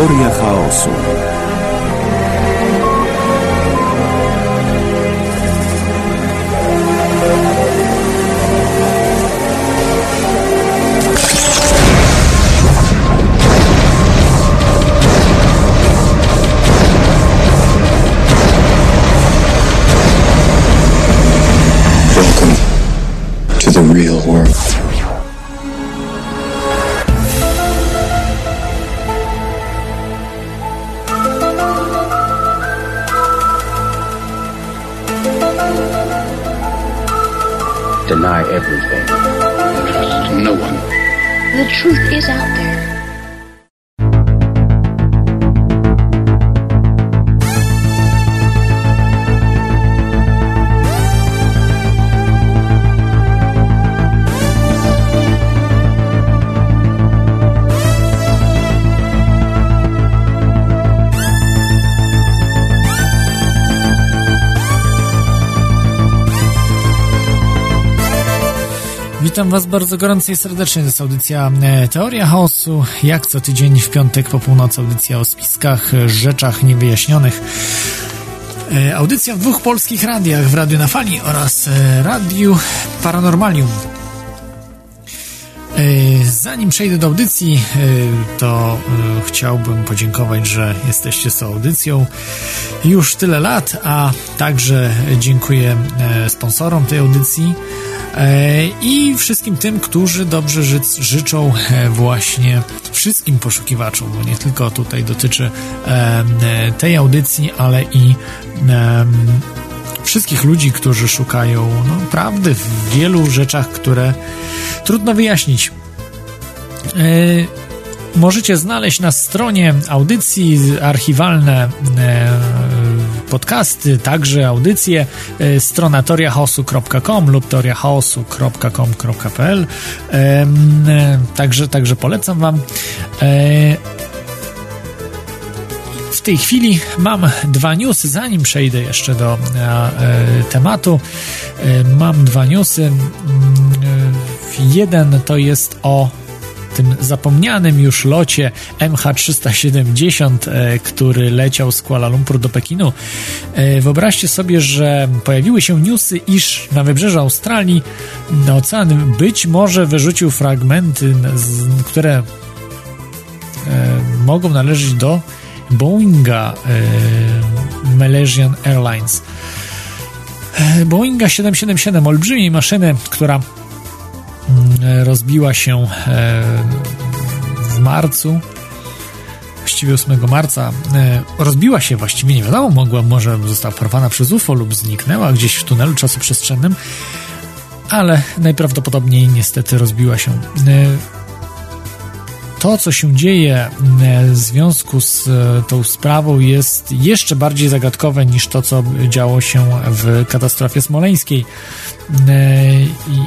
Teoria chaosu. 下 Witam Was bardzo gorąco i serdecznie. To jest audycja e, Teoria Chaosu. Jak co tydzień w piątek po północy audycja o spiskach, e, rzeczach niewyjaśnionych. E, Audycja w dwóch polskich radiach, w Radiu na Fali oraz Radiu Paranormalium. Zanim przejdę do audycji, to chciałbym podziękować, że jesteście z audycją już tyle lat, a także dziękuję sponsorom tej audycji i wszystkim tym, którzy dobrze ży życzą e, właśnie wszystkim poszukiwaczom, bo nie tylko tutaj dotyczy e, tej audycji, ale i e, wszystkich ludzi, którzy szukają no, prawdy w wielu rzeczach, które trudno wyjaśnić. E, Możecie znaleźć na stronie audycji archiwalne e, podcasty, także audycje, e, strona toriachaosu.com lub toriachaosu.com.pl e, także, także polecam Wam. E, w tej chwili mam dwa newsy, zanim przejdę jeszcze do tematu. Mam dwa newsy. Mm, Jeden to jest o tym zapomnianym już locie MH370, e, który leciał z Kuala Lumpur do Pekinu. E, Wyobraźcie sobie, że pojawiły się newsy, iż na wybrzeżu Australii na ocean być może wyrzucił fragmenty, które e, mogą należeć do Boeinga Malaysian Airlines. Boeinga 777, olbrzymiej maszyny, która rozbiła się e, w marcu, właściwie 8 marca, e, rozbiła się właściwie, nie wiadomo, mogła, może została porwana przez UFO lub zniknęła gdzieś w tunelu czasoprzestrzennym, ale najprawdopodobniej niestety rozbiła się. E, to, co się dzieje e, w związku z e, tą sprawą, jest jeszcze bardziej zagadkowe niż to, co działo się w katastrofie smoleńskiej. E, I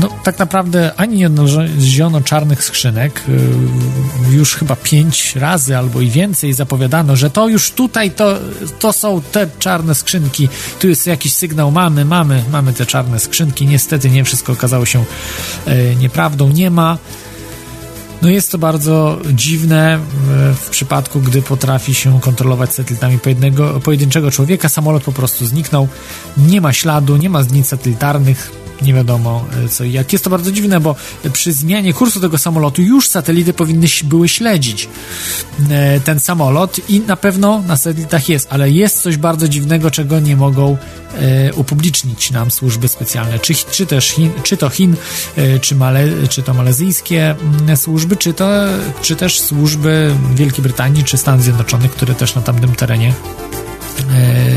no, tak naprawdę ani nie odnaleziono czarnych skrzynek. E, Już chyba pięć razy albo i więcej zapowiadano, że to już tutaj to, to są te czarne skrzynki. Tu jest jakiś sygnał, mamy, mamy, mamy te czarne skrzynki. Niestety nie wszystko okazało się nieprawdą. Nie ma. No jest to bardzo dziwne w, w przypadku, gdy potrafi się kontrolować satelitami pojedynczego człowieka. Samolot po prostu zniknął, nie ma śladu, nie ma zdjęć satelitarnych, nie wiadomo e, co i jak. Jest to bardzo dziwne, bo przy zmianie kursu tego samolotu już satelity powinny były śledzić e, ten samolot i na pewno na satelitach jest, ale jest coś bardzo dziwnego, czego nie mogą e, upublicznić nam służby specjalne, czy, czy też Chin, czy to Chin, czy, Male, czy to malezyjskie mm, służby, czy, to, czy też służby Wielkiej Brytanii, czy Stanów Zjednoczonych, które też na tamtym terenie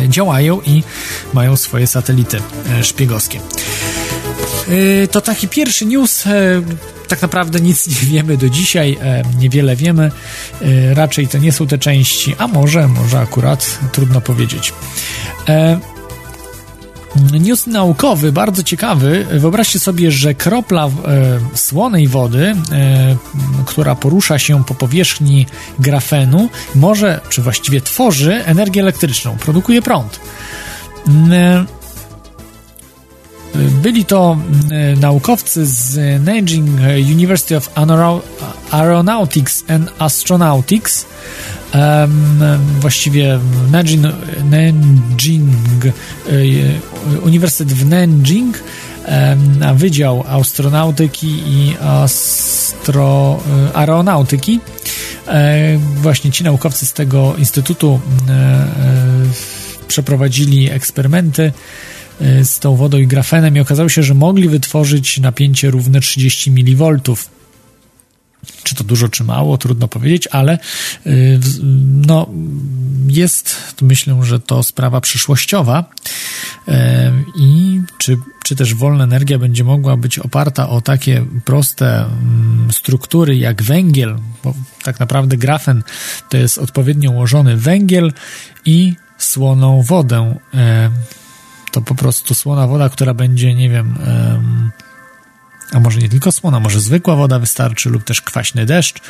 działają i mają swoje satelity szpiegowskie. E, To taki pierwszy news. e, Tak naprawdę nic nie wiemy do dzisiaj, e, niewiele wiemy. Raczej to nie są te części, a może, może akurat, trudno powiedzieć. News naukowy, bardzo ciekawy. Wyobraźcie sobie, że kropla słonej wody, która porusza się po powierzchni grafenu, może, czy właściwie tworzy energię elektryczną, produkuje prąd. Byli to naukowcy z Nanjing University of Aeronautics and Astronautics, właściwie Nanjing, Nanjing Uniwersytet w Nanjing, na Wydział Astronautyki i Astro, Aeronautyki. Właśnie ci naukowcy z tego instytutu przeprowadzili eksperymenty z tą wodą i grafenem i okazało się, że mogli wytworzyć napięcie równe 30 mV. Czy to dużo, czy mało, trudno powiedzieć, ale no, jest, myślę, że to sprawa przyszłościowa i czy, czy też wolna energia będzie mogła być oparta o takie proste struktury jak węgiel, bo tak naprawdę grafen to jest odpowiednio ułożony węgiel i słoną wodę. To po prostu słona woda, która będzie, nie wiem, a może nie tylko słona, może zwykła woda wystarczy, lub też kwaśny deszcz.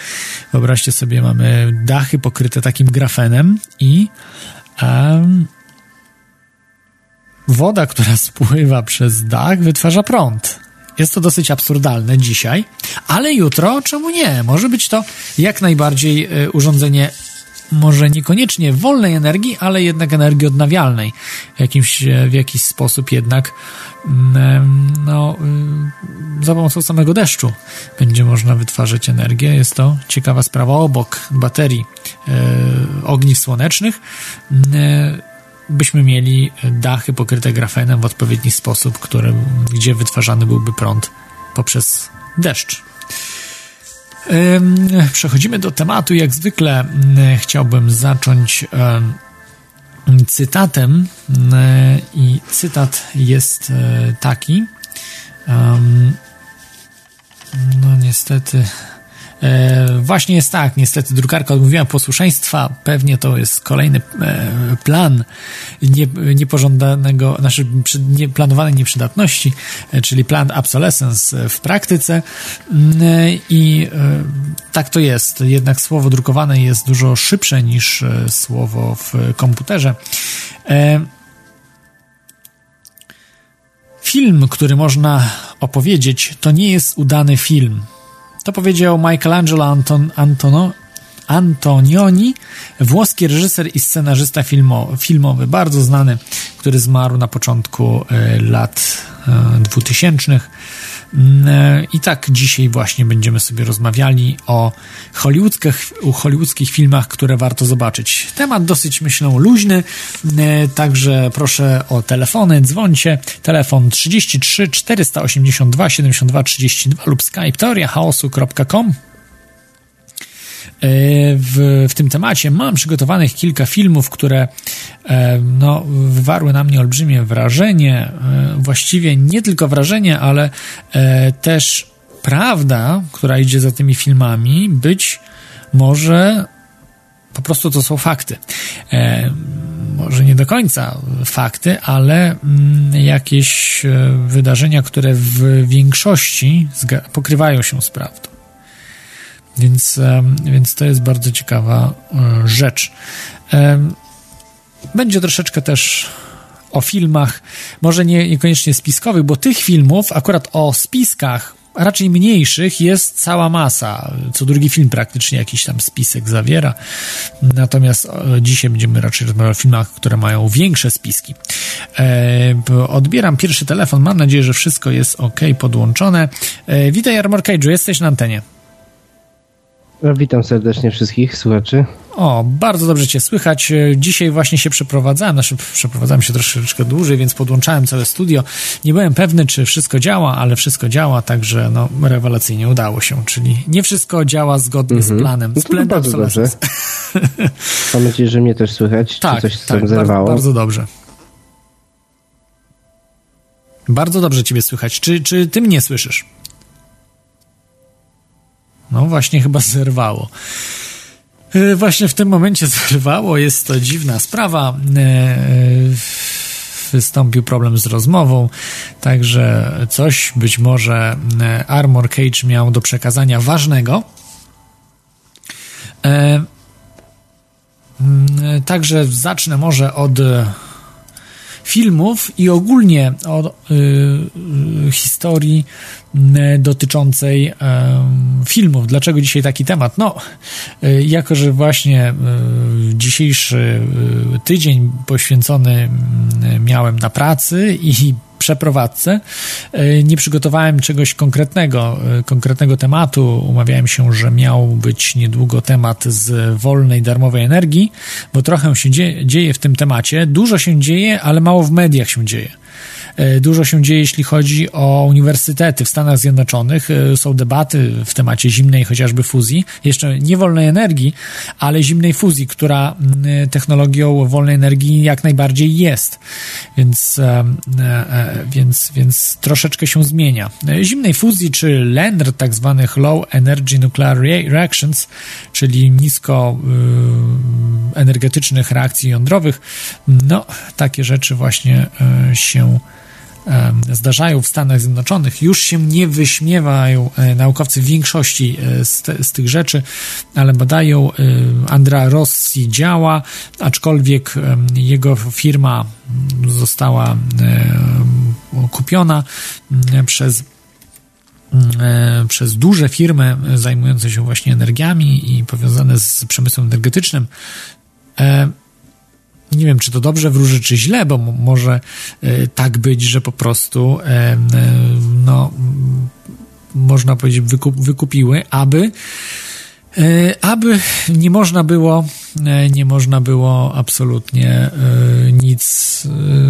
Wyobraźcie sobie, mamy dachy pokryte takim grafenem i woda, która spływa przez dach, wytwarza prąd. Jest to dosyć absurdalne dzisiaj, ale jutro czemu nie? Może być to jak najbardziej e, urządzenie może niekoniecznie wolnej energii, ale jednak energii odnawialnej. W, jakimś, w jakiś sposób jednak mm, no, y, za pomocą samego deszczu będzie można wytwarzać energię. Jest to ciekawa sprawa obok baterii e, ogniw słonecznych. E, byśmy mieli dachy pokryte grafenem w odpowiedni sposób, który, gdzie wytwarzany byłby prąd poprzez deszcz. Przechodzimy do tematu. Jak zwykle chciałbym zacząć cytatem i cytat jest e, taki. No niestety właśnie jest tak, niestety drukarka odmówiła posłuszeństwa, pewnie to jest kolejny e, plan nie, niepożądanego, znaczy nieplanowanej nieprzydatności, e, czyli plan obsolescence w praktyce. Mm, i tak to jest, jednak słowo drukowane jest dużo szybsze niż słowo w komputerze. Film, który można opowiedzieć, to nie jest udany film to powiedział Michelangelo Anton, Antono, Antonioni, włoski reżyser i scenarzysta filmo, filmowy, bardzo znany, który zmarł na początku e, lat e, dwutysięcznych. Mm, e, I tak dzisiaj właśnie będziemy sobie rozmawiali o hollywoodzkich, hollywoodzkich filmach, które warto zobaczyć. Temat dosyć, myślę, luźny, także proszę o telefony, dzwońcie. Telefon 33 482 72 32 lub skype teoriachaosu.com E, w, w tym temacie. Mam przygotowanych kilka filmów, które e, no, wywarły na mnie olbrzymie wrażenie. E, właściwie nie tylko wrażenie, ale też prawda, która idzie za tymi filmami, być może po prostu to są fakty. może nie do końca fakty, ale mm, jakieś wydarzenia, które w większości pokrywają się z prawdą. Więc, więc to jest bardzo ciekawa e, rzecz. Będzie troszeczkę też o filmach, może nie, niekoniecznie spiskowych, bo tych filmów, akurat o spiskach, raczej mniejszych, jest cała masa. Co drugi film praktycznie jakiś tam spisek zawiera. Natomiast e, dzisiaj będziemy raczej rozmawiać o filmach, które mają większe spiski. E, odbieram pierwszy telefon. Mam nadzieję, że wszystko jest ok, podłączone. E, witaj, Armor Cage'u, jesteś na antenie. Witam serdecznie wszystkich słuchaczy. O, bardzo dobrze Cię słychać. Dzisiaj właśnie się przeprowadzałem, znaczy przeprowadzałem się troszeczkę dłużej, więc podłączałem całe studio. Nie byłem pewny, czy wszystko działa, ale wszystko działa, także no, rewelacyjnie udało się, czyli nie wszystko działa zgodnie mm -hmm. z planem. Z no bardzo dobrze. Mam nadzieję, że mnie też słychać, tak, czy coś tak, zerwało. Bardzo, bardzo dobrze. Bardzo dobrze Ciebie słychać. Czy, czy Ty mnie słyszysz? No właśnie chyba zerwało. E, właśnie w tym momencie zerwało, jest to dziwna sprawa. E, e, wystąpił problem z rozmową, także coś być może Armor Cage miał do przekazania ważnego. Także zacznę może od filmów i ogólnie o historii dotyczącej filmów. Dlaczego dzisiaj taki temat? No, jako że właśnie dzisiejszy tydzień poświęcony miałem na pracy i przeprowadzce. E, nie przygotowałem czegoś konkretnego, e, konkretnego tematu. Umawiałem się, że miał być niedługo temat z wolnej, darmowej energii, bo trochę się dzieje w tym temacie. Dużo się dzieje, ale mało w mediach się dzieje. E, dużo się dzieje, jeśli chodzi o uniwersytety w Stanach Zjednoczonych. E, są debaty w temacie zimnej chociażby fuzji, jeszcze nie wolnej energii, ale zimnej fuzji, która mm, technologią wolnej energii jak najbardziej jest. Więc, e, więc, więc troszeczkę się zmienia. Zimnej fuzji, czy LENR, tak zwanych Low Energy Nuclear Reactions, czyli nisko energetycznych reakcji jądrowych, no, takie rzeczy właśnie się zdarzają w Stanach Zjednoczonych, już się nie wyśmiewają e, naukowcy w większości e, z, te, z tych rzeczy, ale badają. E, Andra Rossi działa, aczkolwiek jego firma została kupiona przez przez duże firmy zajmujące się właśnie energiami i powiązane z przemysłem energetycznym nie wiem, czy to dobrze wróży, czy źle, bo może e, tak być, że po prostu e, e, no, można powiedzieć, wykup, wykupiły, aby aby nie można było nie można było absolutnie nic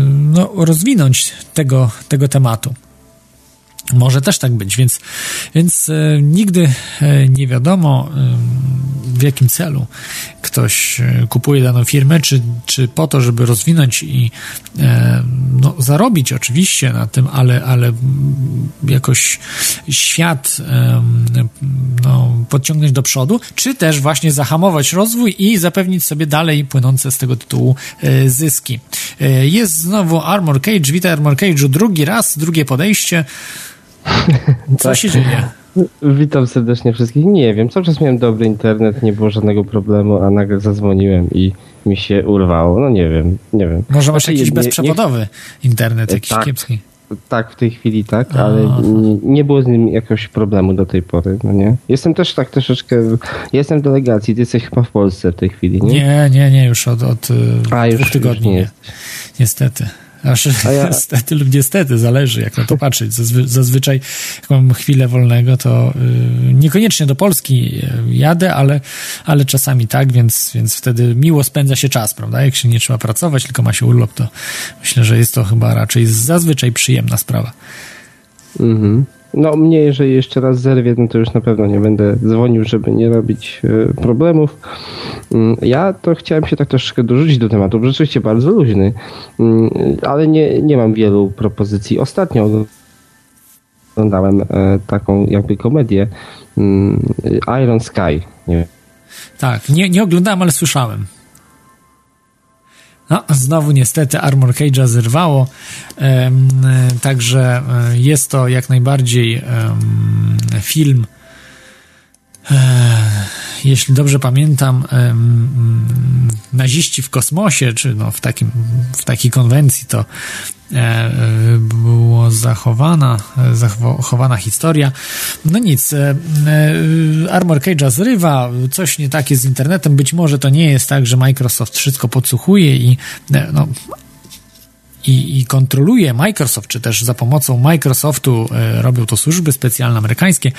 no, rozwinąć tego, tego tematu. Może też tak być, więc, więc e, nigdy e, nie wiadomo e, w jakim celu ktoś e, kupuje daną firmę, czy, czy po to, żeby rozwinąć i e, no, zarobić oczywiście na tym, ale, ale jakoś świat e, no, podciągnąć do przodu, czy też właśnie zahamować rozwój i zapewnić sobie dalej płynące z tego tytułu zyski. Jest znowu Armor Cage, witaj Armor Cage'u drugi raz, drugie podejście. Co tak. się dzieje? Witam serdecznie wszystkich. Nie wiem, cały czas miałem dobry internet, nie było żadnego problemu, a nagle zadzwoniłem i mi się urwało. No nie wiem, nie wiem. Może masz znaczy, jakiś nie, bezprzewodowy nie... internet, jakiś tak, kiepski. Tak, w tej chwili tak, ale nie, nie, było z nim jakiegoś problemu do tej pory, no nie? Jestem też tak troszeczkę, jestem w delegacji, ty jesteś chyba w Polsce w tej chwili, nie? Nie, nie, nie, już od, od a, już, tygodni, już nie. Niestety. Aż ja... niestety lub niestety, zależy jak na to patrzeć. Zazwy, zazwyczaj jak mam chwilę wolnego, to yy, niekoniecznie do Polski y, jadę, ale, ale czasami tak, więc, więc wtedy miło spędza się czas, prawda? Jak się nie trzeba pracować, tylko ma się urlop, to myślę, że jest to chyba raczej zazwyczaj przyjemna sprawa. Mhm. No mnie, jeżeli jeszcze raz zerwie, no to już na pewno nie będę dzwonił, żeby nie robić e, problemów. Mm, ja to chciałem się tak troszeczkę dorzucić do tematu, bo rzeczywiście bardzo luźny, mm, ale nie, nie mam wielu propozycji. Ostatnio oglądałem e, taką jakby komedię mm, Iron Sky. Nie Tak, nie, nie oglądałem, ale słyszałem. No, znowu niestety Armor Cage'a zerwało, także e, jest to jak najbardziej film jeśli dobrze pamiętam, naziści w kosmosie, czy no w, takim, w takiej konwencji, to e, e, było zachowana, zachowana historia. No nic, e, Armor Cage'a zrywa, coś nie takie z internetem, być może to nie jest tak, że Microsoft wszystko podsłuchuje i no, i, i kontroluje Microsoft, czy też za pomocą Microsoftu e, robią to służby specjalne amerykańskie,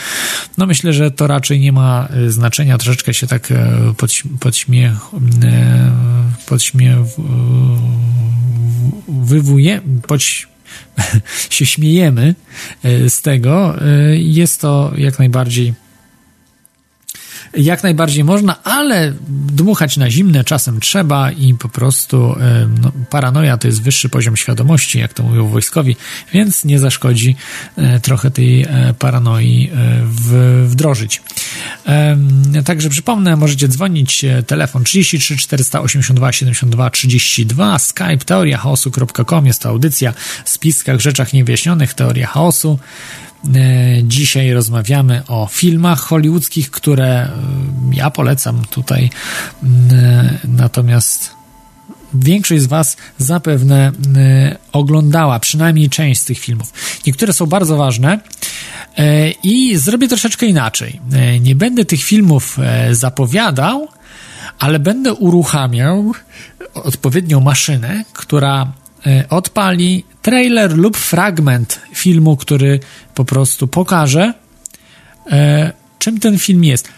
no myślę, że to raczej nie ma e, znaczenia. Troszeczkę się tak e, podśmiech, podśmiech wywuje, podś, się śmiejemy z tego. Jest to jak najbardziej jak najbardziej można, ale dmuchać na zimne czasem trzeba i po prostu no, paranoja to jest wyższy poziom świadomości, jak to mówią wojskowi, więc nie zaszkodzi e, trochę tej e, paranoi e, wdrożyć. Także przypomnę, możecie dzwonić telefon 33 482 72 32 skype teoriachaosu.com jest to audycja w spiskach rzeczach niewyjaśnionych teoria chaosu E, dzisiaj rozmawiamy o filmach hollywoodzkich, które e, ja polecam tutaj. E, natomiast większość z Was zapewne e, oglądała przynajmniej część z tych filmów. Niektóre są bardzo ważne e, i zrobię troszeczkę inaczej. E, nie będę tych filmów zapowiadał, ale będę uruchamiał odpowiednią maszynę, która odpali trailer lub fragment filmu, który po prostu pokaże, czym ten film jest.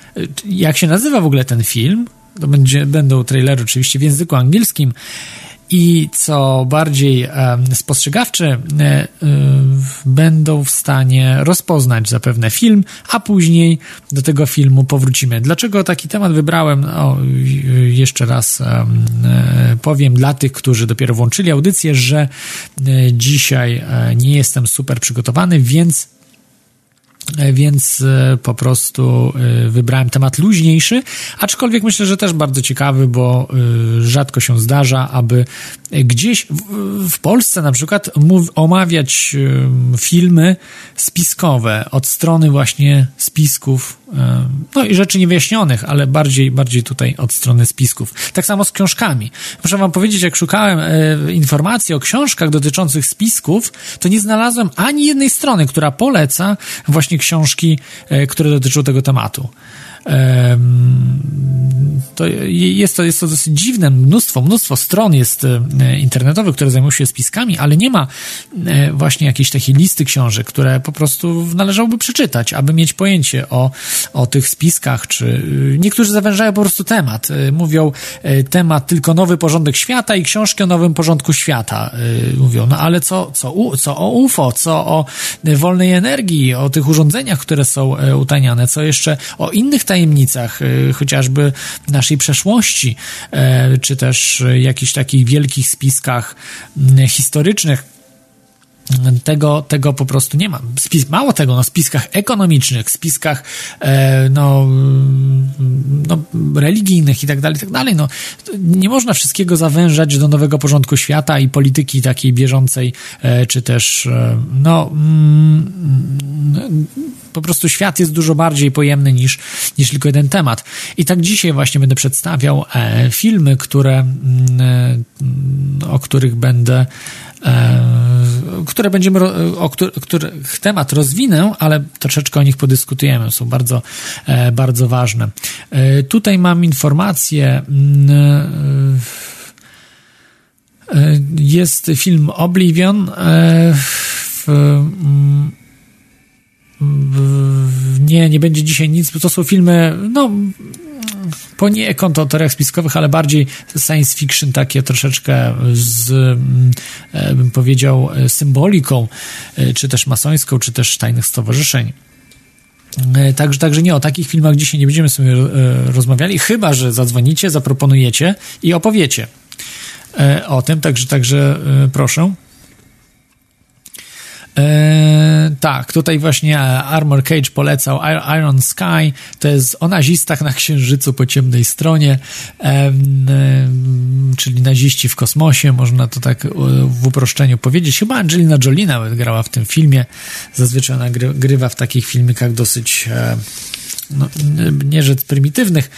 Jak się nazywa w ogóle ten film? To będzie, będą trailery oczywiście w języku angielskim i co bardziej spostrzegawczy, e, będą w stanie rozpoznać zapewne film, a później do tego filmu powrócimy. Dlaczego taki temat wybrałem? Jeszcze raz e, powiem dla tych, którzy dopiero włączyli audycję, że e, dzisiaj nie jestem super przygotowany, więc więc e, po prostu e, wybrałem temat luźniejszy, aczkolwiek myślę, że też bardzo ciekawy, bo rzadko się zdarza, aby gdzieś w, Polsce na przykład omawiać filmy spiskowe od strony właśnie spisków, no i rzeczy niewyjaśnionych, ale bardziej, bardziej tutaj od strony spisków. Tak samo z książkami. Muszę wam powiedzieć, jak szukałem informacji o książkach dotyczących spisków, to nie znalazłem ani jednej strony, która poleca właśnie właśnie książki, e, które dotyczą tego tematu. To jest, to jest to dosyć dziwne. Mnóstwo, mnóstwo stron jest e, internetowych, które zajmują się spiskami, ale nie ma e, właśnie jakiejś takiej listy książek, które po prostu należałoby przeczytać, aby mieć pojęcie o, o tych spiskach, czy niektórzy zawężają po prostu temat. Mówią temat tylko nowy porządek świata i książki o nowym porządku świata. Mówią, no ale co, co, co o UFO, co o wolnej energii, o tych urządzeniach, które są utajniane, co jeszcze o innych tajemnicach, chociażby naszej przeszłości, czy też jakichś takich wielkich spiskach historycznych, tego, tego po prostu nie ma. Spis, mało tego, na spiskach ekonomicznych, spiskach e, no, no, religijnych i tak dalej, tak dalej. No, nie można wszystkiego zawężać do nowego porządku świata i polityki takiej bieżącej, e, czy też e, no mm, po prostu świat jest dużo bardziej pojemny niż, niż tylko jeden temat. I tak dzisiaj właśnie będę przedstawiał e, filmy, które, mm, e, o których będę które będziemy, o których temat rozwinę, ale troszeczkę o nich podyskutujemy. Są bardzo, bardzo ważne. Tutaj mam informację. Mm, jest film Oblivion. W, mm, nie, nie będzie dzisiaj nic, bo to są filmy, no, poniekąd o teoriach spiskowych, ale bardziej science fiction, takie troszeczkę z, e, bym powiedział, symboliką, e, czy też masońską, czy też tajnych stowarzyszeń. E, także, także nie, o takich filmach dzisiaj nie będziemy sobie rozmawiali, chyba, że zadzwonicie, zaproponujecie i opowiecie o tym, także, także proszę. Eee, tak, tutaj właśnie Armor Cage polecał Iron Sky, to jest o nazistach na Księżycu po ciemnej stronie, eee, czyli naziści w kosmosie, można to tak w uproszczeniu powiedzieć. Chyba Angelina Jolie nawet grała w tym filmie, zazwyczaj ona grywa w takich filmikach dosyć e, no, nie rzecz prymitywnych,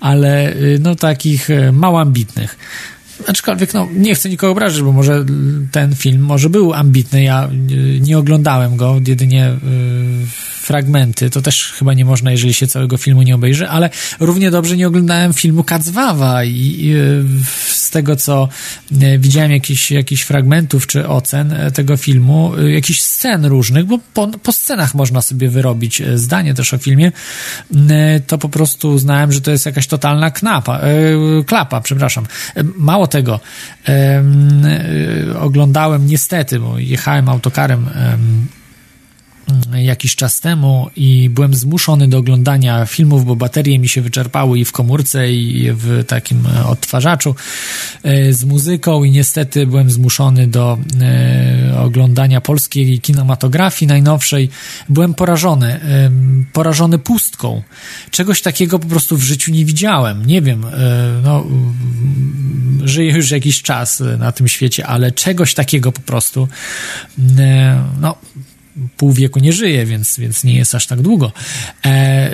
ale no takich e, mało ambitnych. Aczkolwiek, no, nie chcę nikogo obrazić, bo może ten film może był ambitny, ja y, nie oglądałem go, jedynie y, fragmenty, to też chyba nie można, jeżeli się całego filmu nie obejrzy, ale równie dobrze nie oglądałem filmu Kacwawa i, i z tego, co e, widziałem jakichś jakich fragmentów czy ocen e, tego filmu, e, jakichś scen różnych, bo po, po scenach można sobie wyrobić zdanie też o filmie, to po prostu uznałem, że to jest jakaś totalna knapa, klapa, przepraszam. Mało tego, oglądałem niestety, bo jechałem autokarem jakiś czas temu i byłem zmuszony do oglądania filmów, bo baterie mi się wyczerpały i w komórce, i w takim odtwarzaczu e, z muzyką i niestety byłem zmuszony do e, oglądania polskiej kinematografii najnowszej. Byłem porażony, e, porażony pustką. Czegoś takiego po prostu w życiu nie widziałem. Nie wiem, no, żyję już jakiś czas na tym świecie, ale czegoś takiego po prostu, no, pół wieku nie żyje, więc, więc nie jest aż tak długo. E,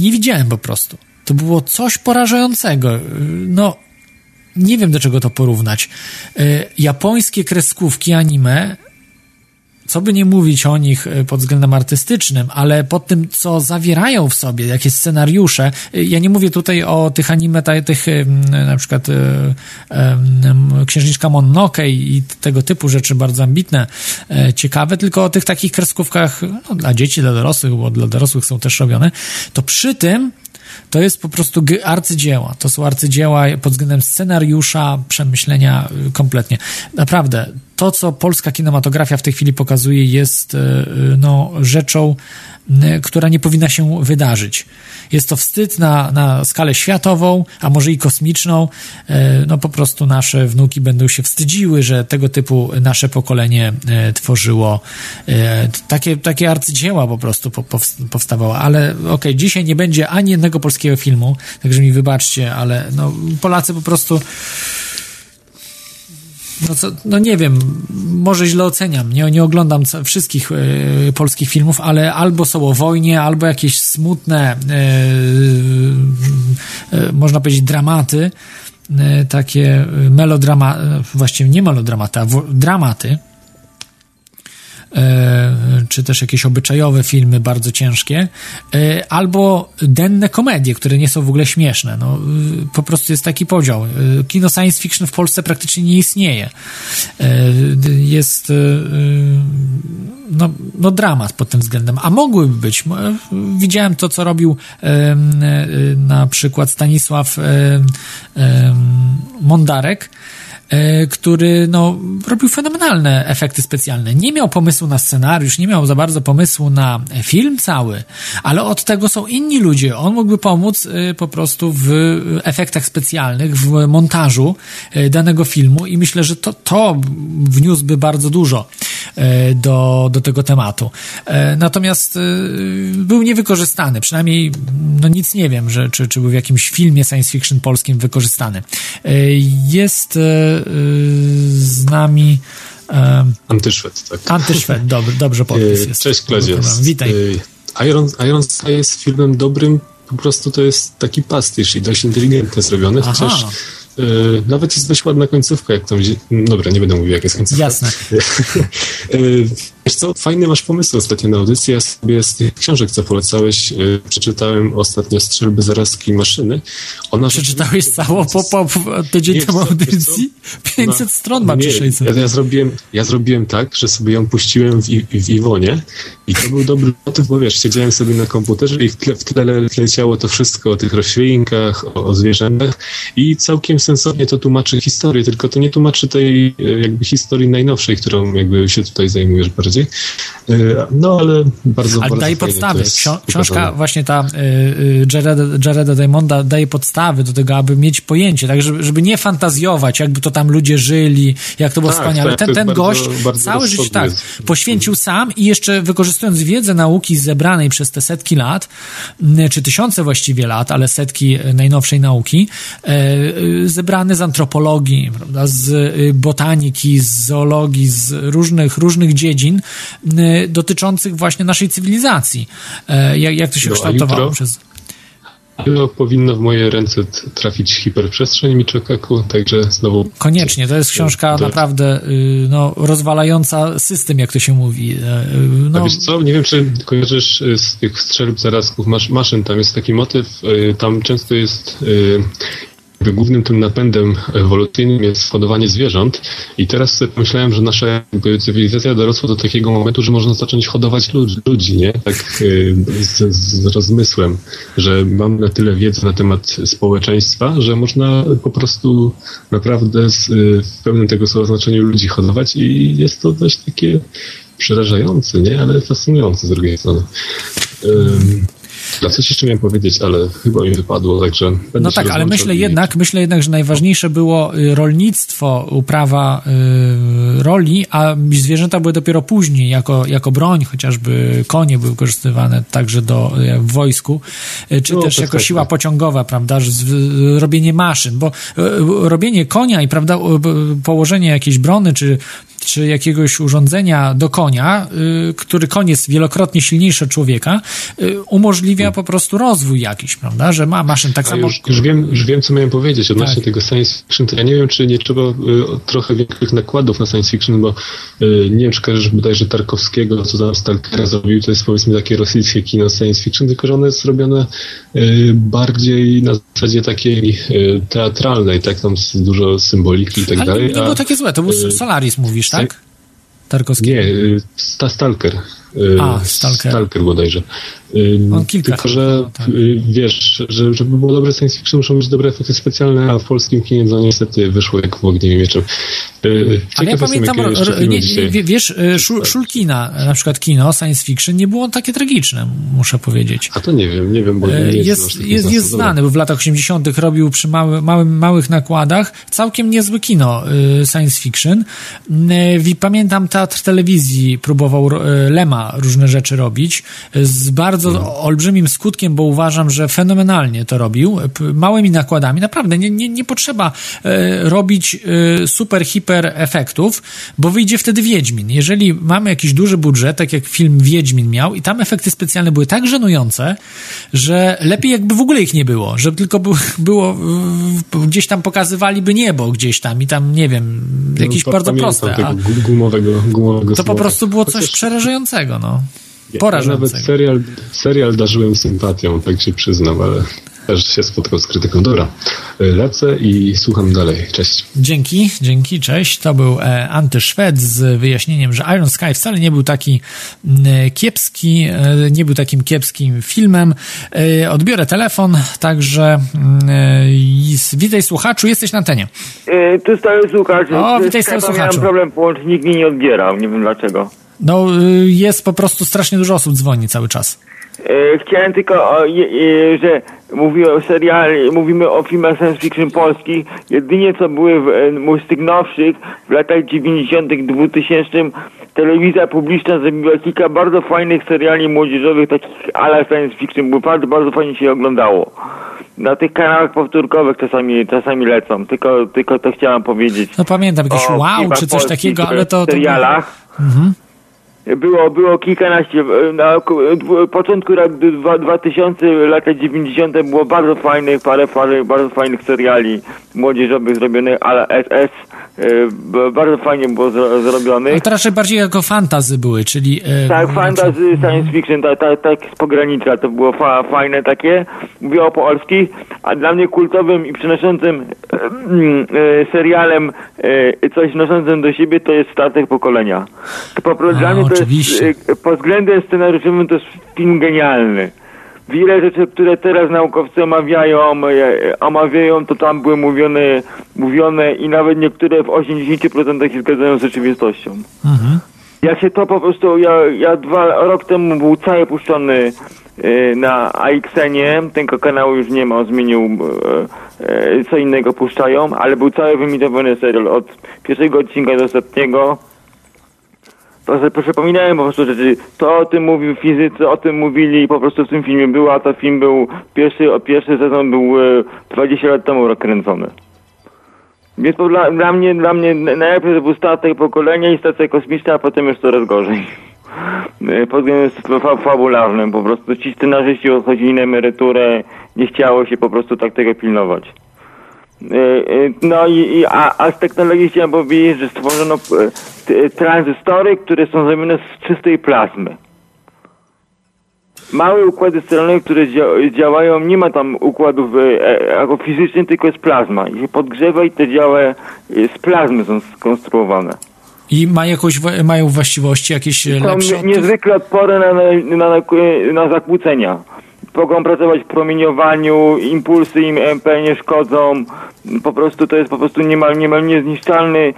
nie widziałem po prostu. To było coś porażającego. No, nie wiem do czego to porównać. Y, japońskie kreskówki anime co by nie mówić o nich y, pod względem artystycznym, ale pod tym, co zawierają w sobie, jakie scenariusze. Y, ja nie mówię tutaj o tych anime, tych na przykład Księżniczka Mononoke i tego typu rzeczy bardzo ambitne, ciekawe, tylko o tych takich kreskówkach no, dla dzieci, dla dorosłych, bo dla dorosłych są też robione, to przy tym to jest po prostu arcydzieła. To są arcydzieła pod względem scenariusza, przemyślenia y, kompletnie. Naprawdę, to, co polska kinematografia w tej chwili pokazuje, jest y, y, no, rzeczą, która nie powinna się wydarzyć. Jest to wstyd na, na skalę światową, a może i kosmiczną. No po prostu nasze wnuki będą się wstydziły, że tego typu nasze pokolenie tworzyło takie, takie arcydzieła po prostu powstawało. Ale okej, okay, dzisiaj nie będzie ani jednego polskiego filmu, także mi wybaczcie, ale no, Polacy po prostu no, co, no nie wiem, może źle oceniam, nie, nie oglądam wszystkich y, polskich filmów, ale albo są o wojnie, albo jakieś smutne, y, y, można powiedzieć, dramaty, takie melodrama, właściwie nie melodramaty, a dramaty, czy też jakieś obyczajowe filmy bardzo ciężkie, e, albo denne komedie, które nie są w ogóle śmieszne. No, po prostu jest taki podział. E, kino science fiction w Polsce praktycznie nie istnieje. Jest no, no dramat pod tym względem, a mogłyby być. Widziałem to, co robił na przykład Stanisław Mondarek, E, który no, robił fenomenalne efekty specjalne. Nie miał pomysłu na scenariusz, nie miał za bardzo pomysłu na film cały, ale od tego są inni ludzie. On mógłby pomóc e, po prostu w efektach specjalnych, w montażu e, danego filmu i myślę, że to, to wniósłby bardzo dużo do, do tego tematu. Natomiast był niewykorzystany, przynajmniej no nic nie wiem, że, czy, czy był w jakimś filmie science fiction polskim wykorzystany. Jest z nami. Antyszwed, tak. Antyszwed, dobry, dobrze podpis jest. Cześć Kledzie. Witaj. Iron, Iron Sky jest filmem dobrym, po prostu to jest taki pastysz i dość inteligentnie zrobiony, Aha. chociaż Yy, nawet jest dość ładna końcówka, jak tam... Dobra, nie będę mówił, jak jest końcówka. Jasne. yy, wiesz co, fajny masz pomysł ostatnio na audycję. Ja sobie z tych książek, co polecałeś, yy, przeczytałem ostatnio Strzelby, Zarazki, Maszyny. Ona Przeczytałeś całą po, po, po tydzień temu audycji? 500 no, stron ma, czy 600? Ja, ja, zrobiłem, ja zrobiłem tak, że sobie ją puściłem w, w Iwonie i to był dobry motyw, bo wiesz, siedziałem sobie na komputerze i w tle, w tle leciało to wszystko o tych roślinkach, o, o zwierzętach i całkiem sensownie to tłumaczy historię, tylko to nie tłumaczy tej e, jakby historii najnowszej, którą jakby się tutaj zajmujesz bardziej. E, no ale bardzo, ale bardzo daje podstawy. książka właśnie ta y, Jareda, Jareda Diamonda daje podstawy do tego, aby mieć pojęcie, tak, żeby, żeby nie fantazjować, jakby to tam ludzie żyli, jak to było tak, wspaniale. Tak, ten, ten bardzo, gość bardzo całe życie tak poświęcił sam i jeszcze wykorzystując wiedzę nauki zebranej przez te setki lat, czy tysiące właściwie lat, ale setki najnowszej nauki, zebrany z antropologii, prawda, z y, botaniki, z zoologii, z różnych, różnych dziedzin y, dotyczących właśnie naszej cywilizacji. E, jak, jak to się no, kształtowało jutro, przez... No, powinno w moje ręce trafić hiperprzestrzeń Michikaku, także znowu... Koniecznie, to jest książka do... naprawdę y, no, rozwalająca system, jak to się mówi. E, no... A wiesz co, nie wiem, czy kojarzysz z tych strzelb zarazków maszyn, tam jest taki motyw, tam często jest głównym tym napędem ewolucyjnym jest hodowanie zwierząt i teraz sobie pomyślałem, że nasza cywilizacja dorosła do takiego momentu, że można zacząć hodować ludzi, nie? Tak y, z, z rozmysłem, że mam na tyle wiedzy na temat społeczeństwa, że można po prostu naprawdę z, y, w pełnym tego słowa znaczeniu ludzi hodować i jest to dość takie przerażające, nie? Ale fascynujące z drugiej strony. Um, ja coś jeszcze miałem powiedzieć, ale chyba mi wypadło, także... No tak, ale myślę jednak, myślę jednak, że najważniejsze było y, rolnictwo, uprawa y, roli, a zwierzęta były dopiero później, jako, jako broń, chociażby konie były wykorzystywane także do, y, w wojsku, czy no, też jako tak, siła tak. pociągowa, prawda, że robienie maszyn, bo robienie konia i, prawda, położenie jakiejś brony, czy czy jakiegoś urządzenia do konia, y, który koń jest wielokrotnie silniejszy od człowieka, y, umożliwia po prostu rozwój jakiś, prawda? Że ma maszyn tak A samo. już, już, wiem, już wiem, co miałem powiedzieć odnośnie Tak. tego science fiction. To ja nie wiem, czy nie trzeba y, trochę większych nakładów na science fiction, bo nie wiem, czy kojarzysz bodajże Tarkowskiego, co tam Stalkera zrobił. To jest powiedzmy takie rosyjskie kino science fiction, tylko że ono jest zrobione y, bardziej na zasadzie takiej teatralnej, tak? Tam dużo symboliki i tak Ale dalej. nie było takie złe, to był Solaris, mówisz, tak? Tarkowski. Nie, y, sta, Stalker. Y, A, Stalker. Stalker bodajże. Y, On kilka Tylko, że no tak. y, wiesz, że, żeby było dobre science fiction, muszą być dobre efekty specjalne, a w polskim kinie no niestety wyszło jak w ogniu i mieczem. Y, Ale ja pamiętam, nie, wie- wiesz, y, Szul, Szulkina, na przykład kino, science fiction, nie było takie tragiczne, muszę powiedzieć. A to nie wiem, nie wiem, bo nie Jest, jest, jest zasadowym. znany, bo w latach 80. robił przy mały, małym, małych nakładach całkiem niezłe kino y, science fiction. Y, Pamiętam teatr telewizji próbował y, Lema różne rzeczy robić y, z bardzo olbrzymim skutkiem, bo uważam, że fenomenalnie to robił. Małymi nakładami, naprawdę nie, nie, nie potrzeba y, robić y, super, hiper efektów, bo wyjdzie wtedy Wiedźmin. Jeżeli mamy jakiś duży budżet, tak jak film Wiedźmin miał i tam efekty specjalne były tak żenujące, że lepiej jakby w ogóle ich nie było, żeby tylko było, było gdzieś tam pokazywaliby niebo gdzieś tam i tam, nie wiem, jakieś No, bardzo proste. Tego gumowego, gumowego to po smoka. prostu było coś Chociaż przerażającego, no. Ja nawet Porażającego. serial, serial darzyłem sympatią, tak się przyznam, ale też się spotkał z krytyką. Dobra, y, lecę i słucham dalej. Cześć. Dzięki, dzięki, cześć. To był e, Antyszwed z wyjaśnieniem, że Iron Sky wcale nie był taki mm, kiepski, e, nie był takim kiepskim filmem. E, odbiorę telefon, także mm, e, witaj słuchaczu, jesteś na antenie. E, tu stały słuchacz. O, Z witaj, stary słuchaczu. Miałem problem, połącznik mnie nie odbierał, nie wiem dlaczego. No, y, jest po prostu strasznie dużo osób dzwoni cały czas. E, chciałem tylko, o, e, że mówię o seriali, mówimy o filmach science fiction polskich. Jedynie co były w, e, z tych nowszych w latach 90., 2000 telewizja publiczna zrobiła kilka bardzo fajnych seriali młodzieżowych, takich ala science fiction, bo bardzo, bardzo fajnie się oglądało. Na tych kanałach powtórkowych czasami, czasami lecą, tylko, tylko to chciałem powiedzieć. No pamiętam, jakieś wow czy coś polskich, takiego, ale to... to serialach. Było, było kilkanaście, e, na dwu- początku lat dwa- 2000, lata 90. było bardzo fajnych, parę, parę bardzo fajnych seriali młodzieżowych zrobionych, ale SS, e, bardzo fajnie było zro, zrobionych. ale to raczej bardziej jako fantazy były, czyli... e, Tak, fantasy, science fiction, tak, tak, tak z pogranicza, to było fa, fajne takie, mówię o polskich, a dla mnie kultowym i przynoszącym e, mm, e, serialem e, coś noszącym do siebie to jest Statek Pokolenia. Po prostu A, dla mnie to oczywiście. jest, e, pod względem scenariuszowym to jest film genialny. Wiele rzeczy, które teraz naukowcy omawiają, e, omawiają, to tam były mówione, mówione i nawet niektóre w 80% się zgadzają z rzeczywistością. Jak się to po prostu, ja, ja dwa rok temu był cały puszczony na AXN-ie, tego kanału już nie ma, on zmienił, co innego puszczają, ale był cały wyemitowany serial od pierwszego odcinka do ostatniego. Przypominałem po prostu rzeczy, to o tym mówił fizycy, o tym mówili po prostu w tym filmie było, a to film był, pierwszy, pierwszy sezon był e, 20 lat temu rozkręcony. Więc dla, dla mnie, dla mnie najpierw to był statek pokolenia i stacja kosmiczna, a potem już coraz gorzej. E, Pod względem fa fabularnym po prostu ci scenarzyści odchodzili na emeryturę, nie chciało się po prostu tak tego pilnować. E, e, No i, a, a z technologii chciałem powiedzieć, że stworzono t- tranzystory, które są zrobione z czystej plazmy. Małe układy sterowe, które dzia- działają, nie ma tam układów e, jako fizycznych, tylko jest plazma. I się podgrzewa i te działa e, z plazmy są skonstruowane. I ma jakąś, wa- mają właściwości jakieś Są lepsze? tych? niezwykle odporne na, na, na, na zakłócenia. Mogą pracować w promieniowaniu, impulsy im MP nie szkodzą. Po prostu to jest po prostu niemal, niemal niezniszczalny.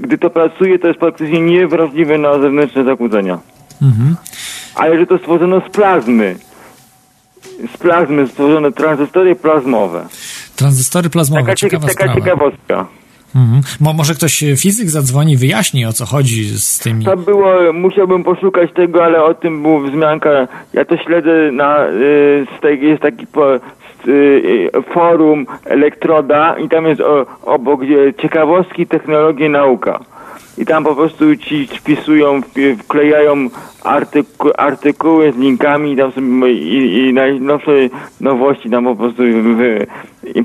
Gdy to pracuje, to jest praktycznie niewrażliwe na zewnętrzne zakłócenia. Mhm. Ale że to stworzono z plazmy. Z plazmy stworzone tranzystory plazmowe. Tranzystory plazmowe, Taka, cieka, ciekawa taka sprawa. ciekawostka. Mhm. Mo, może ktoś e, fizyk zadzwoni, wyjaśni o co chodzi z tymi... To było, musiałbym poszukać tego, ale o tym było wzmianka. Ja to śledzę na, y, jest taki po, y, y, forum Elektroda i tam jest o, obok ciekawostki, technologie, nauka. I tam po prostu ci wpisują, wpi- wklejają artyku, artykuły z linkami i tam sobie i, i najnowsze nowości tam po prostu wy,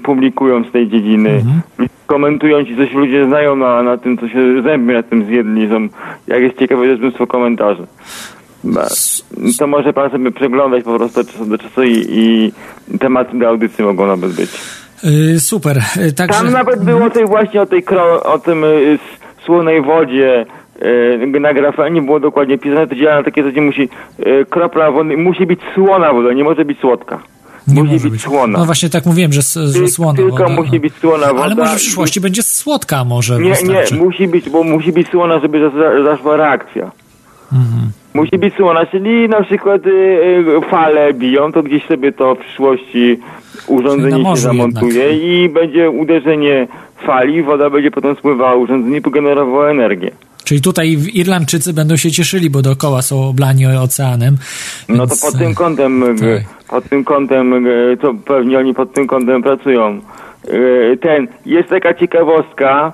publikują z tej dziedziny. Komentują ci, coś ludzie znają na, na tym, co się zęby na tym zjedli. Są, jak jest ciekawe, jest mnóstwo komentarzy. To może pan sobie przeglądać po prostu od czasu do czasu i, i tematy do audycji mogą nawet być. Y, super. Y, Także... Tam nawet było tej właśnie o tej kro, o tym y, słonej wodzie. Y, na grafenie było dokładnie pisane, to działa na takie zasadzie musi y, kropla wody, musi być słona woda, nie może być słodka. Nie musi może być, słona. No właśnie tak mówiłem, że, że słona tylko woda. musi być słona woda. Ale może w przyszłości będzie słodka może Nie, nie, wystarczy. musi być, bo musi być słona, żeby zas- zaszła reakcja. Mhm. Musi być słona, czyli na przykład y, y, fale biją, to gdzieś sobie to w przyszłości urządzenie się zamontuje i będzie uderzenie fali, woda będzie potem spływała urządzenie i pogenerowało energię. Czyli tutaj Irlandczycy będą się cieszyli, bo dookoła są oblani oceanem. No to więc, pod e, tym kątem, tak. pod tym kątem, to pewnie oni pod tym kątem pracują. Y, Ten, jest taka ciekawostka,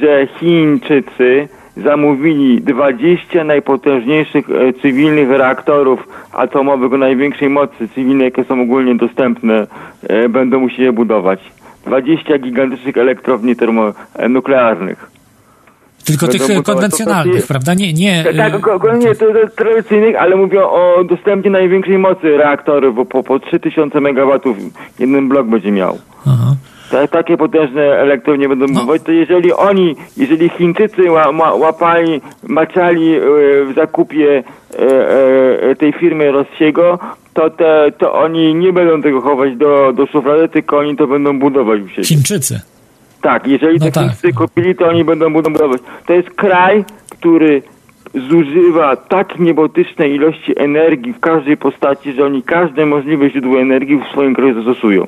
że Chińczycy zamówili 20 najpotężniejszych e, cywilnych reaktorów atomowych o największej mocy cywilnej, jakie są ogólnie dostępne, e, będą musieli je budować. 20 gigantycznych elektrowni termonuklearnych. Tylko tych będą e, budować to konwencjonalnych, prawda? Nie, nie. Tak, ogólnie tradycyjnych, ale mówię o dostępie największej mocy reaktorów, bo po, po 3000 MW jeden blok będzie miał. Aha. Ta, takie potężne elektrownie będą No. budować, to jeżeli oni, jeżeli Chińczycy ła, ma, łapali, maczali e, w zakupie e, e, tej firmy Rossiego, to, te, to oni nie będą tego chować do, do szuflady, tylko oni to będą budować siebie. Chińczycy. Tak, jeżeli No te tak. Chińczycy kupili, to oni będą budować. To jest kraj, który zużywa tak niebotyczne ilości energii w każdej postaci, że oni każde możliwe źródło energii w swoim kraju zastosują.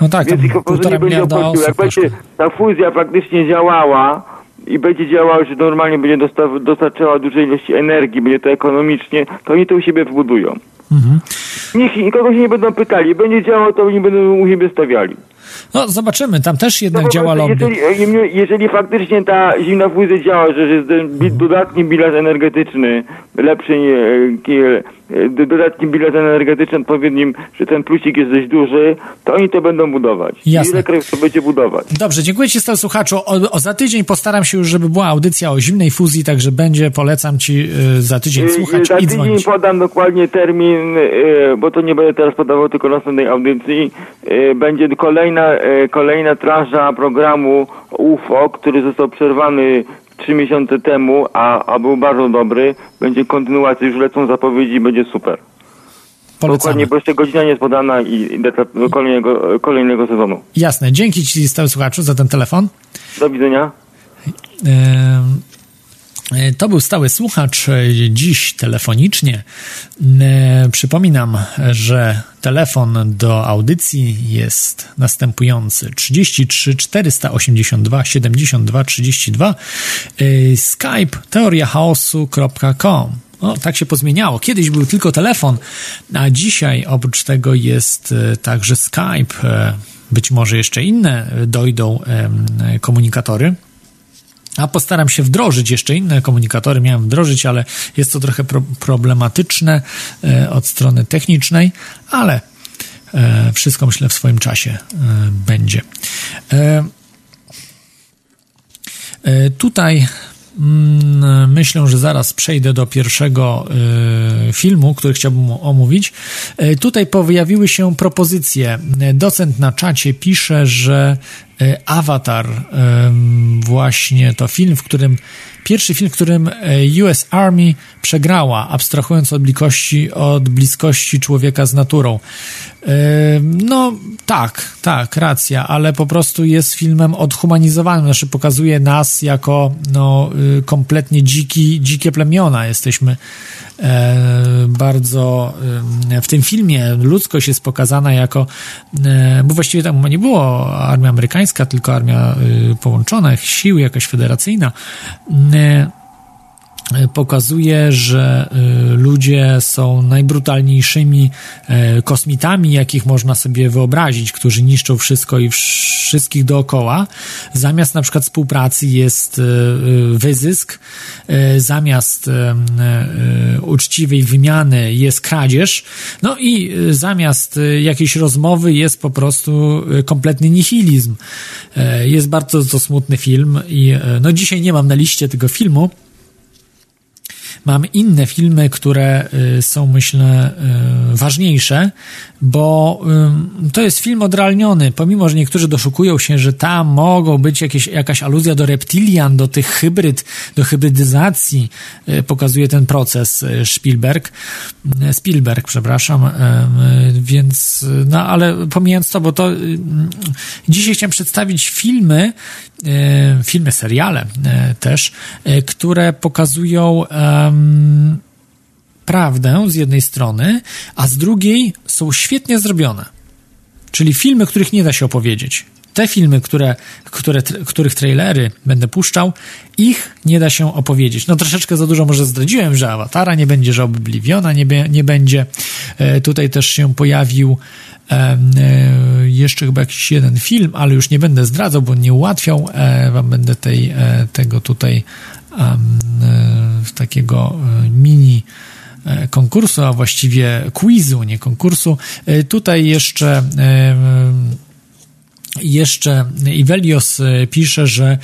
No tak, Więc ich półtora nie będzie obchodziło. Jak będzie ta fuzja praktycznie działała i będzie działała, że normalnie będzie dosta- dostarczała dużej ilości energii, będzie to ekonomicznie, to oni to u siebie wbudują. Mhm. Nikt nikogo się nie będą pytali. Będzie działało, to oni będą u siebie stawiali. No zobaczymy, tam też jednak po działa lobby. jeżeli, jeżeli faktycznie ta zimna fuzja działa, że jest dodatni bilans energetyczny lepszy, nie, kie- do- dodatni bilans energetyczny odpowiednim, że ten plusik jest dość duży, to oni to będą budować. Jasne. Ile krajów to będzie budować? Dobrze, dziękuję Ci stary słuchaczu. O, o za tydzień postaram się już, żeby była audycja o zimnej fuzji, także będzie, polecam Ci y, za tydzień Y, słuchać Za i tydzień dzwonić. podam dokładnie termin, y, bo to nie będę teraz podawał tylko następnej audycji. Y, Będzie kolejna, kolejna transza programu UFO, który został przerwany trzy miesiące temu, a, a był bardzo dobry. Będzie kontynuacja, już lecą zapowiedzi, będzie super. Polecamy. Dokładnie, bo jeszcze godzina nie jest podana i i do kolejnego, kolejnego sezonu. Jasne, dzięki Ci stały słuchaczu za ten telefon. Do widzenia. E, To był stały słuchacz e, dziś telefonicznie. E, Przypominam, że telefon do audycji jest następujący 33 482 72 32 e, skype teoriachaosu.com no, tak się pozmieniało. Kiedyś był tylko telefon, a dzisiaj oprócz tego jest także Skype. Być może jeszcze inne dojdą komunikatory. A postaram się wdrożyć jeszcze inne komunikatory. Miałem wdrożyć, ale jest to trochę pro problematyczne e, od strony technicznej, ale e, wszystko myślę w swoim czasie e, będzie. E, e, tutaj myślę, że zaraz przejdę do pierwszego e, filmu, który chciałbym omówić. E, tutaj pojawiły się propozycje. Docent na czacie pisze, że e, Avatar właśnie to film, w którym pierwszy film, w którym e, US Army przegrała, abstrahując od bliskości, od bliskości człowieka z naturą. Em, No tak, tak, racja, ale po prostu jest filmem odhumanizowanym, znaczy pokazuje nas jako no, y, kompletnie dziki, dzikie plemiona. Jesteśmy e, bardzo e, w tym filmie ludzkość jest pokazana jako, e, bo właściwie tam nie było armia amerykańska, tylko armia e, połączonych sił, jakaś federacyjna. Pokazuje, że y, ludzie są najbrutalniejszymi y, kosmitami, jakich można sobie wyobrazić, którzy niszczą wszystko i wszystkich dookoła. Zamiast na przykład współpracy jest y, wyzysk, zamiast uczciwej wymiany jest kradzież, no i zamiast jakiejś rozmowy jest po prostu kompletny nihilizm. Jest bardzo to smutny film i no dzisiaj nie mam na liście tego filmu, Mam inne filmy, które y, są, myślę, y, ważniejsze, bo to jest film odrealniony. Pomimo, że niektórzy doszukują się, że tam mogą być jakieś, jakaś aluzja do reptilian, do tych hybryd, do hybrydyzacji, y, pokazuje ten proces Spielberg. Spielberg, przepraszam. Więc, no ale pomijając to, bo to dzisiaj chciałem przedstawić filmy, filmy, seriale też, które pokazują prawdę z jednej strony, a z drugiej są świetnie zrobione. Czyli filmy, których nie da się opowiedzieć. Te filmy, które, które, których trailery będę puszczał, ich nie da się opowiedzieć. No troszeczkę za dużo może zdradziłem, że Awatara nie będzie, że Obliviona nie, nie będzie. E, tutaj też się pojawił e, jeszcze chyba jakiś jeden film, ale już nie będę zdradzał, bo nie ułatwiał e, wam będę tej, tego tutaj takiego mini E, konkursu, a właściwie quizu, nie konkursu. E, tutaj jeszcze e, jeszcze Ivelios pisze, że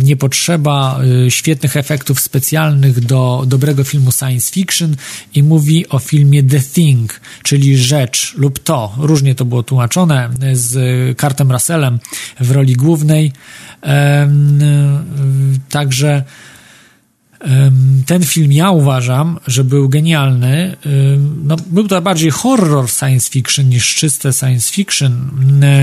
nie potrzeba świetnych efektów specjalnych do dobrego filmu science fiction i mówi o filmie The Thing, czyli rzecz lub to. Różnie to było tłumaczone z Kartem Russellem w roli głównej. Także ten film ja uważam, że był genialny. No, był to bardziej horror science fiction niż czyste science fiction,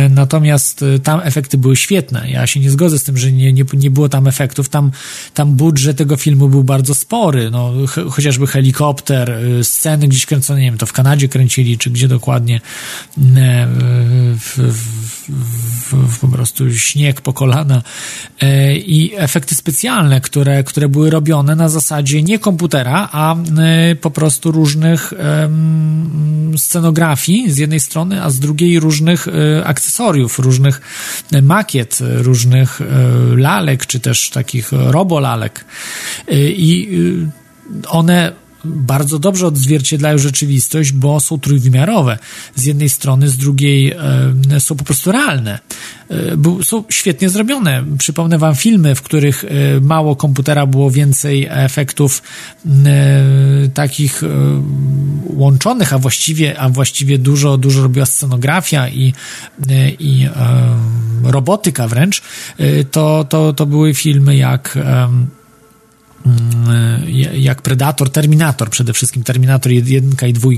natomiast e, tam efekty były świetne. Ja się nie zgodzę z tym, że nie, nie, nie było tam efektów. Tam, tam budżet tego filmu był bardzo spory. No, ch chociażby helikopter, e, sceny gdzieś kręcone, nie wiem, to w Kanadzie kręcili, czy gdzie dokładnie. E, w, w, w, po prostu śnieg po kolana i efekty specjalne, które, które były robione na zasadzie nie komputera, a y, po prostu różnych scenografii z jednej strony, a z drugiej różnych y, akcesoriów, różnych makiet, różnych y, lalek, czy też takich robolalek. I one bardzo dobrze odzwierciedlają rzeczywistość, bo są trójwymiarowe. Z jednej strony, z drugiej e, są po prostu realne. E, są świetnie zrobione. Przypomnę wam filmy, w których e, mało komputera było więcej efektów takich łączonych, a właściwie, a właściwie dużo, dużo robiła scenografia i, i robotyka wręcz. To, to, to były filmy jak jak Predator, Terminator, przede wszystkim Terminator 1 i 2,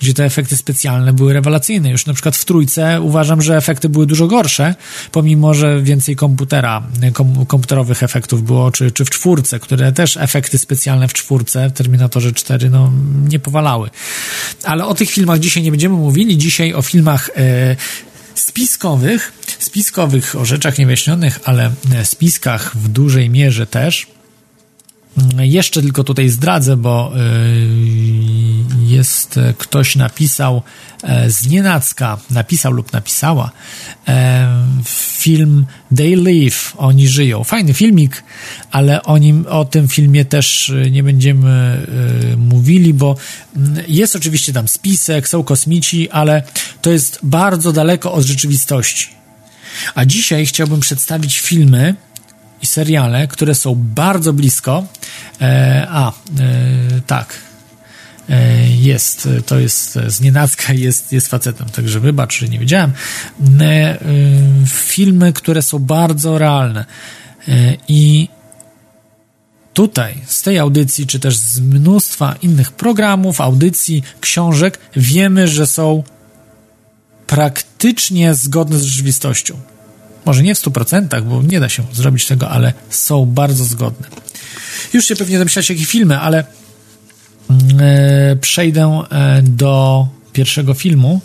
gdzie te efekty specjalne były rewelacyjne. Już na przykład w trójce uważam, że efekty były dużo gorsze, pomimo, że więcej komputera, kom, komputerowych efektów było, czy, czy w czwórce, które też efekty specjalne w czwórce, w Terminatorze 4, no, nie powalały. Ale o tych filmach dzisiaj nie będziemy mówili, dzisiaj o filmach e, spiskowych, spiskowych, o rzeczach niewyjaśnionych, ale spiskach w dużej mierze też, jeszcze tylko tutaj zdradzę, bo y, jest ktoś napisał e, z nienacka, napisał lub napisała e, film They Live, oni żyją. Fajny filmik, ale o nim, o tym filmie też nie będziemy y, mówili, bo mm, jest oczywiście tam spisek, są kosmici, ale to jest bardzo daleko od rzeczywistości. A dzisiaj chciałbym przedstawić filmy, i seriale, które są bardzo blisko. E, a, e, tak. E, jest, to jest z nienacka, jest, jest facetem, także wybacz, że nie wiedziałem. E, e, filmy, które są bardzo realne. E, I tutaj, z tej audycji, czy też z mnóstwa innych programów, audycji, książek, wiemy, że są praktycznie zgodne z rzeczywistością. Może nie w 100%, bo nie da się zrobić tego, ale są bardzo zgodne. Już się pewnie domyślacie, jakie filmy, ale e, przejdę e, do pierwszego filmu,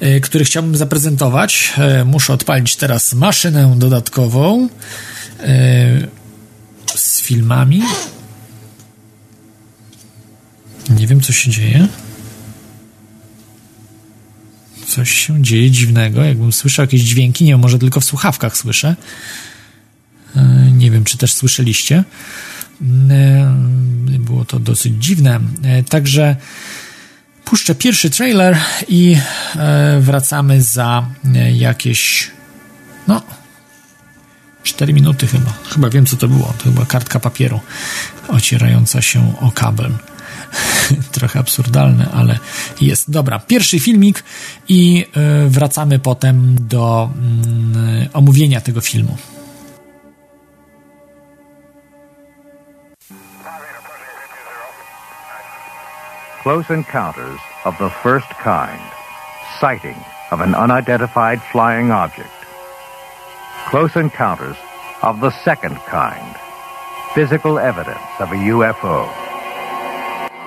e, który chciałbym zaprezentować. E, muszę odpalić teraz maszynę dodatkową z filmami. Nie wiem, co się dzieje. Coś się dzieje dziwnego, jakbym słyszał jakieś dźwięki. Nie wiem, może tylko w słuchawkach słyszę. E, nie wiem, czy też słyszeliście. E, było to dosyć dziwne. E, także puszczę pierwszy trailer i wracamy za jakieś no 4 minuty chyba. Chyba wiem, co to było. To chyba kartka papieru ocierająca się o kabel. Trochę absurdalne, ale jest. Dobra, pierwszy filmik i wracamy potem do mm, omówienia tego filmu. Close encounters of the first kind. Sighting of an unidentified flying object. Close encounters of the second kind. Physical evidence of a UFO.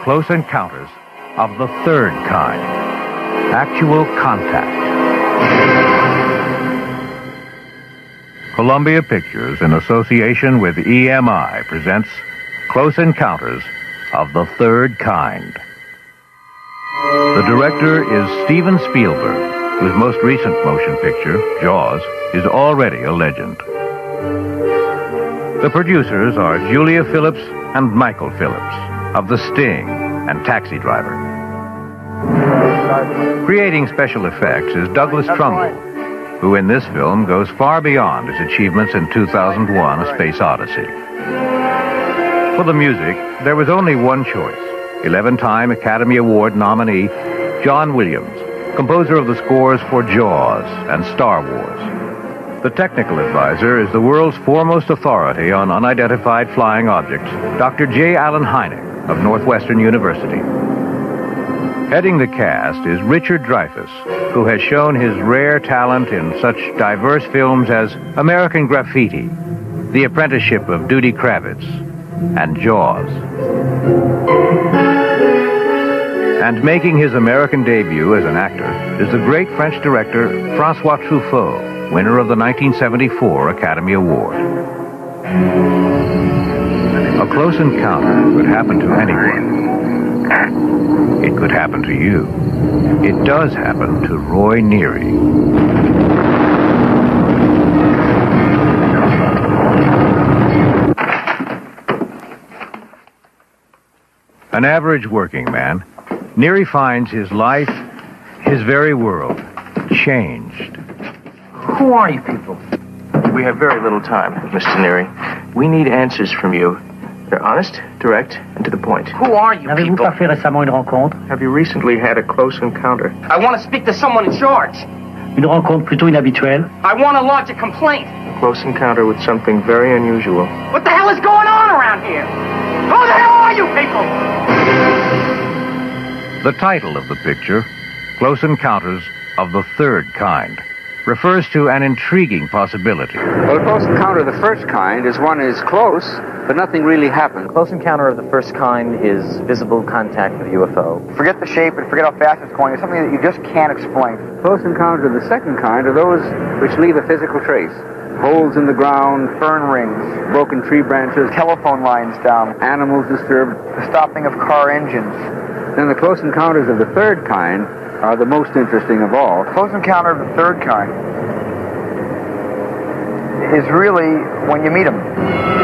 Close encounters of the third kind. Actual contact. Columbia Pictures, in association with EMI, presents Close Encounters of the Third Kind. The director is Steven Spielberg, whose most recent motion picture, Jaws, is already a legend. The producers are Julia Phillips and Michael Phillips of The Sting and Taxi Driver. Creating special effects is Douglas Trumbull, who in this film goes far beyond his achievements in 2001 A Space Odyssey. For the music, there was only one choice 11 time Academy Award nominee John Williams, composer of the scores for Jaws and Star Wars. The technical advisor is the world's foremost authority on unidentified flying objects, Dr. J. Allen Hynek of Northwestern University. Heading the cast is Richard Dreyfuss, who has shown his rare talent in such diverse films as American Graffiti, The Apprenticeship of Duty Kravitz, and Jaws. And making his American debut as an actor is the great French director Francois Truffaut, winner of the 1974 Academy Award. A close encounter could happen to anyone. It could happen to you. It does happen to Roy Neary. An average working man, Neary finds his life, his very world, changed. Who are you people? We have very little time, Mr. Neary. We need answers from you. They're honest, direct, and to the point. Who are you N'avez-vous people? pas fait récemment une rencontre Have you recently had a close encounter? I want to speak to someone in charge. Une rencontre plutôt inhabituelle I want to lodge a complaint. A close encounter with something very unusual. What the hell is going on around here? Who the hell are you people? The title of the picture, Close Encounters of the Third Kind, refers to an intriguing possibility. Well, a close encounter of the first kind is one is close, but nothing really happened. Close encounter of the first kind is visible contact with a UFO. Forget the shape and forget how fast it's going. It's something that you just can't explain. Close encounters of the second kind are those which leave a physical trace. Holes in the ground, Fern rings, broken tree branches, telephone lines down, animals disturbed. the stopping of car engines. Then the close encounters of the third kind are the most interesting of all. Close encounter of the third kind is really when you meet them.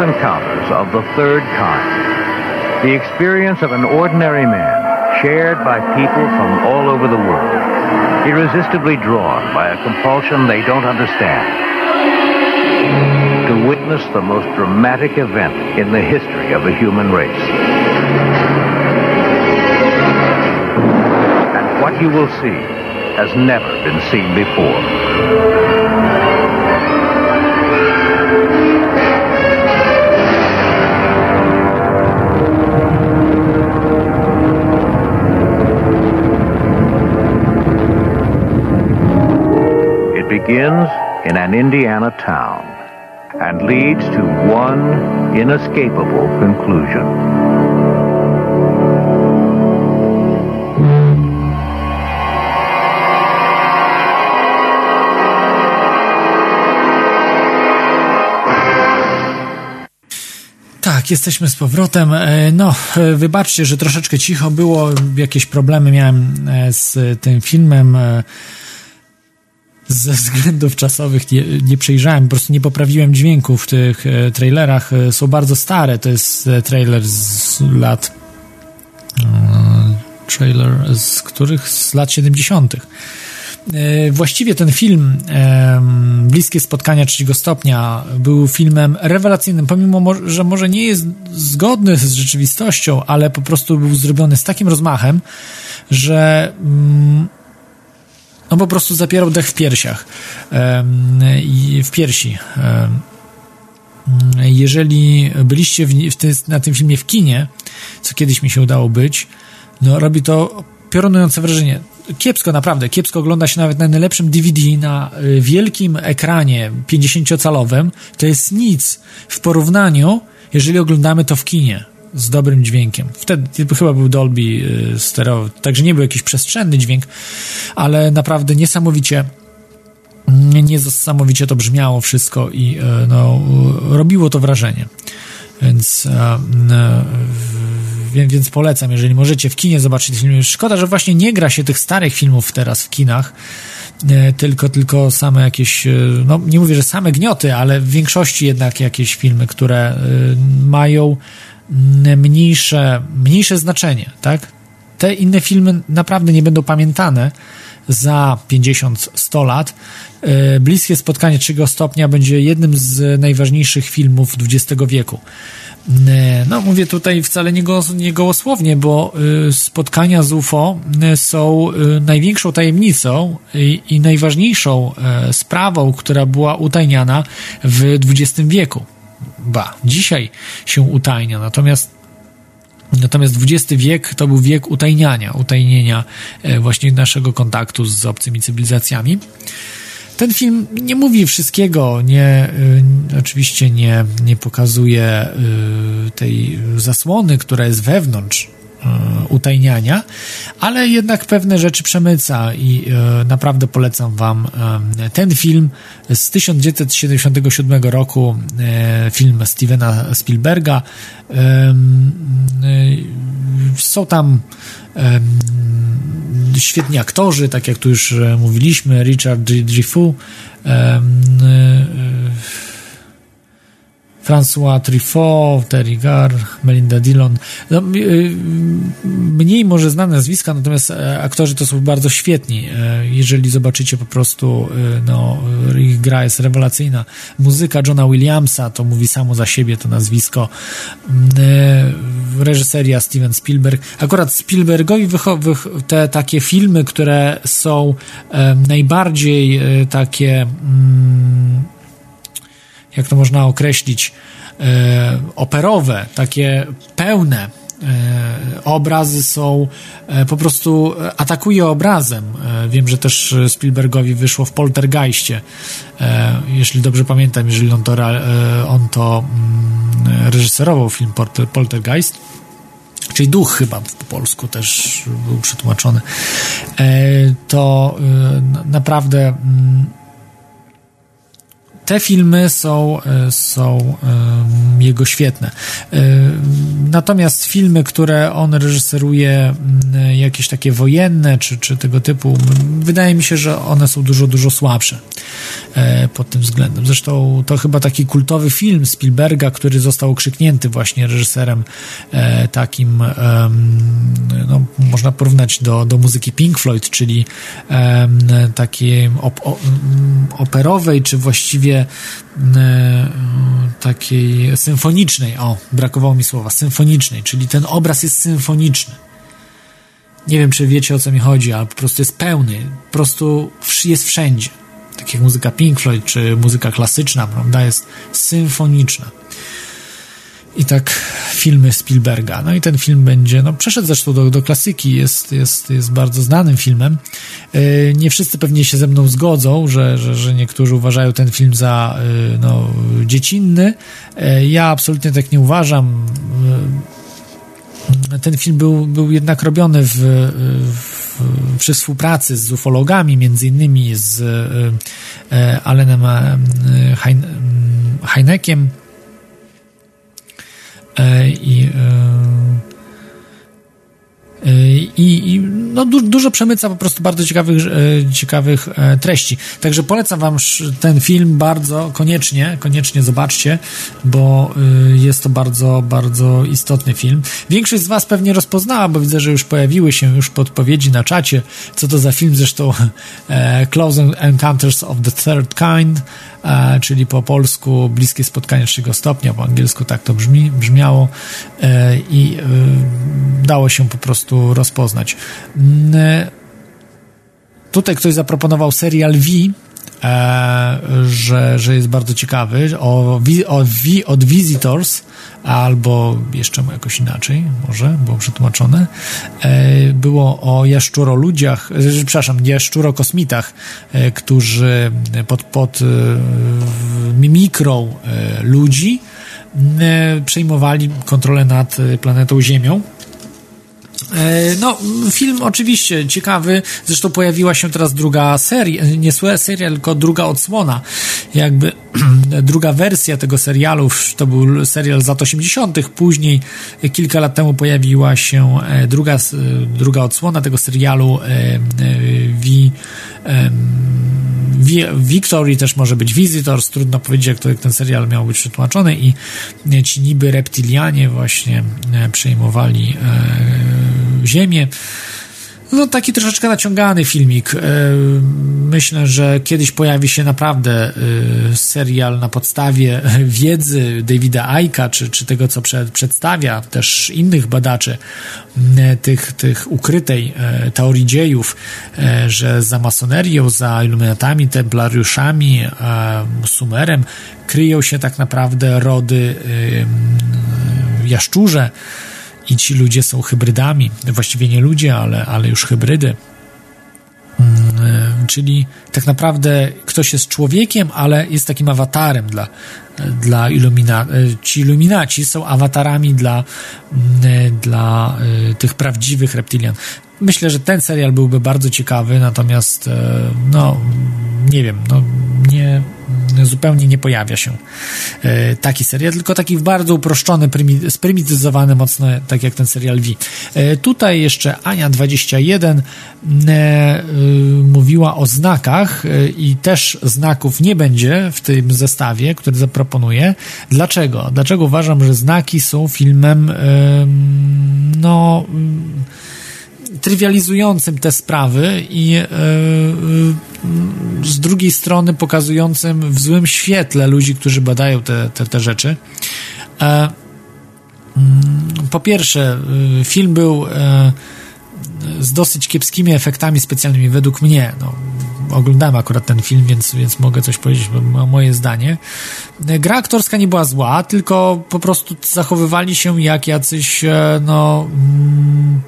Encounters of the Third Kind. The experience of an ordinary man shared by people from all over the world, irresistibly drawn by a compulsion they don't understand. To witness the most dramatic event in the history of the human race. And what you will see has never been seen before. Begins in an Indiana town and leads to one inescapable conclusion. Tak, jesteśmy z powrotem. E, no, e, wybaczcie, że troszeczkę cicho było. Jakieś problemy miałem e, z tym filmem. Ze względów czasowych nie, nie przejrzałem, po prostu nie poprawiłem dźwięku w tych trailerach. Są bardzo stare. To jest trailer z lat. Trailer z których? Z lat 70. E, właściwie ten film Bliskie Spotkania Trzeciego Stopnia był filmem rewelacyjnym, pomimo, że może nie jest zgodny z rzeczywistością, ale po prostu był zrobiony z takim rozmachem, że mm, no po prostu zapierał dech w piersiach i w piersi. Jeżeli byliście w, w na tym filmie w kinie, co kiedyś mi się udało być, no robi to piorunujące wrażenie kiepsko, naprawdę, kiepsko ogląda się nawet na najlepszym DVD na y, wielkim ekranie 50-calowym. To jest nic w porównaniu, jeżeli oglądamy to w kinie z dobrym dźwiękiem. Wtedy chyba był Dolby y, stereo, także nie był jakiś przestrzenny dźwięk, ale naprawdę niesamowicie niesamowicie to brzmiało wszystko i y, no, robiło to wrażenie. Więc więc polecam, jeżeli możecie w kinie zobaczyć film. Szkoda, że właśnie nie gra się tych starych filmów teraz w kinach, tylko, tylko same jakieś, no nie mówię, że same gnioty, ale w większości jednak jakieś filmy, które mają mniejsze, mniejsze znaczenie, tak? Te inne filmy naprawdę nie będą pamiętane za 50-100 lat. Bliskie spotkanie trzeciego stopnia będzie jednym z najważniejszych filmów XX wieku. No, mówię tutaj wcale nie, go, nie gołosłownie, bo y, spotkania z UFO są y, największą tajemnicą i, i najważniejszą e, sprawą, która była utajniana w XX wieku. Ba, dzisiaj się utajnia, natomiast Natomiast XX wiek to był wiek utajniania, utajnienia e, właśnie naszego kontaktu z obcymi cywilizacjami. Ten film nie mówi wszystkiego, nie, y, oczywiście nie, nie pokazuje y, tej zasłony, która jest wewnątrz utajniania, ale jednak pewne rzeczy przemyca i naprawdę polecam Wam ten film z 1977 roku, film Stevena Spielberga. Są tam świetni aktorzy, tak jak tu już e, mówiliśmy, Richard Dreyfuss, François Truffaut, Terry Gar, Melinda Dillon. No, y, mniej może znane nazwiska, natomiast e, aktorzy to są bardzo świetni. E, jeżeli zobaczycie po prostu, y, no, ich gra jest rewelacyjna. Muzyka Johna Williamsa to mówi samo za siebie to nazwisko. Mm, e, reżyseria Steven Spielberg. Akurat Spielbergowi te takie filmy, które są najbardziej takie mm, jak to można określić, e, operowe, takie pełne e, obrazy są e, po prostu atakuje obrazem. Wiem, że też Spielbergowi wyszło w Poltergeistie. Jeśli dobrze pamiętam, jeżeli on to, on to mm, reżyserował film Poltergeist. Czyli duch chyba po polsku też był przetłumaczony. To naprawdę mm, te filmy są, e, są jego świetne. E, natomiast filmy, które on reżyseruje, jakieś takie wojenne czy, czy tego typu, wydaje mi się, że one są dużo, dużo słabsze e, pod tym względem. Zresztą to chyba taki kultowy film Spielberga, który został okrzyknięty właśnie reżyserem takim, no, można porównać do, do muzyki Pink Floyd, czyli takiej op, operowej, czy właściwie E, takiej symfonicznej, o, brakowało mi słowa, symfonicznej, czyli ten obraz jest symfoniczny. Nie wiem, czy wiecie o co mi chodzi, ale po prostu jest pełny, po prostu jest wszędzie. Tak jak muzyka Pink Floyd, czy muzyka klasyczna, prawda, jest symfoniczna. I tak filmy Spielberga. No i ten film będzie, no przeszedł zresztą do, do klasyki, jest, jest, jest bardzo znanym filmem. Yy, nie wszyscy pewnie się ze mną zgodzą, że, że, że niektórzy uważają ten film za yy, no, dziecinny. Yy, ja absolutnie tak nie uważam. Ten film był, był jednak robiony w, w przy współpracy z ufologami, między innymi z Allenem Heinekiem, E, i e, e, i, i no, du, dużo przemyca po prostu bardzo ciekawych, ciekawych treści. Także polecam wam ten film bardzo, koniecznie, koniecznie zobaczcie, bo jest to bardzo, bardzo istotny film. Większość z was pewnie rozpoznała, bo widzę, że już pojawiły się już podpowiedzi na czacie, co to za film, zresztą Close Encounters of the Third Kind, E, czyli po polsku bliskie spotkanie trzeciego stopnia, po angielsku tak to brzmi, brzmiało e, i e, dało się po prostu rozpoznać. Mm, tutaj ktoś zaproponował serial V, e, że, że jest bardzo ciekawy, o, o, od Visitors, albo jeszcze jakoś inaczej, może było przetłumaczone. E, było o jaszczuroludziach, e, przepraszam, jaszczurokosmitach, e, którzy pod, pod mikrą ludzi przejmowali kontrolę nad planetą Ziemią E, no, film oczywiście ciekawy, zresztą pojawiła się teraz druga seria, nie seria, tylko druga odsłona, jakby druga wersja tego serialu, to był serial z lat 80., później kilka lat temu pojawiła się e, druga, druga odsłona tego serialu e, V Victory też może być Visitors, trudno powiedzieć, jak, to, jak ten serial miał być przetłumaczony. I ci niby reptilianie właśnie przejmowali Ziemię. No taki troszeczkę naciągany filmik. E, myślę, że kiedyś pojawi się naprawdę e, serial na podstawie wiedzy Davida Aika, czy, czy tego, co przed, przedstawia też innych badaczy tych, tych ukrytej e, teorii dziejów, że za masonerią, za iluminatami, templariuszami, sumerem kryją się tak naprawdę rody jaszczurze, i ci ludzie są hybrydami, właściwie nie ludzie, ale, ale już hybrydy. Mm, e, czyli tak naprawdę ktoś jest człowiekiem, ale jest takim awatarem dla, dla ilumina, e, ci iluminaci są awatarami dla, mm, e, dla tych prawdziwych reptilian. Myślę, że ten serial byłby bardzo ciekawy, natomiast no nie wiem, no nie zupełnie nie pojawia się e, taki serial, tylko taki bardzo uproszczony, sprymityzowany mocno, tak jak ten serial V. E, tutaj jeszcze Ania21 e, mówiła o znakach i też znaków nie będzie w tym zestawie, który zaproponuję. Dlaczego? Dlaczego uważam, że znaki są filmem no trywializującym te sprawy i e, e, z drugiej strony pokazującym w złym świetle ludzi, którzy badają te, te, te rzeczy. E, mm, po pierwsze, film był z dosyć kiepskimi efektami specjalnymi według mnie. No, oglądałem akurat ten film, więc, więc mogę coś powiedzieć, bo moje zdanie. Gra aktorska nie była zła, tylko po prostu zachowywali się jak jacyś, no... Mm,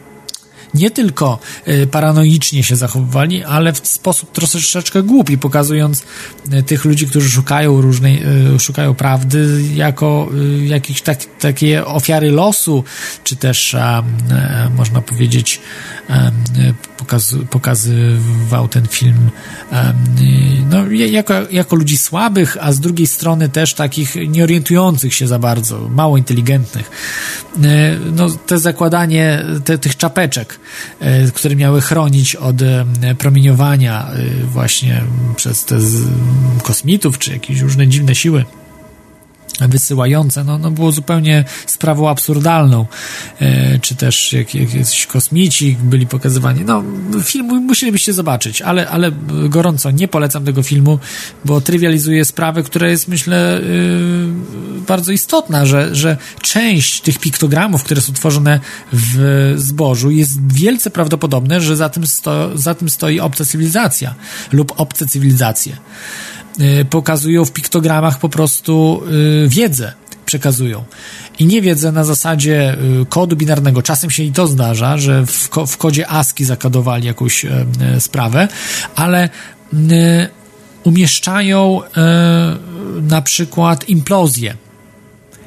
nie tylko y, paranoicznie się zachowywali, ale w sposób troszeczkę głupi, pokazując y, tych ludzi, którzy szukają różnej, y, szukają prawdy jako jakieś tak, takie ofiary losu, czy też można powiedzieć pokaz, pokazywał ten film no, jako, jako ludzi słabych, a z drugiej strony też takich nieorientujących się za bardzo, mało inteligentnych. No, te zakładanie te, tych czapeczek, E, które miały chronić od e, promieniowania e, właśnie przez te kosmitów, czy jakieś różne dziwne siły wysyłające, no, no było zupełnie sprawą absurdalną, e, czy też jak, jak jacyś kosmici byli pokazywani. No, film musielibyście zobaczyć, ale, ale gorąco nie polecam tego filmu, bo trywializuje sprawę, która jest, myślę, yy, bardzo istotna, że, że część tych piktogramów, które są tworzone w zbożu, jest wielce prawdopodobne, że za tym, sto, za tym stoi obca cywilizacja lub obce cywilizacje. Y, pokazują w piktogramach po prostu y, wiedzę. przekazują. I nie wiedzę na zasadzie y, kodu binarnego. Czasem się i to zdarza, że w, w kodzie ASCII zakodowali jakąś sprawę, ale umieszczają na przykład implozję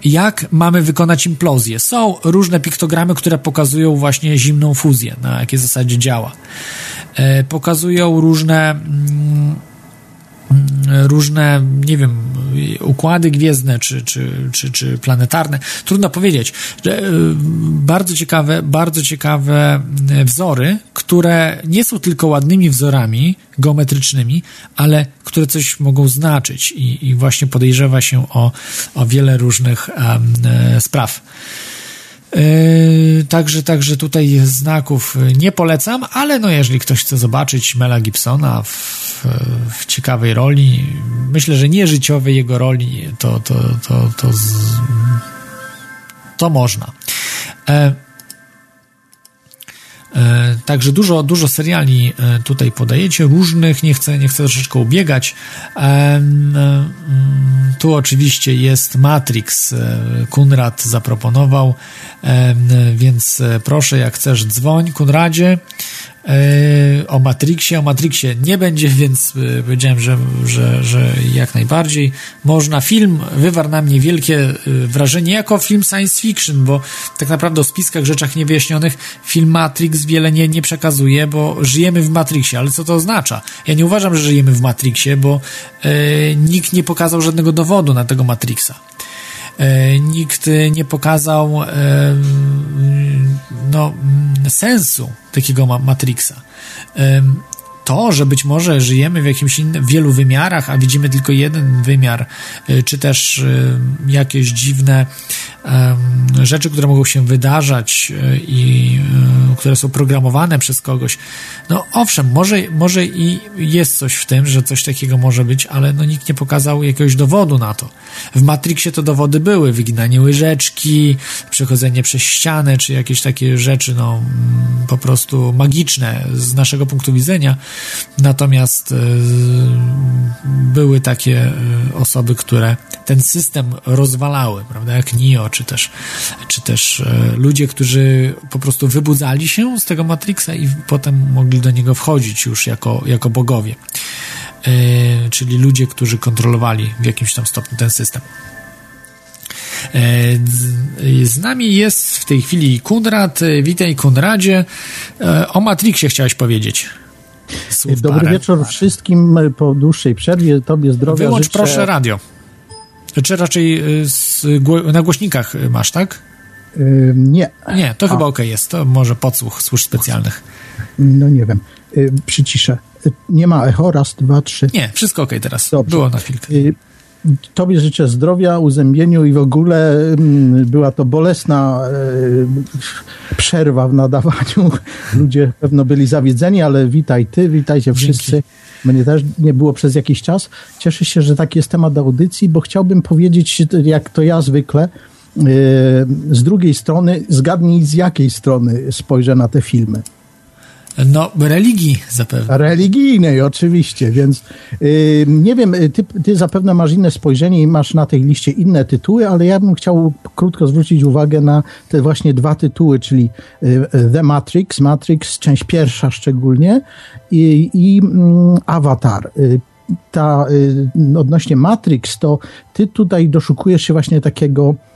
jak mamy wykonać implozję. Są różne piktogramy, które pokazują właśnie zimną fuzję, na jakiej zasadzie działa. Pokazują różne mm, różne, nie wiem, układy gwiezdne czy, czy, czy, czy planetarne. Trudno powiedzieć. E, bardzo ciekawe, bardzo ciekawe wzory, które nie są tylko ładnymi wzorami geometrycznymi, ale które coś mogą znaczyć i, i właśnie podejrzewa się o, o wiele różnych um, spraw. Yy, także, także tutaj znaków nie polecam, ale no jeżeli ktoś chce zobaczyć Mela Gibsona w, w ciekawej roli, myślę, że nie życiowej jego roli, to, to, to, to, z, to można. E, E, także dużo, dużo seriali e, tutaj podajecie, różnych, nie chcę, nie chcę troszeczkę ubiegać. E, tu oczywiście jest Matrix, Kunrad zaproponował, więc proszę, jak chcesz, dzwoń, Kunradzie. E, o Matrixie. O Matrixie nie będzie, więc e, powiedziałem, że, że, że jak najbardziej można. Film wywarł na mnie wielkie e, wrażenie jako film science fiction, bo tak naprawdę o spiskach, rzeczach niewyjaśnionych film Matrix wiele nie, nie przekazuje, bo żyjemy w Matrixie. Ale co to oznacza? Ja nie uważam, że żyjemy w Matrixie, bo nikt nie pokazał żadnego dowodu na tego Matrixa. E, nikt nie pokazał e, no, sensu takiego Matrixa. To, że być może żyjemy w jakimś innym, wielu wymiarach, a widzimy tylko jeden wymiar, y, czy też jakieś dziwne rzeczy, które mogą się wydarzać y, i które są programowane przez kogoś. No owszem, może, może i jest coś w tym, że coś takiego może być, ale no nikt nie pokazał jakiegoś dowodu na to. W Matrixie to dowody były, wyginanie łyżeczki, przechodzenie przez ścianę, czy jakieś takie rzeczy, no mm, po prostu magiczne z naszego punktu widzenia, Natomiast e, były takie e, osoby, które ten system rozwalały, prawda, jak Neo, czy też, czy też e, ludzie, którzy po prostu wybudzali się z tego Matrixa i potem mogli do niego wchodzić już jako, jako bogowie. Czyli ludzie, którzy kontrolowali w jakimś tam stopniu ten system. Z nami jest w tej chwili Kunrad. Witaj, Kunradzie. O Matrixie chciałeś powiedzieć. Słów Dobry parę. wieczór wszystkim po dłuższej przerwie. Tobie zdrowia Wyłącz życzę... proszę radio. Czy raczej y, z, na głośnikach masz, tak? Yy, nie. Nie, to A. chyba ok jest. To może podsłuch służb specjalnych. No nie wiem. Yy, przyciszę. Yy, nie ma echo, raz, dwa, trzy. Nie, wszystko ok teraz. Dobrze. Było na chwilkę. Tobie życzę zdrowia, uzębieniu i w ogóle mm, była to bolesna e, przerwa w nadawaniu. Ludzie pewno byli zawiedzeni, ale witaj ty, witajcie wszyscy. Mnie też nie było przez jakiś czas. Cieszę się, że taki jest temat audycji, bo chciałbym powiedzieć, jak to ja zwykle, e, z drugiej strony, zgadnij z jakiej strony spojrzę na te filmy. No, religii zapewne. Religijnej, oczywiście, więc yy, nie wiem, ty, ty zapewne masz inne spojrzenie i masz na tej liście inne tytuły, ale ja bym chciał krótko zwrócić uwagę na te właśnie dwa tytuły, czyli yy, The Matrix, Matrix, część pierwsza szczególnie i, i yy, Avatar. Y, ta, y, odnośnie Matrix, to ty tutaj doszukujesz się właśnie takiego Mm,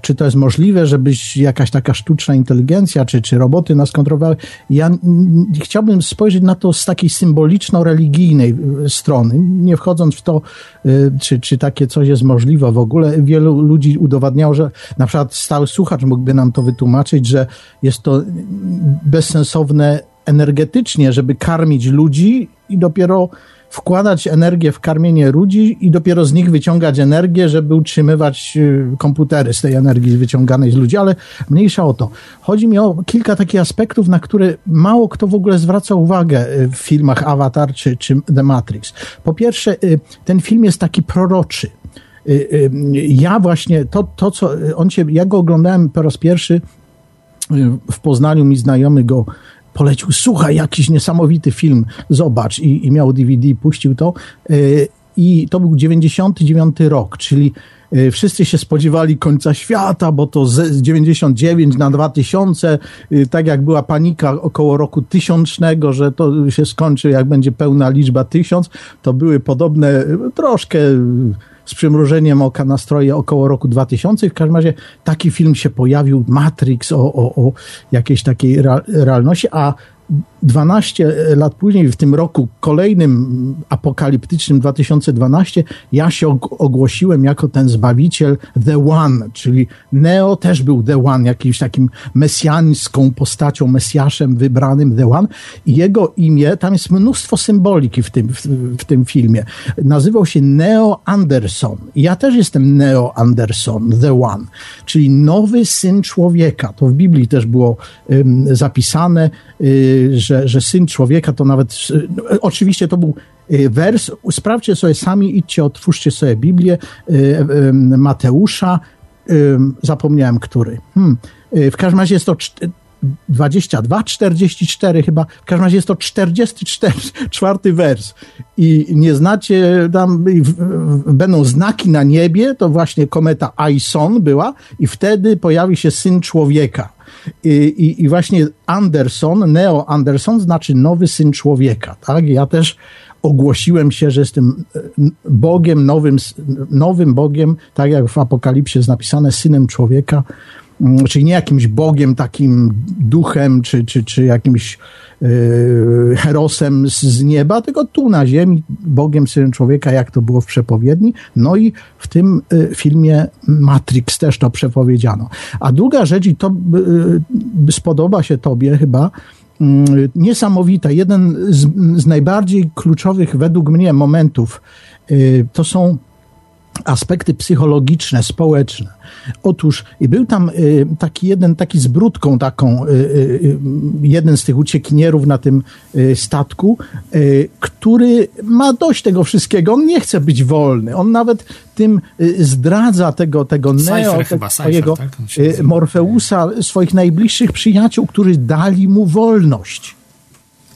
czy to jest możliwe, żebyś jakaś taka sztuczna inteligencja, czy, czy roboty nas kontrolowały. Ja chciałbym spojrzeć na to z takiej symboliczno-religijnej y, strony, nie wchodząc w to, y, czy, czy takie coś jest możliwe w ogóle. Wielu ludzi udowadniało, że na przykład stały słuchacz mógłby nam to wytłumaczyć, że jest to bezsensowne energetycznie, żeby karmić ludzi i dopiero wkładać energię w karmienie ludzi i dopiero z nich wyciągać energię, żeby utrzymywać y, komputery z tej energii wyciąganej z ludzi, ale mniejsza o to. Chodzi mi o kilka takich aspektów, na które mało kto w ogóle zwraca uwagę y, w filmach Avatar czy, czy The Matrix. Po pierwsze, y, ten film jest taki proroczy. Ja właśnie, to, to co on się, ja go oglądałem po raz pierwszy w Poznaniu, mi znajomy go polecił, słuchaj, jakiś niesamowity film, zobacz i, i miał DVD, puścił to. Y, i to był 99 rok, czyli y, wszyscy się spodziewali końca świata, bo to z 99 na 2000, y, tak jak była panika około roku tysiącznego, że to się skończy, jak będzie pełna liczba tysiąc, to były podobne troszkę z przymrużeniem oka nastroje około roku 2000. W każdym razie taki film się pojawił, Matrix o, o, o jakiejś takiej realności, a 12 lat później, w tym roku kolejnym apokaliptycznym 2012, ja się ogłosiłem jako ten zbawiciel The One, czyli Neo też był The One, jakimś takim mesjańską postacią, mesjaszem wybranym The One i jego imię, tam jest mnóstwo symboliki w tym, w, w tym filmie. Nazywał się Neo Anderson. Ja też jestem Neo Anderson, The One, czyli nowy syn człowieka. To w Biblii też było zapisane, że, że syn człowieka to nawet, y, oczywiście to był y, wers, sprawdźcie sobie sami, idźcie, otwórzcie sobie Biblię y, Mateusza, zapomniałem który. Hmm. W każdym razie jest to 22, 44 chyba, w każdym razie jest to 44 czwarty wers i nie znacie, tam będą znaki na niebie, to właśnie kometa Aison była i wtedy pojawi się Syn Człowieka. I, i, I, właśnie Anderson, Neo Anderson znaczy nowy syn człowieka, tak? Ja też ogłosiłem się, że jestem e, Bogiem, nowym, nowym Bogiem, tak jak w Apokalipsie jest napisane, synem człowieka, czyli nie jakimś Bogiem, takim duchem, czy, czy, czy jakimś yy, herosem z, z, nieba, tylko tu na ziemi, Bogiem, synem człowieka, jak to było w przepowiedni. No i w tym y, filmie Matrix też to przepowiedziano. A druga rzecz, i to y, spodoba się tobie chyba, mm, niesamowita. Jeden z, z, najbardziej kluczowych według mnie momentów y, to są aspekty psychologiczne, społeczne. Otóż był tam y, taki jeden, taki z brudką taką, y, y, jeden z tych uciekinierów na tym statku, który ma dość tego wszystkiego. On nie chce być wolny. On nawet tym zdradza tego, tego Neo, tego chyba, swojego tak? Morfeusa, swoich najbliższych przyjaciół, którzy dali mu wolność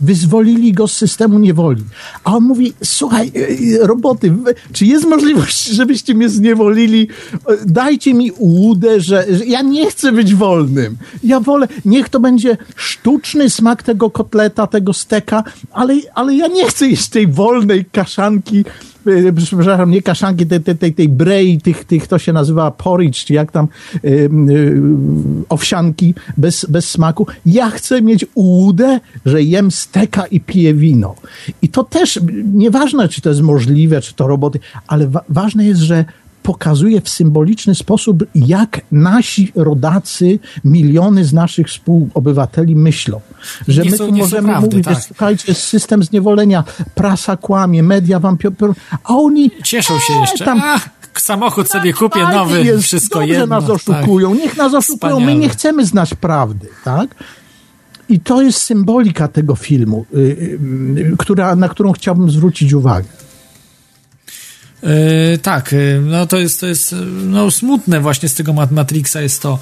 wyzwolili go z systemu niewoli. A on mówi, słuchaj, e, e, roboty, czy jest możliwość, żebyście mnie zniewolili? E, dajcie mi ułudę, że, że ja nie chcę być wolnym. Ja wolę, niech to będzie sztuczny smak tego kotleta, tego steka, ale, ale ja nie chcę jeść tej wolnej kaszanki przepraszam, nie kaszanki, tej, tej, tej, tej brei, tych, tych, to się nazywa porridge, czy jak tam yy, owsianki bez, bez smaku. Ja chcę mieć ułudę, że jem steka i piję wino. I to też, nieważne, czy to jest możliwe, czy to roboty, ale wa ważne jest, że pokazuje w symboliczny sposób, jak nasi rodacy, miliony z naszych współobywateli myślą. Że nie my są, tu możemy prawdy, mówić, tak. że słuchajcie, jest system zniewolenia, prasa kłamie, media wam... A oni... Cieszą się jeszcze. Tam, Ach samochód sobie kupię nowy, jest, wszystko dobrze jedno. nas oszukują, tak. niech nas oszukują, Wspaniale. my nie chcemy znać prawdy, tak? I to jest symbolika tego filmu, y, y, y, która, na którą chciałbym zwrócić uwagę. Yy, tak, yy, no to jest, to jest no, smutne właśnie z tego Matrixa jest to,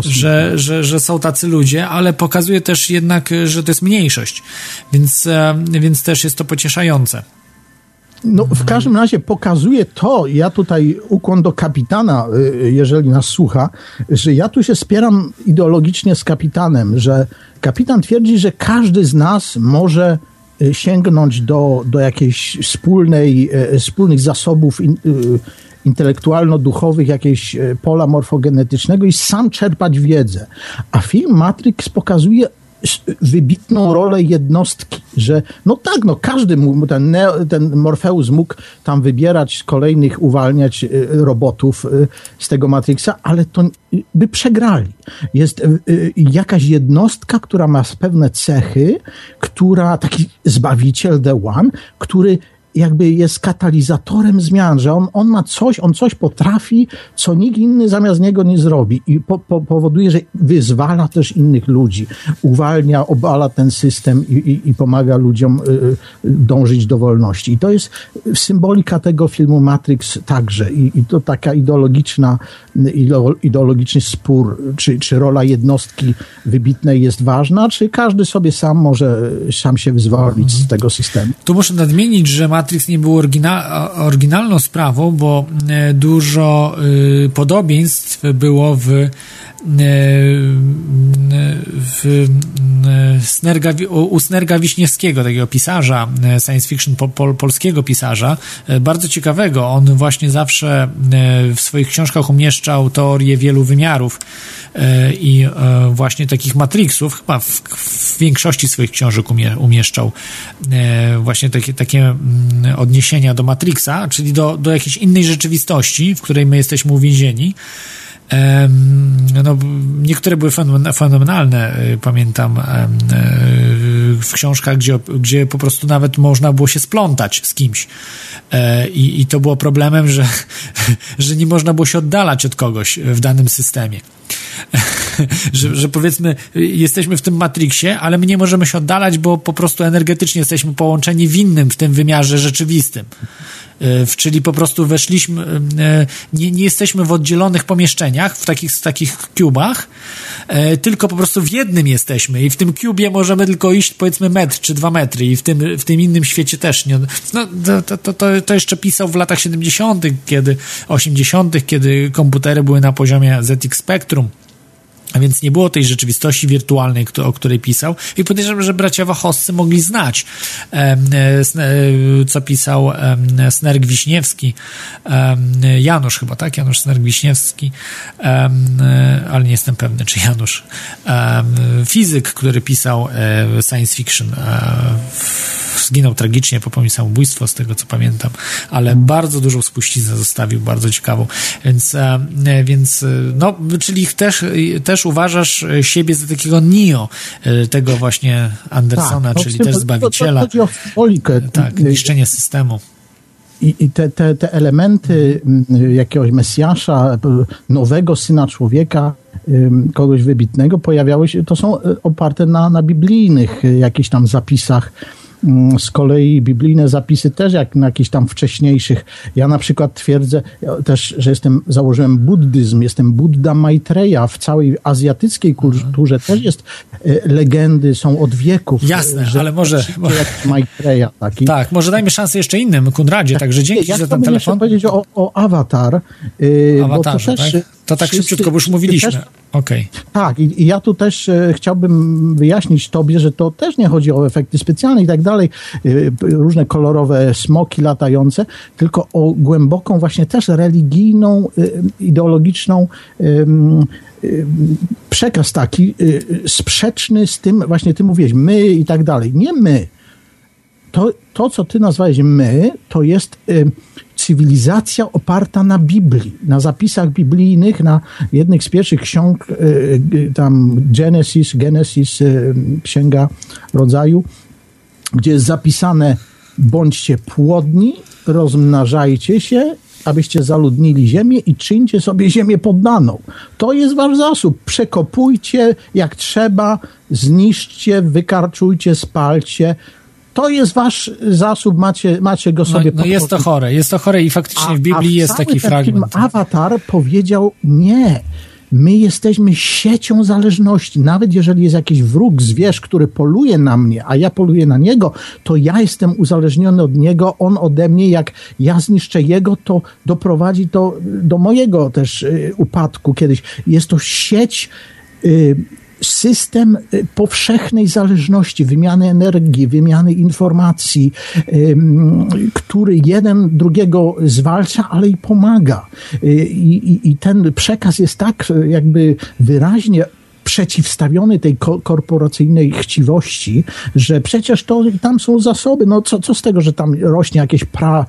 że, że, że są tacy ludzie, ale pokazuje też jednak, że to jest mniejszość, więc, więc też jest to pocieszające. No, w każdym razie pokazuje to, ja tutaj ukłon do kapitana, jeżeli nas słucha, że ja tu się spieram ideologicznie z kapitanem, że kapitan twierdzi, że każdy z nas może sięgnąć do, do jakiejś wspólnej, y, wspólnych zasobów in, y, intelektualno-duchowych, jakiegoś pola morfogenetycznego i sam czerpać wiedzę. A film Matrix pokazuje wybitną rolę jednostki, że no tak, no każdy mógł, ten, Neo, ten mógł tam wybierać kolejnych, uwalniać y, robotów y, z tego Matrixa, ale to by przegrali. Jest y, jakaś jednostka, która ma pewne cechy, która, taki zbawiciel The One, który jakby jest katalizatorem zmian, że on, on ma coś, on coś potrafi, co nikt inny zamiast niego nie zrobi i po, po, powoduje, że wyzwala też innych ludzi, uwalnia, obala ten system i, i, i pomaga ludziom y, y dążyć do wolności. I to jest symbolika tego filmu Matrix także i, i to taka ideologiczna, ideologiczny spór, czy, czy rola jednostki wybitnej jest ważna, czy każdy sobie sam może sam się wyzwolić z tego systemu. Tu muszę nadmienić, że ma Matrix nie był orygina, oryginalną sprawą, bo e, dużo y, podobieństw było w w, Snerga, u Snerga Wiśniewskiego, takiego pisarza, science fiction pol, pol, polskiego pisarza, bardzo ciekawego. On właśnie zawsze w swoich książkach umieszczał teorię wielu wymiarów i właśnie takich matrixów, chyba w, w większości swoich książek umie, umieszczał właśnie takie, takie odniesienia do Matrixa, czyli do, do jakiejś innej rzeczywistości, w której my jesteśmy uwięzieni no, niektóre były fenomenalne, y, pamiętam, y, w książkach, gdzie, gdzie po prostu nawet można było się splątać z kimś. E, I, i to było problemem, że, że nie można było się oddalać od kogoś w danym systemie. że, że powiedzmy, jesteśmy w tym Matrixie, ale my nie możemy się oddalać, bo po prostu energetycznie jesteśmy połączeni w innym, w tym wymiarze rzeczywistym. E, czyli po prostu weszliśmy, e, nie, nie jesteśmy w oddzielonych pomieszczeniach, w takich, takich kubach, e, tylko po prostu w jednym jesteśmy i w tym kubie możemy tylko iść powiedzmy metr czy dwa metry i w tym, w tym innym świecie też nie. No, to, to, to, to jeszcze pisał w latach 70., kiedy 80., kiedy komputery były na poziomie ZX Spectrum. A więc nie było tej rzeczywistości wirtualnej, o której pisał. I podejrzewam, że bracia Wachowscy mogli znać, e, co pisał Snerg Wiśniewski. Janusz chyba, tak? Janusz Snerg Wiśniewski. Ale nie jestem pewny, czy Janusz. Fizyk, który pisał e, science fiction e, zginął tragicznie, popełnił samobójstwo, z tego co pamiętam, ale bardzo dużą spuściznę zostawił, bardzo ciekawą. Więc, więc no, czyli też, też też uważasz e, siebie za takiego Neo, e, tego właśnie Andersona, tak, czyli też Zbawiciela. Chodzi o symbolikę. Tak, niszczenie systemu. I, te, te, te elementy jakiegoś Mesjasza, nowego Syna Człowieka, kogoś wybitnego pojawiały się, to są e, oparte na, na biblijnych jakichś tam zapisach Mm, z kolei biblijne zapisy też jak na jakichś tam wcześniejszych. Ja na przykład twierdzę też, że jestem, założyłem buddyzm, jestem Buddha Maitreya. W całej azjatyckiej kulturze też jest e, legendy, są od wieków. Jasne, ale może... Maitreya taki. Tak, może dajmy szansę jeszcze innym, Kunradzie, także dzięki ja za ten telefon. Ja powiedzieć o, o Avatar. Avatarze, bo to też, tak? To tak wszyscy, szybciutko, bo już mówiliśmy. Okay. Tak, i, i, ja tu też e, chciałbym wyjaśnić Tobie, że to też nie chodzi o efekty specjalne i tak dalej, e, różne kolorowe smoki latające, tylko o głęboką, właśnie też religijną, e, ideologiczną e, przekaz taki sprzeczny z tym, właśnie Ty mówiłeś, my i tak dalej. Nie my. To, to co Ty nazwałeś my, to jest cywilizacja oparta na Biblii, na zapisach biblijnych, na jednych z pierwszych ksiąg, e, e, tam Genesis, Genesis, e, Księga Rodzaju, gdzie jest zapisane bądźcie płodni, rozmnażajcie się, abyście zaludnili ziemię i czyńcie sobie ziemię poddaną. To jest wasz zasób. Przekopujcie jak trzeba, zniszczcie, wykarczujcie, spalcie, to jest wasz zasób, macie, macie go sobie No, no jest to chore, jest to chore i faktycznie a, w Biblii jest taki fragment. Awatar powiedział nie. My jesteśmy siecią zależności. Nawet jeżeli jest jakiś wróg, zwierz, który poluje na mnie, a ja poluję na niego, to ja jestem uzależniony od niego, on ode mnie. Jak ja zniszczę jego, to doprowadzi to do mojego też y, upadku kiedyś. Jest to sieć y, system y, powszechnej zależności, wymiany energii, wymiany informacji, który jeden drugiego zwalcza, ale i pomaga. Y, I, i, i ten przekaz jest tak jakby wyraźnie przeciwstawiony tej ko korporacyjnej chciwości, że przecież to tam są zasoby. No co, co z tego, że tam rośnie jakieś pra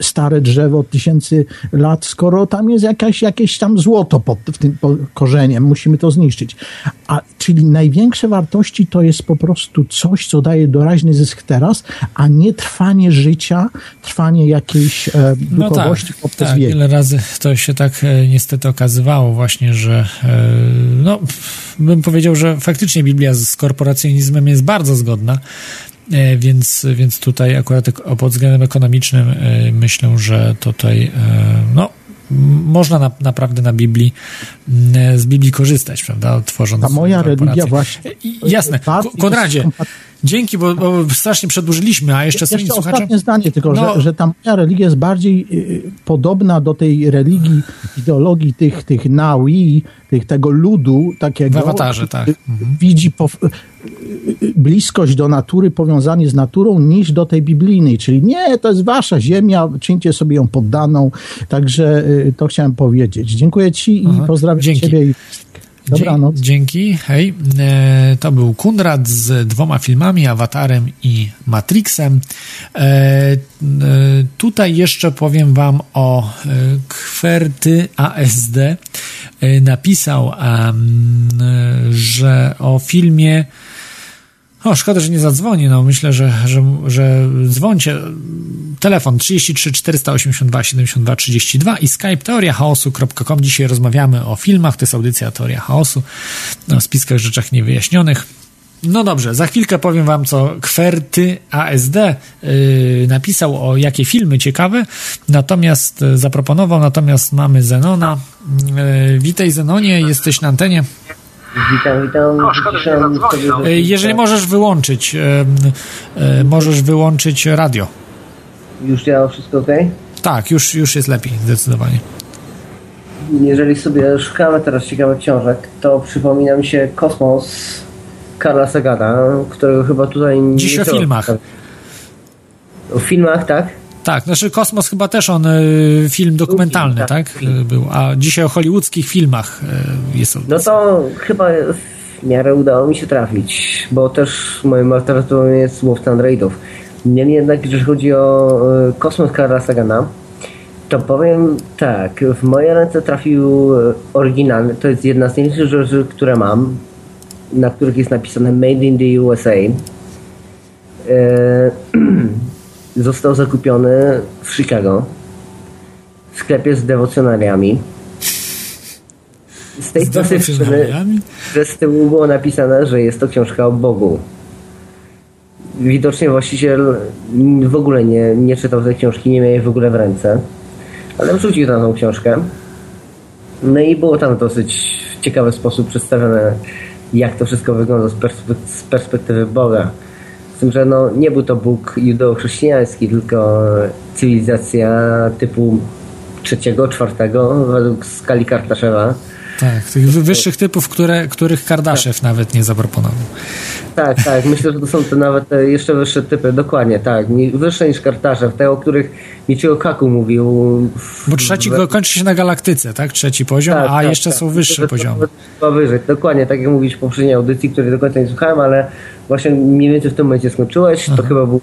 stare drzewo od tysięcy lat, skoro tam jest jakaś, jakieś tam złoto pod tym korzeniem, musimy to zniszczyć. A czyli największe wartości to jest po prostu coś, co daje doraźny zysk teraz, a nie trwanie życia, trwanie jakiejś e, no duchowości tak, poprzez tak, wiele razy to się tak e, niestety okazywało właśnie, że e, no bym powiedział, że faktycznie Biblia z korporacjonizmem jest bardzo zgodna, e, więc, więc tutaj akurat pod względem ekonomicznym e, myślę, że tutaj e, no, można na, naprawdę na Biblii, z Biblii korzystać, prawda, tworząc A moja religia właśnie... Jasne, Konradzie, Dzięki, bo, bo strasznie przedłużyliśmy, a jeszcze, Jeszcze słuchacze... ostatnie zdanie, tylko No. że, że ta moja religia jest bardziej y, podobna do tej religii, ideologii tych, tych naui, tych, tego ludu takiego. W awatarze, tak. y, Widzi po, y, y, bliskość do natury, powiązanie z naturą, niż do tej biblijnej. Czyli nie, to jest wasza ziemia, czyńcie sobie ją poddaną. Także y, to chciałem powiedzieć. Dziękuję ci i Aha, pozdrawiam dzięki. ciebie. I... Dobranoc. Dzięki, hej. E, to był Kunrad z dwoma filmami, Awatarem i Matrixem. E, e, tutaj jeszcze powiem wam o Kwerty ASD. Napisał, że o filmie o, szkoda, że nie zadzwoni. No, myślę, że, że, że dzwońcie. Telefon 33 482 72 32 i skype teoriachaosu.com. Dzisiaj rozmawiamy o filmach. To jest audycja Teoria Chaosu. O spiskach rzeczach niewyjaśnionych. No dobrze, za chwilkę powiem wam, co Kwerty ASD yy, napisał, o jakie filmy ciekawe, natomiast yy, zaproponował, natomiast mamy Zenona. Yy, witaj Zenonie, jesteś na antenie. Witam, witam. Wyciszam sobie E, Jeżeli możesz wyłączyć, e, e, możesz wyłączyć radio. Już działa wszystko ok? Tak, już, już jest lepiej, zdecydowanie. Jeżeli sobie szukamy teraz ciekawych książek, to przypomina mi się Kosmos Karla Sagana, którego chyba tutaj nie Dziś o filmach. O filmach, tak? Tak, znaczy Kosmos chyba też on, e, film dokumentalny, tak? E, Był, a dzisiaj o hollywoodzkich filmach e, jest. No to chyba w miarę udało mi się trafić, bo też moim alternatywą jest Łowca Androidów. Niemniej jednak, jeżeli chodzi o Kosmos Karla Sagana, to powiem tak, w moje ręce trafił oryginalny, to jest jedna z największych rzeczy, które mam, na których jest napisane Made in the USA. E, został zakupiony w Chicago w sklepie z dewocjonariami. Z tej dewocjonariami? że z tyłu było napisane, że jest to książka o Bogu. Widocznie właściciel w ogóle nie, nie czytał tej książki, nie miał jej w ogóle w ręce, ale wrzucił tam tą książkę. No i było tam dosyć w ciekawy sposób przedstawione, jak to wszystko wygląda z perspektywy Boga. Tym, że no, nie był to Bóg judeo-chrześcijański, tylko cywilizacja typu trzeciego, czwartego według skali Kartaszewa. Tak, tych wy- wyższych typów, które, których Kardaszew nawet nie zaproponował. Tak, tak. Myślę, że to są te nawet te jeszcze wyższe typy. Dokładnie, tak. Wyższe niż Kartaszew. Te, o których Michio Kaku mówił. Bo trzeci kończy się na galaktyce, tak? Trzeci poziom, Tak, a tak, jeszcze tak. są wyższe poziomy. nawet Chyba wyżej. Dokładnie, tak jak mówisz w poprzedniej audycji, której do końca nie słuchałem, ale właśnie mniej więcej w tym momencie skończyłeś. To chyba był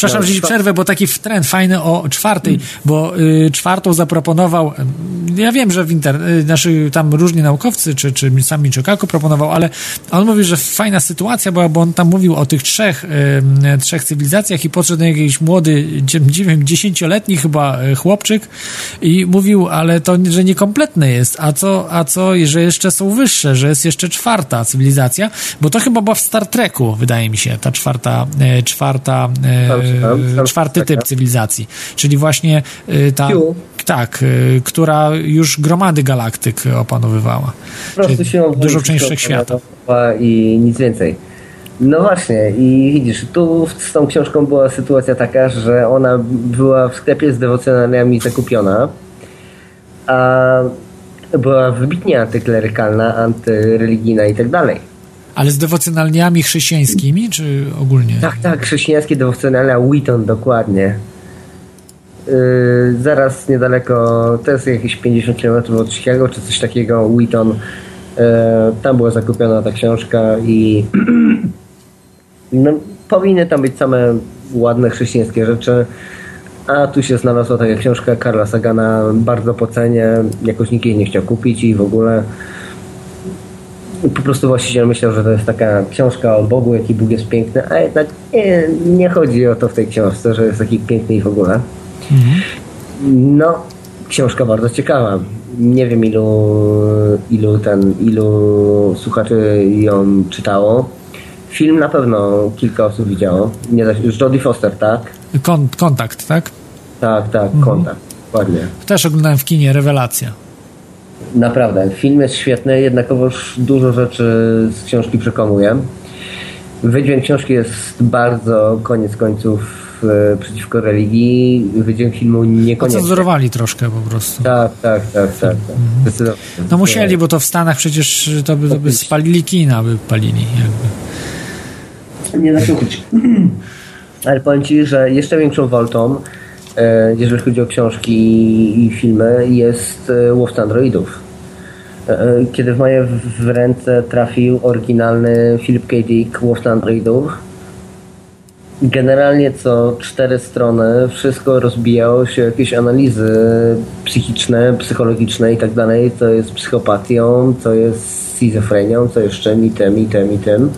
Przepraszam, No, że ci przerwę, bo taki trend fajny o czwartej, Mm. bo y, czwartą zaproponował, y, ja wiem, że w inter, y, znaczy tam różni naukowcy, czy, czy sam Michikaku proponował, ale on mówi, że fajna sytuacja była, bo on tam mówił o tych trzech, y, trzech cywilizacjach i podszedł jakiś młody, dzie- nie wiem, dziesięcioletni chyba y, chłopczyk i mówił, ale to, że niekompletne jest, a co, a co, że jeszcze są wyższe, że jest jeszcze czwarta cywilizacja, bo to chyba była w Star Treku, wydaje mi się, ta czwarta, e, czwarta, e, tam czwarty typ cywilizacji, czyli właśnie e, ta, Q. tak, e, która już gromady galaktyk opanowywała. po prostu się dużo częściach świata. I nic więcej. No właśnie, i widzisz, tu z tą książką była sytuacja taka, że ona była w sklepie z dewocjonariami zakupiona, a była wybitnie antyklerykalna, antyreligijna i tak dalej. Ale z dewocjonalniami chrześcijańskimi, czy ogólnie? Tak, tak, chrześcijańskie dewocjonalia Wheaton, dokładnie. Yy, zaraz niedaleko, to jest jakieś 50 km od Chicago, czy coś takiego, Wheaton. Yy, tam była zakupiona ta książka i no, powinny tam być same ładne chrześcijańskie rzeczy. A tu się znalazła taka książka Karla Sagana bardzo po cenie, jakoś nikt jej nie chciał kupić i w ogóle po prostu właściciel myślał, że to jest taka książka o Bogu, jaki Bóg jest piękny, a jednak nie, nie chodzi o to w tej książce, że jest taki piękny i w ogóle. No, książka bardzo ciekawa. Nie wiem ilu, ilu ten, ilu słuchaczy ją czytało. Film na pewno kilka osób widziało. Nie da Jodie Foster, tak? Kon, kontakt, tak? Tak, tak, Mhm. kontakt. Dokładnie. Też oglądałem w kinie, rewelacja. Naprawdę, film jest świetny, jednakowoż dużo rzeczy z książki przekonuje. Wydźwięk książki jest bardzo koniec końców e, przeciwko religii. Wydźwięk filmu niekoniecznie. Ocenzurowali troszkę po prostu. Tak, tak, tak, tak. tak. Zdecydowanie. No musieli, bo to w Stanach przecież to by, to by spalili kina, by palili jakby. Nie da się ukryć. Ale powiem Ci, że jeszcze większą woltą, e, jeżeli chodzi o książki i filmy, jest e, Łowca Androidów. E, e, Kiedy w moje w ręce trafił oryginalny Philip K. Dick Łowca Androidów, generalnie co cztery strony wszystko rozbijało się jakieś analizy psychiczne, psychologiczne i tak dalej, co jest psychopatią, co jest schizofrenią, co jeszcze i tym, i tym, i tym.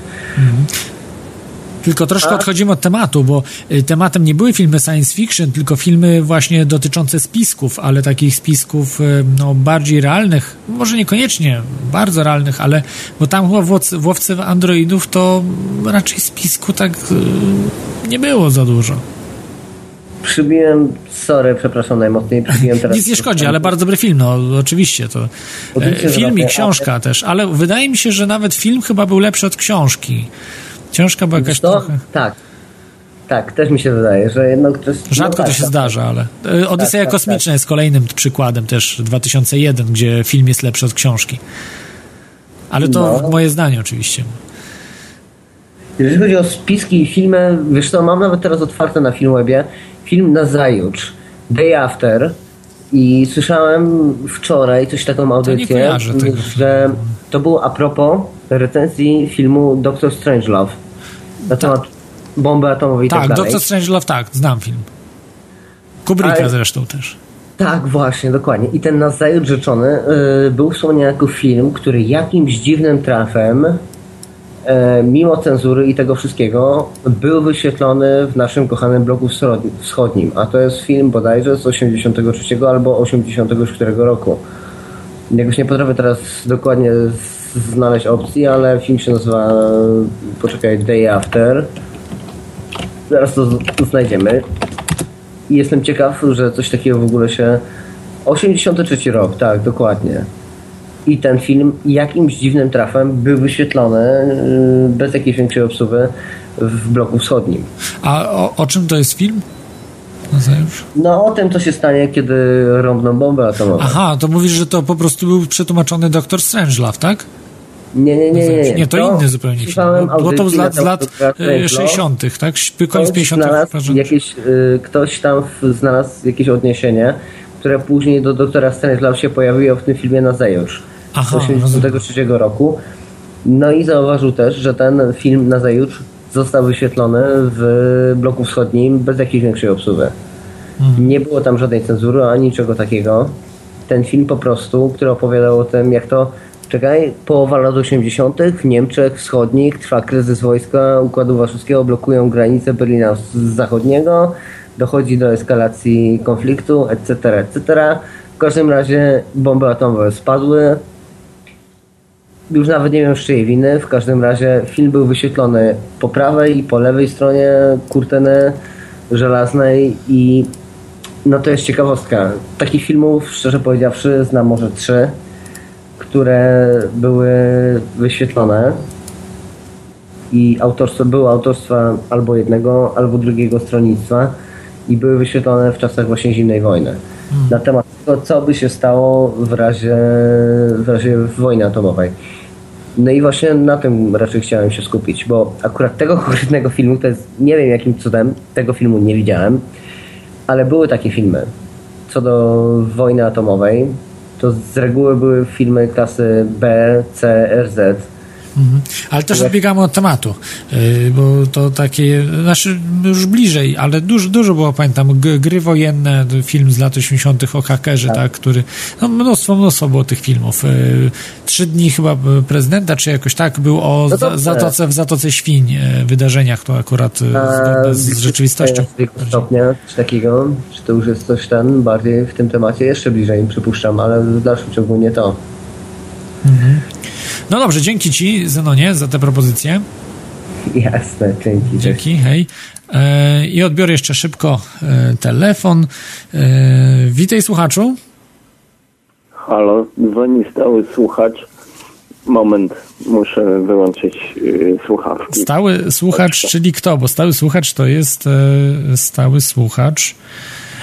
Tylko troszkę odchodzimy od tematu, bo y, tematem nie były filmy science fiction, tylko filmy właśnie dotyczące spisków, ale takich spisków y, no, bardziej realnych, może niekoniecznie bardzo realnych, ale bo tam chyba w łowcy androidów to raczej spisku tak y, nie było za dużo. Przybiłem, sorry, przepraszam najmocniej, przybiłem teraz... Nic nie szkodzi, ale bardzo dobry film, no oczywiście to. E, film i tak, książka też, ale wydaje mi się, że nawet film chyba był lepszy od książki. Książka była jakaś to? trochę... Tak. Tak, też mi się wydaje, że jednak to jest... Rzadko no to tak, się tak. zdarza, ale e, Odyseja tak, Kosmiczna jest kolejnym przykładem też 2001, gdzie film jest lepszy od książki. Ale to No. moje zdanie oczywiście. Jeżeli chodzi o spiski i filmy, wiesz co, mam nawet teraz otwarte na Filmwebie film na zajutrz, Day After i słyszałem wczoraj coś taką audycję, kojarzę tego że to było a propos recenzji filmu Doctor Strangelove na temat bomby atomowej i tak, Tak, dalej. Doctor Strangelove, tak, znam film. Kubricka Ale- zresztą też. Tak, właśnie, dokładnie. I ten nazajutrz rzeczony y, był wspomniany jako film, który jakimś dziwnym trafem, mimo cenzury i tego wszystkiego, był wyświetlony w naszym kochanym bloku wschodni- wschodnim. A to jest film bodajże z 83 albo 84 roku. Jakoś nie potrafię teraz dokładnie znaleźć opcji, ale film się nazywa, poczekaj, Day After. Zaraz to znajdziemy. I jestem ciekaw, że coś takiego w ogóle się. 83 rok, tak, dokładnie. I ten film jakimś dziwnym trafem był wyświetlony yy, bez jakiejś większej obsuwy w bloku wschodnim. A o, o czym to jest film? No o tym, co się stanie, kiedy rąbną bombę atomową. Aha, to mówisz, że to po prostu był przetłumaczony Doktor Strangelove, tak? Nie, nie, nie, nie. Nie, to, inny zupełnie film. Bo to z lat, z lat temat Doktora e, Strange'la. 60., tak? Koniec Ktoś 50. znalazł jakieś, y, ktoś tam znalazł jakieś odniesienie, które później do doktora Strangelove się pojawiło w tym filmie na zajutrz. Aha, z 1983 roku. No i zauważył też, że ten film na zajutrz został wyświetlony w bloku wschodnim bez jakiejś większej obsuwy. Nie było tam żadnej cenzury ani niczego takiego. Ten film po prostu, który opowiadał o tym, jak to Czekaj, połowa lat 80. w Niemczech Wschodnich trwa kryzys wojska Układu Warszawskiego, blokują granice Berlina Zachodniego, dochodzi do eskalacji konfliktu, etc., etc. W każdym razie bomby atomowe spadły. Już nawet nie wiem z czyjej winy. W każdym razie film był wyświetlony po prawej i po lewej stronie kurtyny żelaznej i no to jest ciekawostka. Takich filmów, szczerze powiedziawszy, znam może trzy które były wyświetlone i autorstwo, było autorstwa albo jednego, albo drugiego stronnictwa i były wyświetlone w czasach właśnie zimnej wojny. Na temat tego, co by się stało w razie, w razie wojny atomowej. No i właśnie na tym raczej chciałem się skupić, bo akurat tego konkretnego filmu, to jest, nie wiem jakim cudem, tego filmu nie widziałem, ale były takie filmy. Co do wojny atomowej, to z reguły były filmy klasy B, C, RZ. Mhm. Ale też odbiegamy od tematu, yy, bo to takie, znaczy już bliżej, ale dużo, dużo było, pamiętam, gry wojenne, film z lat 80. o hakerze, tak, który, no mnóstwo, mnóstwo było tych filmów. Yy, Trzy dni chyba prezydenta, czy jakoś tak, był o No za. Zatoce, w Zatoce Świń, wydarzeniach, to akurat zgodne z rzeczywistością. Z tego stopnia, czy takiego, czy to już jest coś ten bardziej w tym temacie, jeszcze bliżej przypuszczam, ale w dalszym ciągu nie to. Mhm. No dobrze, dzięki Ci, Zenonie, za te propozycje. Jasne, dzięki. Dzięki, hej. E, I odbiorę jeszcze szybko e, telefon. E, witaj słuchaczu. Halo, dzwoni stały słuchacz. Moment, muszę wyłączyć y, słuchawki. Stały słuchacz, czyli kto? Bo stały słuchacz to jest e, stały słuchacz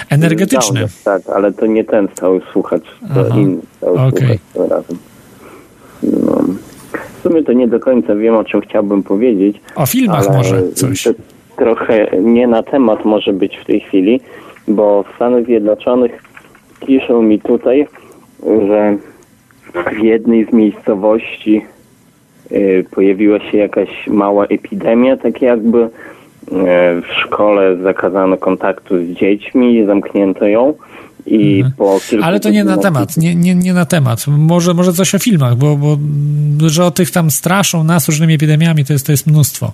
energetyczny. Tak, ale to nie ten stały słuchacz, to Aha. inny stały Okej. słuchacz tym razem. W sumie to nie do końca wiem, o czym chciałbym powiedzieć. O filmach może coś. Trochę nie na temat może być w tej chwili, bo w Stanach Zjednoczonych piszą mi tutaj, że w jednej z miejscowości y, pojawiła się jakaś mała epidemia, tak jakby y, w szkole zakazano kontaktu z dziećmi, zamknięto ją i po kilku Mhm. Ale to nie na temat, nie, nie, nie na temat. Może, może coś o filmach, bo, bo że o tych tam straszą nas różnymi epidemiami, to jest, to jest mnóstwo.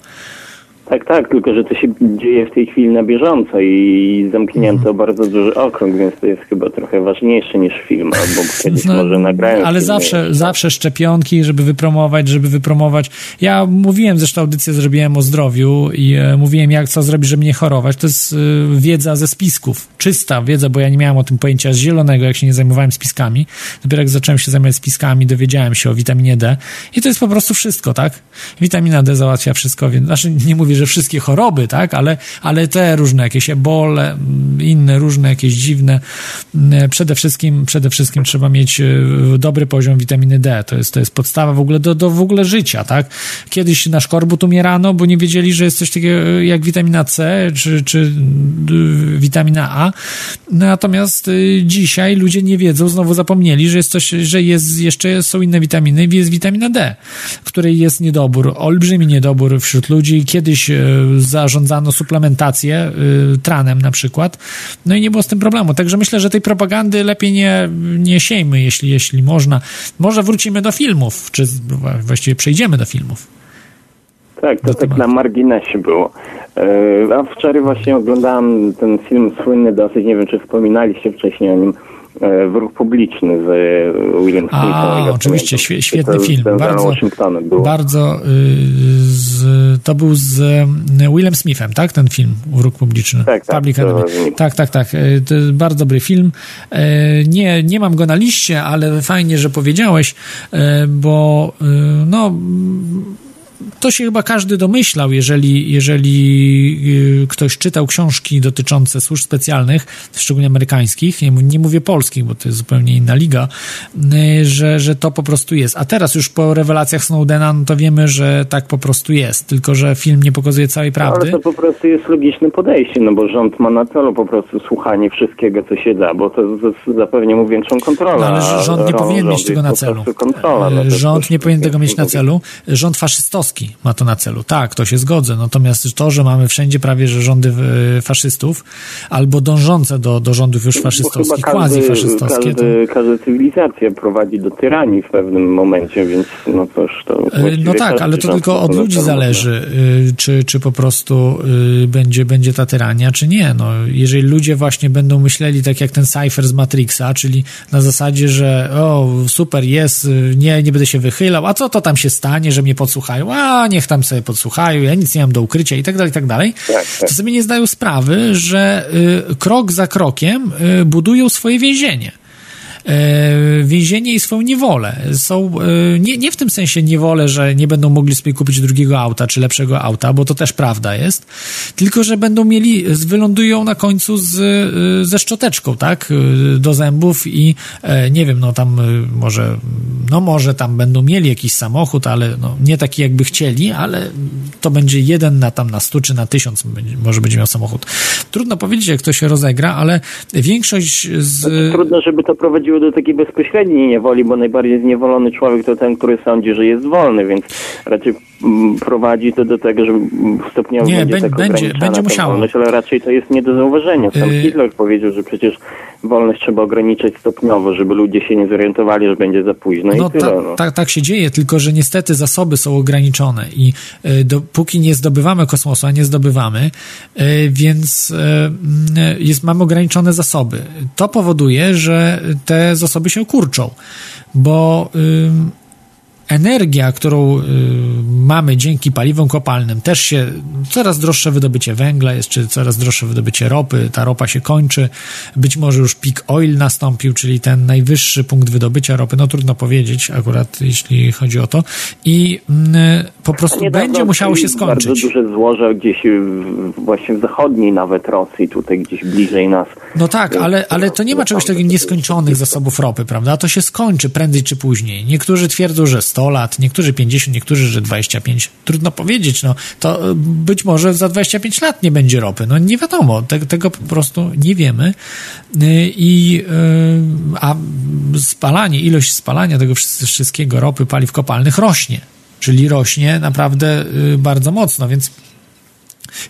Tak, tak, tylko że to się dzieje w tej chwili na bieżąco i zamknięto Mhm. bardzo duży okrąg, więc to jest chyba trochę ważniejsze niż film, albo kiedyś No, może nagrają Ale zawsze, zawsze szczepionki, żeby wypromować, żeby wypromować. Ja mówiłem, zresztą audycję zrobiłem o zdrowiu i e, mówiłem, jak co zrobić, żeby nie chorować. To jest e, wiedza ze spisków. Czysta wiedza, bo ja nie miałem o tym pojęcia zielonego, jak się nie zajmowałem spiskami. Dopiero jak zacząłem się zajmować spiskami, dowiedziałem się o witaminie D. I to jest po prostu wszystko, tak? Witamina D załatwia wszystko, więc znaczy nie mówię, że wszystkie choroby, tak? Ale, ale te różne jakieś ebole, mm, inne różne jakieś dziwne. Mm, Przede wszystkim, przede wszystkim trzeba mieć e, dobry poziom witaminy D. To jest, to jest podstawa w ogóle do, do w ogóle życia, tak? Kiedyś na szkorbut umierano, bo nie wiedzieli, że jest coś takiego jak witamina C czy, czy witamina A. Natomiast dzisiaj ludzie nie wiedzą, znowu zapomnieli, że jest coś, że jest jeszcze są inne witaminy, jest witamina D, której jest niedobór, olbrzymi niedobór wśród ludzi. Kiedyś e, zarządzano suplementację e, tranem na przykład, no i nie było z tym problemu. Także myślę, że tej propagandy lepiej nie, nie siejmy, jeśli, jeśli można. Może wrócimy do filmów, czy właściwie przejdziemy do filmów. Tak, to tak na marginesie było. E, A wczoraj właśnie oglądałem ten film słynny dosyć, nie wiem czy wspominaliście wcześniej o nim, e, Wróg Publiczny z e, Willem Smithem. A, oczywiście, świe- świetny film. Bardzo, bardzo y, z, to był z y, Willem Smithem, tak? Ten film, Wróg Publiczny. Tak, tak, Public Enemy. tak, tak, tak. Y, bardzo dobry film. Y, Nie, nie mam go na liście, ale fajnie, że powiedziałeś, bo no to się chyba każdy domyślał, jeżeli, jeżeli y, ktoś czytał książki dotyczące służb specjalnych, szczególnie amerykańskich, nie, nie mówię polskich, bo to jest zupełnie inna liga, y, że, że to po prostu jest. A teraz już po rewelacjach Snowdena, no to wiemy, że tak po prostu jest, tylko że film nie pokazuje całej prawdy. Ale to po prostu jest logiczne podejście, no bo rząd ma na celu po prostu słuchanie wszystkiego, co się da, bo to z- zapewni mu większą kontrolę. No, ale rząd nie powinien mieć tego na celu. Kontrola, no Rząd nie powinien tego mieć na celu. Rząd faszystowski ma to na celu. Tak, to się zgodzę. Natomiast to, że mamy wszędzie prawie że rządy e, faszystów, albo dążące do, do rządów już chyba faszystowskich, każdy, quasi-faszystowskie, to... każdy, każda cywilizacja prowadzi do tyranii w pewnym momencie, więc no cóż, to E, No tak, ale to tylko od ludzi zależy, y, czy, czy po prostu będzie, będzie ta tyrania, czy nie. No, jeżeli ludzie właśnie będą myśleli tak jak ten Cypher z Matrixa, czyli na zasadzie, że o, super jest, nie, nie będę się wychylał, a co to tam się stanie, że mnie podsłuchają? A, niech tam sobie podsłuchają, ja nic nie mam do ukrycia i tak dalej, i tak dalej. To sobie nie zdają sprawy, że y, krok za krokiem y, budują swoje więzienie więzienie i swoją niewolę. Są, e, nie, nie w tym sensie niewolę, że nie będą mogli sobie kupić drugiego auta czy lepszego auta, bo to też prawda jest, tylko że będą mieli, wylądują na końcu z, e, ze szczoteczką, tak, e, do zębów i e, nie wiem, no tam e, może, no może tam będą mieli jakiś samochód, ale no, nie taki jakby chcieli, ale to będzie jeden na tam na stu czy na tysiąc może będzie miał samochód. Trudno powiedzieć, jak to się rozegra, ale większość z... Trudno, żeby to prowadziło do takiej bezpośredniej niewoli, bo najbardziej zniewolony człowiek to ten, który sądzi, że jest wolny, więc raczej mm, prowadzi to do tego, że mm, stopniowo Nie, będzie bę- tak będzie- będzie ta musiało. wolność, ale raczej to jest nie do zauważenia. Sam Yy. Hitler powiedział, że przecież wolność trzeba ograniczać stopniowo, żeby ludzie się nie zorientowali, że będzie za późno No i tyle. ta, no. tak, tak się dzieje, tylko że niestety zasoby są ograniczone i y, dopóki nie zdobywamy kosmosu, a nie zdobywamy, y, więc y, y, jest, mamy ograniczone zasoby. To powoduje, że te zasoby się kurczą, bo energia, którą y, mamy dzięki paliwom kopalnym, też się coraz droższe wydobycie węgla jest, czy coraz droższe wydobycie ropy, ta ropa się kończy, być może już peak oil nastąpił, czyli ten najwyższy punkt wydobycia ropy, no trudno powiedzieć akurat, jeśli chodzi o to i y, po prostu Niedawno będzie musiało się skończyć. Bardzo duże złoże gdzieś w, właśnie w zachodniej nawet Rosji, tutaj gdzieś bliżej nas. No tak, ale, ale to nie ma czegoś takiego nieskończonych zasobów ropy, prawda? To się skończy prędzej czy później. Niektórzy twierdzą, że 100 lat, niektórzy 50, niektórzy, że 25. Trudno powiedzieć, no to y, być może za 25 lat nie będzie ropy. No nie wiadomo, te, tego po prostu nie wiemy. Y, I y, a spalanie, ilość spalania tego wszystkiego ropy, paliw kopalnych rośnie. Czyli rośnie naprawdę bardzo mocno, więc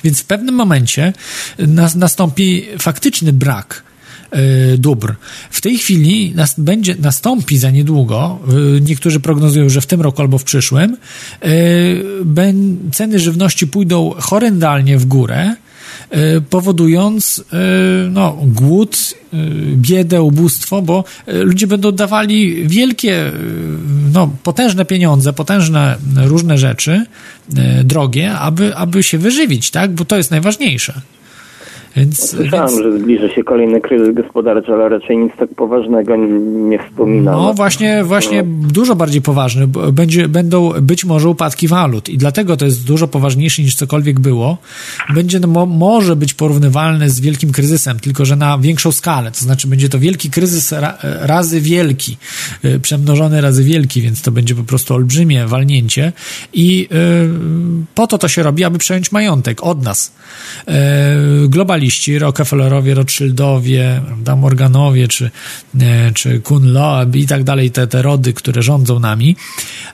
więc w pewnym momencie nastąpi faktyczny brak dóbr. W tej chwili nas, będzie, nastąpi za niedługo, niektórzy prognozują, że w tym roku albo w przyszłym, ceny żywności pójdą horrendalnie w górę, powodując no, głód, biedę, ubóstwo, bo ludzie będą dawali wielkie, no, potężne pieniądze, potężne różne rzeczy, drogie, aby, aby się wyżywić, tak? Bo to jest najważniejsze. Więc, Słyszałem, więc... że zbliża się kolejny kryzys gospodarczy, ale raczej nic tak poważnego nie wspominano. No właśnie, właśnie no. dużo bardziej poważny. Będzie, będą być może upadki walut i dlatego to jest dużo poważniejsze niż cokolwiek było. Będzie no, może być porównywalny z wielkim kryzysem, tylko że na większą skalę. To znaczy będzie to wielki kryzys ra, razy wielki, przemnożony razy wielki, więc to będzie po prostu olbrzymie walnięcie i yy, po to to się robi, aby przejąć majątek od nas. Yy, globaliści Rockefellerowie, Rothschildowie, prawda, Morganowie, czy, czy Kun Loeb i tak dalej, te, te rody, które rządzą nami,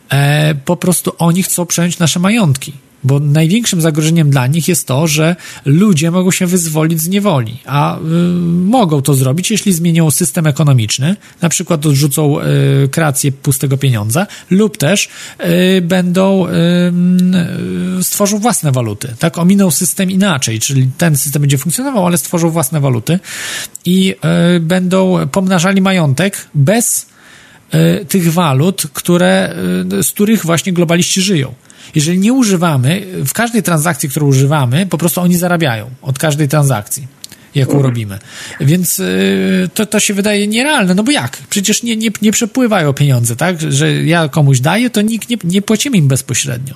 e, po prostu oni chcą przejąć nasze majątki. Bo największym zagrożeniem dla nich jest to, że ludzie mogą się wyzwolić z niewoli, a y, mogą to zrobić, jeśli zmienią system ekonomiczny, na przykład odrzucą y, kreację pustego pieniądza, lub też y, będą y, stworzą własne waluty. Tak, ominą system inaczej, czyli ten system będzie funkcjonował, ale stworzą własne waluty i y, będą pomnażali majątek bez tych walut, które, z których właśnie globaliści żyją. Jeżeli nie używamy, w każdej transakcji, którą używamy, po prostu oni zarabiają od każdej transakcji jaką robimy. Więc y, to, to się wydaje nierealne, no bo jak? Przecież nie, nie, nie przepływają pieniądze, tak? Że ja komuś daję, to nikt nie, nie płacimy im bezpośrednio.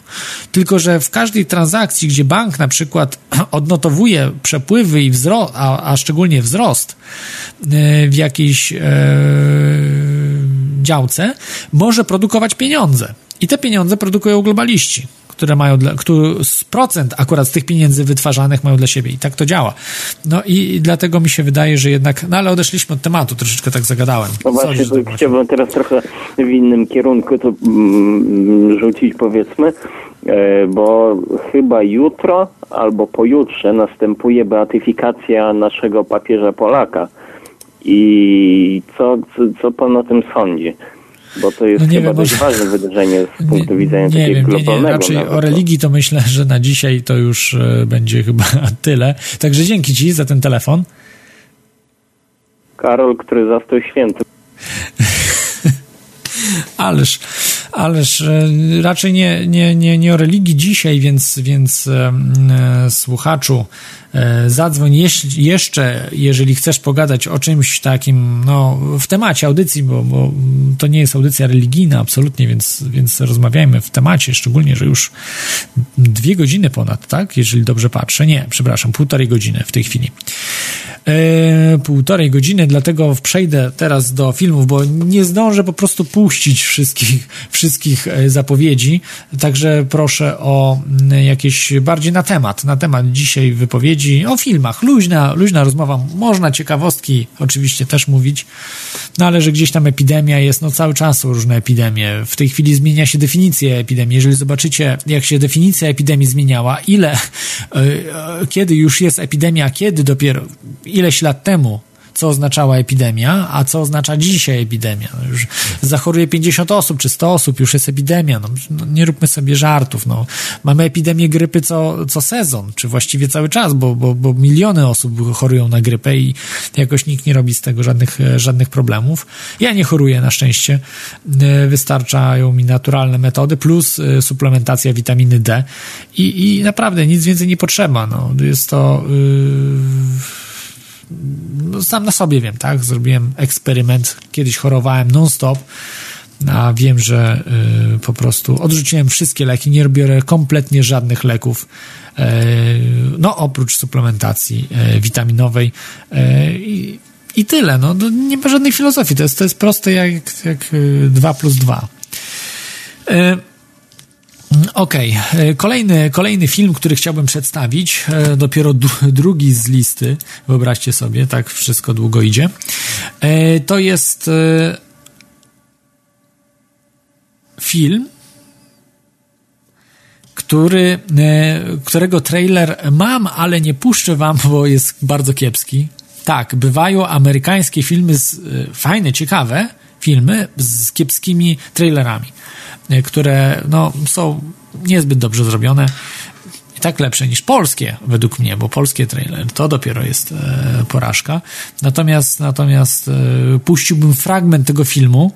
Tylko, że w każdej transakcji, gdzie bank na przykład odnotowuje przepływy i wzrost, a, a szczególnie wzrost w jakiejś e, działce, może produkować pieniądze. I te pieniądze produkują globaliści, które mają dla, który procent akurat z tych pieniędzy wytwarzanych mają dla siebie. I tak to działa. No i dlatego mi się wydaje, że jednak, no ale odeszliśmy od tematu, troszeczkę tak zagadałem. No właśnie, to chciałbym teraz trochę w innym kierunku to mm, rzucić, powiedzmy, e, bo chyba jutro albo pojutrze następuje beatyfikacja naszego papieża Polaka. I co, co, co pan o tym sądzi? Bo to jest no nie chyba wiem, może- ważne wydarzenie z punktu Nie- widzenia nie takiego wiem, nie, nie, globalnego. raczej o religii to myślę, że na dzisiaj to już e, będzie chyba tyle. Także dzięki Ci za ten telefon. Karol, który zastał święty. Ależ, ależ e, raczej nie, nie, nie, nie o religii dzisiaj, więc, więc e, słuchaczu, zadzwoń jeśli, jeszcze, jeżeli chcesz pogadać o czymś takim, no, w temacie audycji, bo, bo to nie jest audycja religijna absolutnie, więc, więc rozmawiajmy w temacie, szczególnie, że już dwie godziny ponad, tak? Jeżeli dobrze patrzę. Nie, przepraszam, półtorej godziny w tej chwili. E, półtorej godziny, dlatego przejdę teraz do filmów, bo nie zdążę po prostu puścić wszystkich, wszystkich e, zapowiedzi, także proszę o jakieś bardziej na temat, na temat dzisiaj wypowiedzi, o filmach, luźna, luźna rozmowa, można ciekawostki oczywiście też mówić, no ale że gdzieś tam epidemia jest, no cały czas są różne epidemie, w tej chwili zmienia się definicja epidemii, jeżeli zobaczycie, jak się definicja epidemii zmieniała, ile, e, e, kiedy już jest epidemia, kiedy dopiero, ileś lat temu co oznaczała epidemia, a co oznacza dzisiaj epidemia. No już zachoruje 50 osób czy 100 osób, już jest epidemia. No, no, nie róbmy sobie żartów. No. Mamy epidemię grypy co, co sezon, czy właściwie cały czas, bo, bo, bo miliony osób chorują na grypę i jakoś nikt nie robi z tego żadnych, żadnych problemów. Ja nie choruję na szczęście. Wystarczają mi naturalne metody plus suplementacja witaminy D i, i naprawdę nic więcej nie potrzeba. No. Jest to. Yy sam na sobie wiem, tak? Zrobiłem eksperyment, kiedyś chorowałem non-stop, a wiem, że y, po prostu odrzuciłem wszystkie leki, nie biorę kompletnie żadnych leków, y, no oprócz suplementacji y, witaminowej. I, i tyle, no, nie ma żadnej filozofii, to jest, to jest proste jak, jak 2 plus 2. Okej, okay. kolejny, kolejny film, który chciałbym przedstawić, e, dopiero drugi z listy, wyobraźcie sobie, tak wszystko długo idzie. E, to jest e, film, który, którego trailer mam, ale nie puszczę wam, bo jest bardzo kiepski. Tak, bywają amerykańskie filmy, z, fajne, ciekawe filmy z kiepskimi trailerami. E, które no, są niezbyt dobrze zrobione i tak lepsze niż polskie, według mnie, bo polskie trailer to dopiero jest e, porażka. Natomiast, natomiast e, puściłbym fragment tego filmu.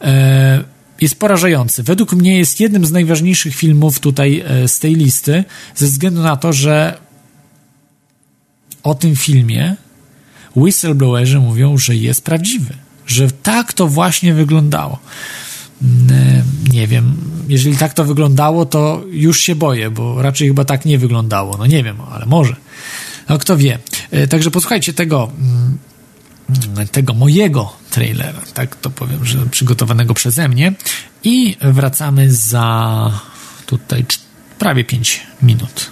E, jest porażający. Według mnie jest jednym z najważniejszych filmów tutaj e, z tej listy, ze względu na to, że o tym filmie whistleblowerzy mówią, że jest prawdziwy, że tak to właśnie wyglądało. E, nie wiem, jeżeli tak to wyglądało, to już się boję, bo raczej chyba tak nie wyglądało. No nie wiem, ale może. No kto wie. E, także posłuchajcie tego, mm, tego mojego trailera, tak to powiem, że przygotowanego przeze mnie i wracamy za tutaj prawie 5 minut.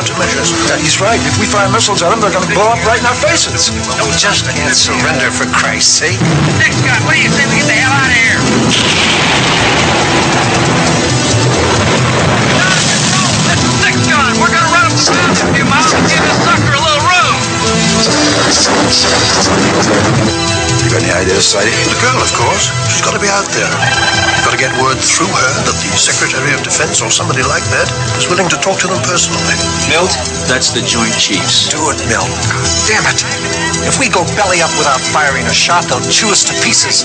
Countermeasures. He's right. If we fire missiles at them, they're going to blow up right in our faces. No, just can't surrender for Christ's sake. Six gun, what do you say we get the hell out of here? This six gun. We're gonna run up the mountain a few miles and give this sucker a little room. You got any ideas, Sidey? The girl, of course. She's got to be out there. You've got to get word through her that the Secretary of Defense or somebody like that is willing to talk to them personally. Milt, that's the Joint Chiefs. Do it, Mill. Damn it. If we go belly up without firing a shot, they'll chew us to pieces.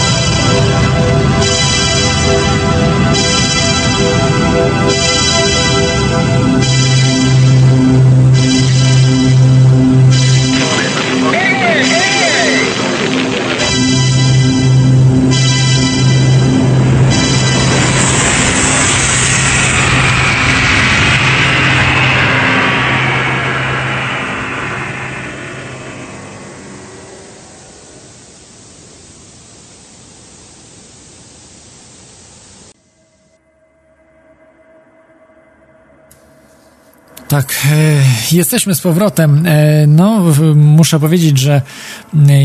jesteśmy z powrotem. E, no, muszę powiedzieć, że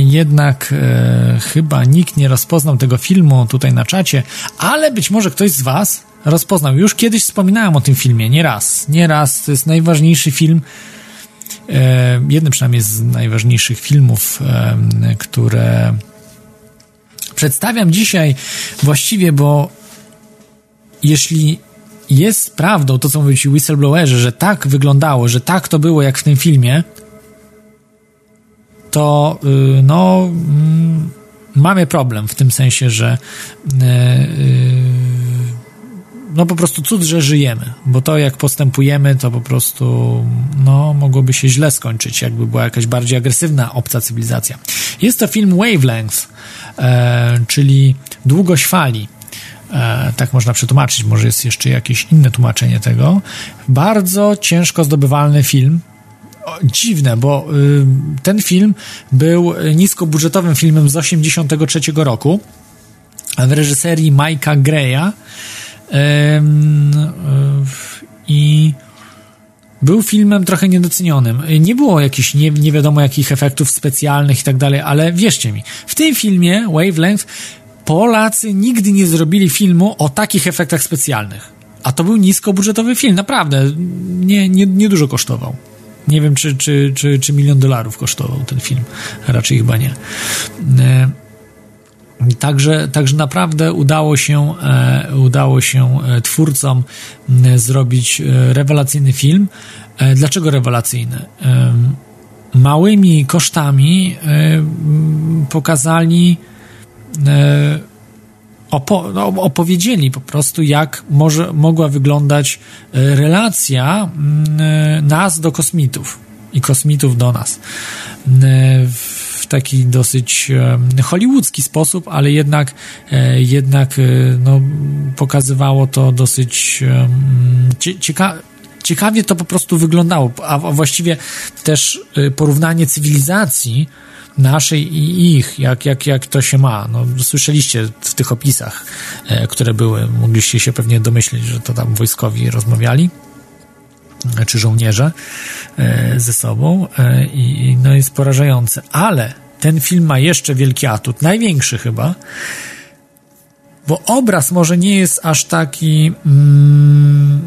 jednak e, chyba nikt nie rozpoznał tego filmu tutaj na czacie, ale być może ktoś z Was rozpoznał. Już kiedyś wspominałem o tym filmie, nie raz. Nie raz. To jest najważniejszy film, e, jeden przynajmniej z najważniejszych filmów, które przedstawiam dzisiaj właściwie, bo jeśli jest prawdą to, co mówią ci whistleblowerzy, że tak wyglądało, że tak to było jak w tym filmie, to y, no mm, mamy problem w tym sensie, że y, y, no po prostu cud, że żyjemy, bo to jak postępujemy, to po prostu no mogłoby się źle skończyć, jakby była jakaś bardziej agresywna obca cywilizacja. Jest to film Wavelength, e, czyli długość fali. E, tak można przetłumaczyć, może jest jeszcze jakieś inne tłumaczenie tego. Bardzo ciężko zdobywalny film. O, dziwne, bo y, ten film był niskobudżetowym filmem z 83 roku w reżyserii Mike'a Greya y, i był filmem trochę niedocenionym. Nie było jakichś nie, nie wiadomo jakich efektów specjalnych i tak dalej, ale wierzcie mi, w tym filmie Wavelength Polacy nigdy nie zrobili filmu o takich efektach specjalnych. A to był niskobudżetowy film, naprawdę. Nie, nie, nie dużo kosztował. Nie wiem, czy, czy, czy, czy milion dolarów kosztował ten film. Raczej chyba nie. E, Także, także naprawdę udało się, e, udało się e, twórcom zrobić rewelacyjny film. Dlaczego rewelacyjny? Małymi kosztami pokazali opo- no, opowiedzieli po prostu, jak może, mogła wyglądać e, relacja mm, e, nas do kosmitów i kosmitów do nas. E, W taki dosyć e, hollywoodzki sposób, ale jednak, e, jednak e, no, pokazywało to dosyć e, ciekawie to po prostu wyglądało, a właściwie też porównanie cywilizacji naszej i ich, jak, jak, jak to się ma. No, słyszeliście w tych opisach, e, które były, mogliście się pewnie domyśleć, że to tam wojskowi rozmawiali e, czy żołnierze e, ze sobą i no jest porażające. Ale ten film ma jeszcze wielki atut, największy chyba, bo obraz może nie jest aż taki mm,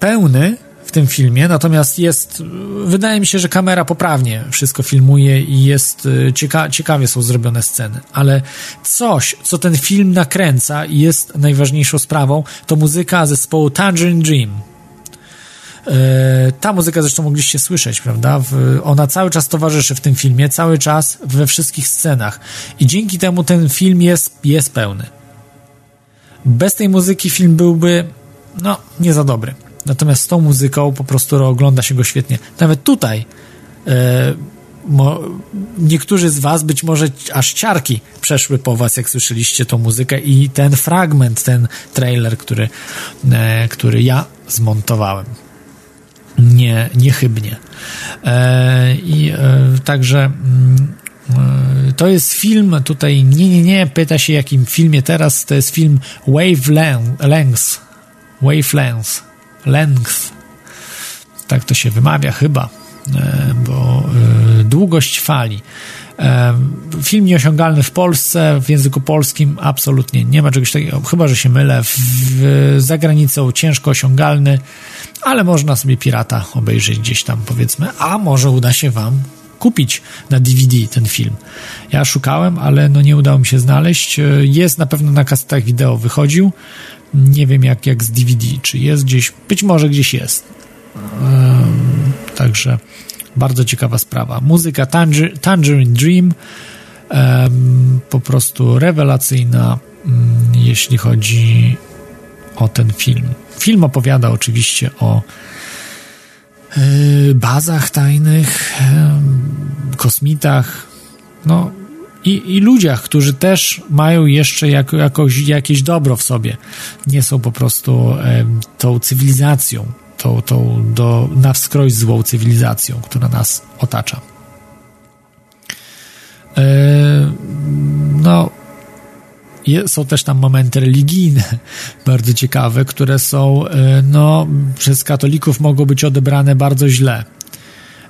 pełny w tym filmie, natomiast jest, wydaje mi się, że kamera poprawnie wszystko filmuje i jest, y, cieka ciekawie są zrobione sceny, ale coś, co ten film nakręca i jest najważniejszą sprawą, to muzyka zespołu Tangerine Dream. E, Ta muzyka zresztą mogliście słyszeć, prawda? Ona cały czas towarzyszy w tym filmie, cały czas we wszystkich scenach. I dzięki temu ten film jest, jest pełny. Bez tej muzyki film byłby, no, nie za dobry. Natomiast z tą muzyką po prostu ogląda się go świetnie. Nawet tutaj e, mo, niektórzy z was być może aż ciarki przeszły po was, jak słyszeliście tą muzykę i ten fragment, ten trailer, który, e, który ja zmontowałem. Nie, niechybnie. E, I e, także mm, e, to jest film, tutaj nie, nie, nie, pyta się jakim filmie teraz, to jest film Wavelength, Wavelength, Length, tak to się wymawia chyba, e, bo e, długość fali. E, film nieosiągalny w Polsce, w języku polskim absolutnie nie ma czegoś takiego, chyba że się mylę. W, za granicą ciężko osiągalny, ale można sobie pirata obejrzeć gdzieś tam, powiedzmy, a może uda się Wam kupić na DVD ten film. Ja szukałem, ale no nie udało mi się znaleźć. Jest na pewno na kasetach wideo wychodził. Nie wiem jak, jak z DVD, czy jest gdzieś, być może gdzieś jest. Także bardzo ciekawa sprawa. Muzyka Tanger Tangerine Dream po prostu rewelacyjna, um, jeśli chodzi o ten film. Film opowiada oczywiście o y, bazach tajnych, kosmitach, no i, i ludziach, którzy też mają jeszcze jako, jakoś, jakieś dobro w sobie. Nie są po prostu tą cywilizacją, tą, tą do, na wskroś złą cywilizacją, która nas otacza. E, no, są też tam momenty religijne, bardzo ciekawe, które są, e, no, przez katolików mogą być odebrane bardzo źle.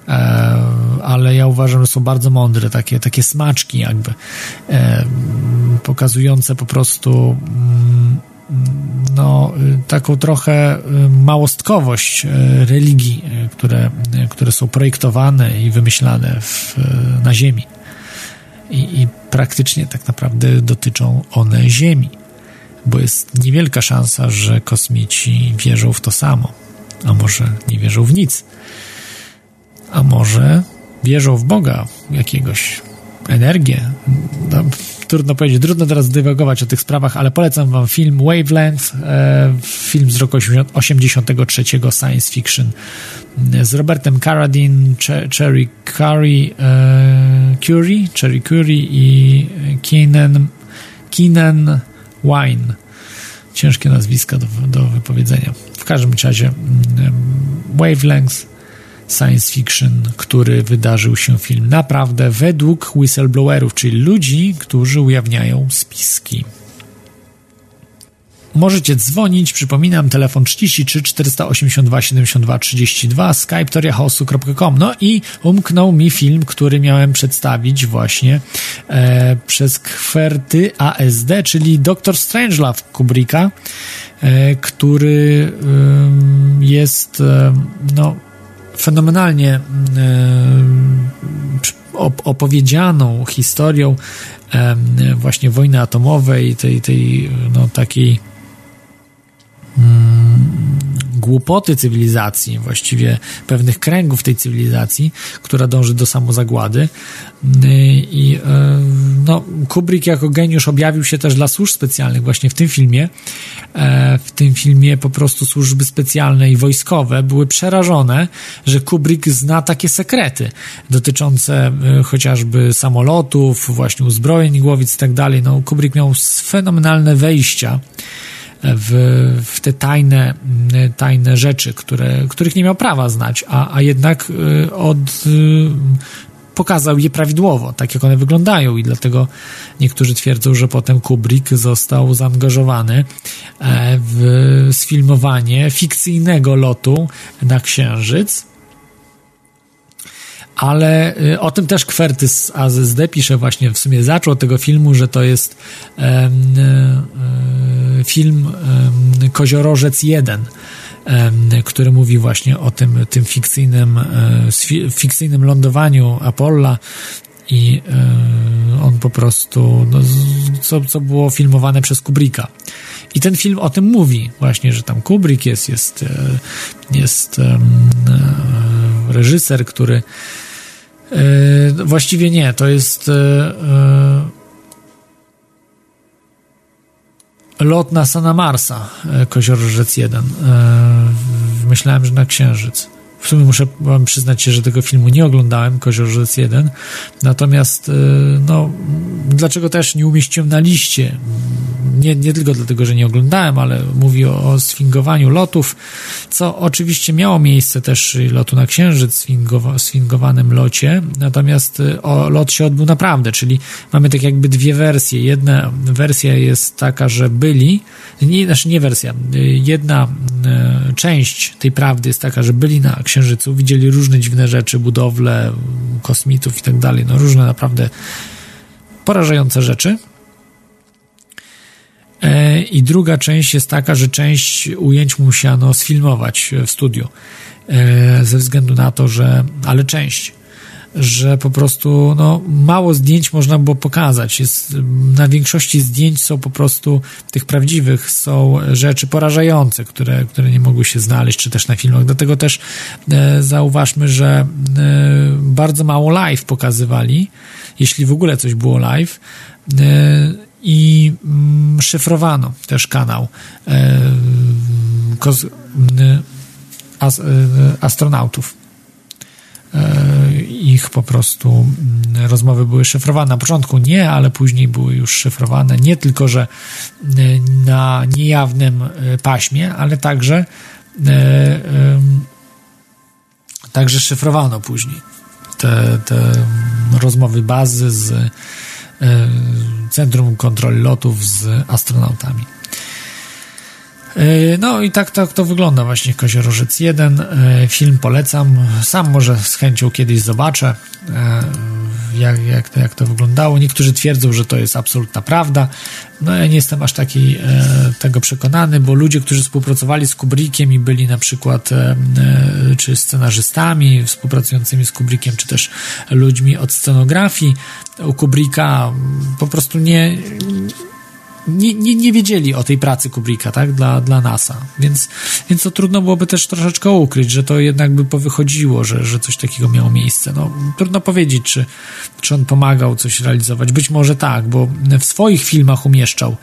E, ale ja uważam, że są bardzo mądre, takie, takie smaczki, jakby, pokazujące po prostu mm, no, taką trochę małostkowość religii, które, które są projektowane i wymyślane w, na Ziemi. I, i praktycznie tak naprawdę dotyczą one Ziemi, bo jest niewielka szansa, że kosmici wierzą w to samo, a może nie wierzą w nic, a może wierzą w Boga jakiegoś, energię. No, trudno powiedzieć, trudno teraz dywagować o tych sprawach, ale polecam wam film Wavelength, e, film z roku 83 science fiction z Robertem Carradine, Cherry Curry, e, Curie, Cherry Curie i Keenan, Keenan Wine. Ciężkie nazwiska do, do wypowiedzenia. W każdym razie mm, Wavelength science fiction, który wydarzył się film naprawdę według whistleblowerów, czyli ludzi, którzy ujawniają spiski. Możecie dzwonić, przypominam, telefon 33 482 72 32, skype toriachaosu.com. No i umknął mi film, który miałem przedstawić właśnie e, przez kwerty ASD, czyli Doctor Strangelove Kubricka, e, który e, jest no, fenomenalnie opowiedzianą historią właśnie wojny atomowej, tej, tej no, takiej mm, głupoty cywilizacji, właściwie pewnych kręgów tej cywilizacji, która dąży do samozagłady. I e, no, Kubrick jako geniusz objawił się też dla służb specjalnych właśnie w tym filmie. E, w tym filmie po prostu służby specjalne i wojskowe były przerażone, że Kubrick zna takie sekrety dotyczące e, chociażby samolotów, właśnie uzbrojeń, głowic i tak dalej. No, Kubrick miał fenomenalne wejścia w, w te tajne, tajne rzeczy, które, których nie miał prawa znać, a, a jednak y, od y, pokazał je prawidłowo, tak jak one wyglądają. I dlatego niektórzy twierdzą, że potem Kubrick został zaangażowany e, w sfilmowanie fikcyjnego lotu na Księżyc, ale y, o tym też Kwerty z pisze właśnie, w sumie zaczął od tego filmu, że to jest um, film um, Koziorożec 1, który mówi właśnie o tym, tym fikcyjnym, e, fikcyjnym lądowaniu Apolla i on po prostu, no, co, co było filmowane przez Kubricka. I ten film o tym mówi, właśnie, że tam Kubrick jest, jest, jest reżyser, który E, właściwie nie, to jest e, lot na Sana Marsa, Koziorożec 1. myślałem, że na Księżyc. W sumie muszę wam przyznać się, że tego filmu nie oglądałem, Koziorzec 1. Natomiast, y, no, dlaczego też nie umieściłem na liście? Nie, nie tylko dlatego, że nie oglądałem, ale mówi o, o sfingowaniu lotów, co oczywiście miało miejsce też lotu na Księżyc, sfingowa, sfingowanym locie. Natomiast y, o, lot się odbył naprawdę, czyli mamy tak jakby dwie wersje. Jedna wersja jest taka, że byli, nie, znaczy nie wersja, y, jedna część tej prawdy jest taka, że byli na Księżycu, widzieli różne dziwne rzeczy, budowle, kosmitów i tak dalej, no różne naprawdę porażające rzeczy. E, I druga część jest taka, że część ujęć musiano sfilmować w studiu, e, ze względu na to, że, ale część, że po prostu no, mało zdjęć można było pokazać. Jest, na większości zdjęć są po prostu tych prawdziwych, są rzeczy porażające, które, które nie mogły się znaleźć, czy też na filmach. Dlatego też e, zauważmy, że e, bardzo mało live pokazywali, jeśli w ogóle coś było live. E, i mm, szyfrowano też kanał e, koz, e, e, astronautów ich po prostu mm, rozmowy były szyfrowane. Na początku nie, ale później były już szyfrowane. Nie tylko, że na niejawnym paśmie, ale także także szyfrowano później te, te rozmowy bazy z Centrum Kontroli Lotów z astronautami. E, no i tak, tak to wygląda właśnie Koziorożec 1. E, film polecam. Sam może z chęcią kiedyś zobaczę, e, jak, jak, to, jak to wyglądało. Niektórzy twierdzą, że to jest absolutna prawda. No ja nie jestem aż taki tego przekonany, bo ludzie, którzy współpracowali z Kubrickiem i byli na przykład czy scenarzystami współpracującymi z Kubrickiem, czy też ludźmi od scenografii u Kubricka po prostu nie nie, nie, nie wiedzieli o tej pracy Kubricka, tak, dla, dla NASA, więc, więc to trudno byłoby też troszeczkę ukryć, że to jednak by powychodziło, że, że coś takiego miało miejsce. No, trudno powiedzieć, czy, czy on pomagał coś realizować. Być może tak, bo w swoich filmach umieszczał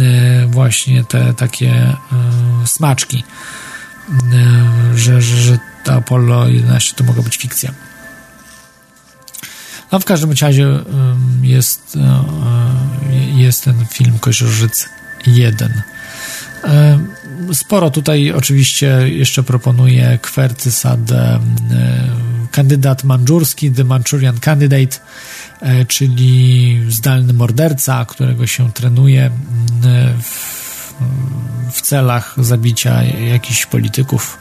e, właśnie te takie e, smaczki, e, że, że, że ta Apollo 11 to mogła być fikcja. No w każdym razie jest, e, jest ten film Koziorzyc 1. Sporo tutaj oczywiście jeszcze proponuje Kwertysa de kandydat mandżurski, The Manchurian Candidate, e, czyli zdalny morderca, którego się trenuje w w celach zabicia jakichś polityków.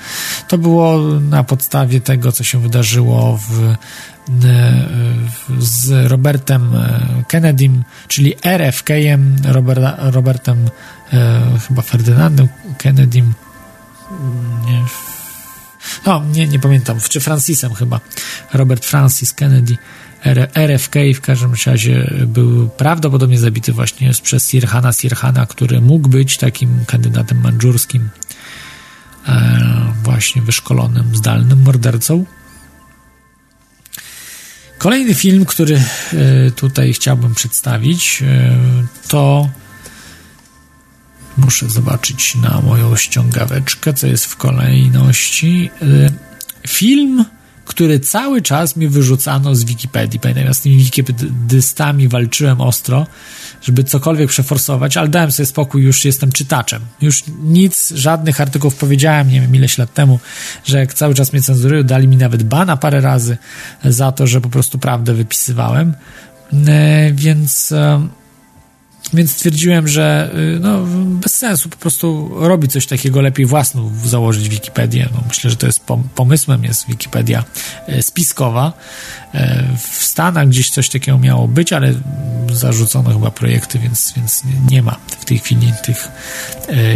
To było na podstawie tego, co się wydarzyło w, z Robertem Kennedym, czyli RFK-em, Robert, Robertem e, chyba Ferdynandem Kennedym. Nie, no, nie, nie pamiętam, czy Francisem chyba. Robert Francis Kennedy RFK w każdym razie był prawdopodobnie zabity właśnie przez Sirhana Sirhana, który mógł być takim kandydatem mandżurskim, e, właśnie wyszkolonym, zdalnym mordercą. Kolejny film, który e, tutaj chciałbym przedstawić, e, to muszę zobaczyć na moją ściągaweczkę, co jest w kolejności. Film który cały czas mi wyrzucano z Wikipedii. Pamiętam, ja z tymi wikipedystami walczyłem ostro, żeby cokolwiek przeforsować, ale dałem sobie spokój, już jestem czytaczem. Już nic, żadnych artykułów powiedziałem, nie wiem ileś lat temu, że jak cały czas mnie cenzurują, dali mi nawet bana parę razy za to, że po prostu prawdę wypisywałem. E, więc e, więc stwierdziłem, że y, no, bez sensu po prostu robić coś takiego, lepiej własną założyć Wikipedię. No, myślę, że to jest pomysłem, jest Wikipedia y, spiskowa. Y, w Stanach gdzieś coś takiego miało być, ale zarzucono chyba projekty, więc, więc nie ma w tej chwili tych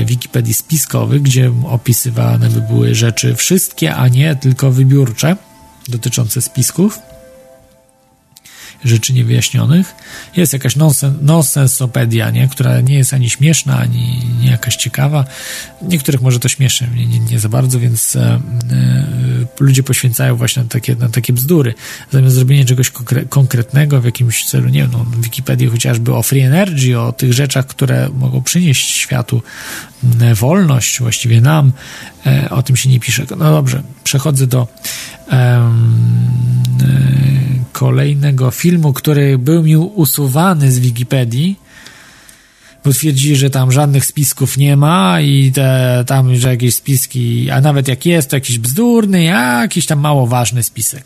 Wikipedii spiskowych, gdzie opisywane by były rzeczy wszystkie, a nie tylko wybiórcze dotyczące spisków. Rzeczy niewyjaśnionych. Jest jakaś nonsen, nonsensopedia, nie? która nie jest ani śmieszna, ani nie jakaś ciekawa. Niektórych może to śmieszy, nie, nie, nie za bardzo, więc e, e, ludzie poświęcają właśnie na takie, na takie bzdury. Zamiast zrobienia czegoś konkre konkretnego w jakimś celu, nie wiem, no, w Wikipedii chociażby o free energy, o tych rzeczach, które mogą przynieść światu e, wolność, właściwie nam, e, o tym się nie pisze. No dobrze, przechodzę do kolejnego filmu, który był mi usuwany z Wikipedii, bo twierdzili, że tam żadnych spisków nie ma i te, tam, że jakieś spiski, a nawet jak jest, to jakiś bzdurny, jakiś tam mało ważny spisek.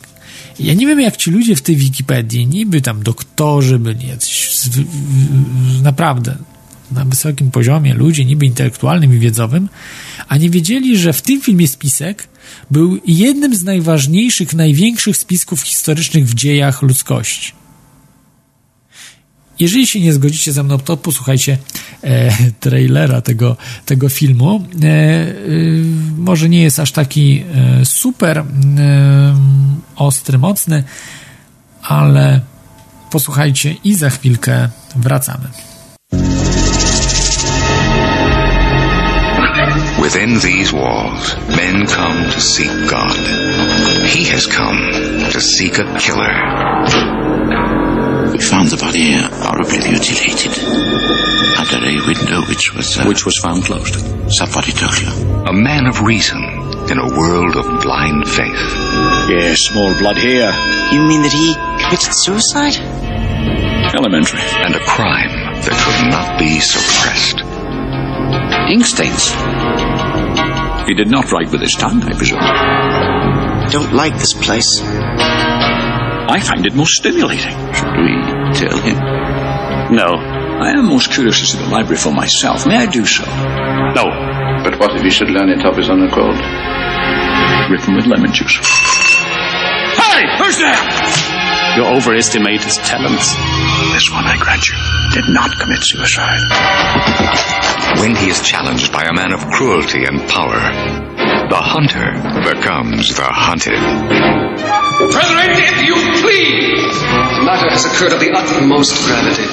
Ja nie wiem, jak ci ludzie w tej Wikipedii, niby tam doktorzy byli jacyś, naprawdę, na wysokim poziomie, ludzie niby intelektualnym i wiedzowym, a nie wiedzieli, że w tym filmie spisek był jednym z najważniejszych, największych spisków historycznych w dziejach ludzkości. Jeżeli się nie zgodzicie ze mną, to posłuchajcie e, trailera tego, tego filmu. E, e, może nie jest aż taki e, super e, ostry, mocny, ale posłuchajcie i za chwilkę wracamy. Within these walls, men come to seek God. He has come to seek a killer. We found the body horribly mutilated under a window which was... Uh, which was found closed. Somebody told you. A man of reason in a world of blind faith. Yes, small blood here. You mean that he committed suicide? Elementary. And a crime that could not be suppressed. Ink stains. He did not write with his tongue, I presume. I don't like this place. I find it most stimulating. Should we tell him? No. I am most curious to see the library for myself. May I do so? No. But what if he should learn it of his own accord? Written with lemon juice. Hey! Who's there? You overestimate his talents. This one, I grant you, did not commit suicide. When he is challenged by a man of cruelty and power, the hunter becomes the hunted. Brethren, if you please! The matter has occurred of the utmost gravity.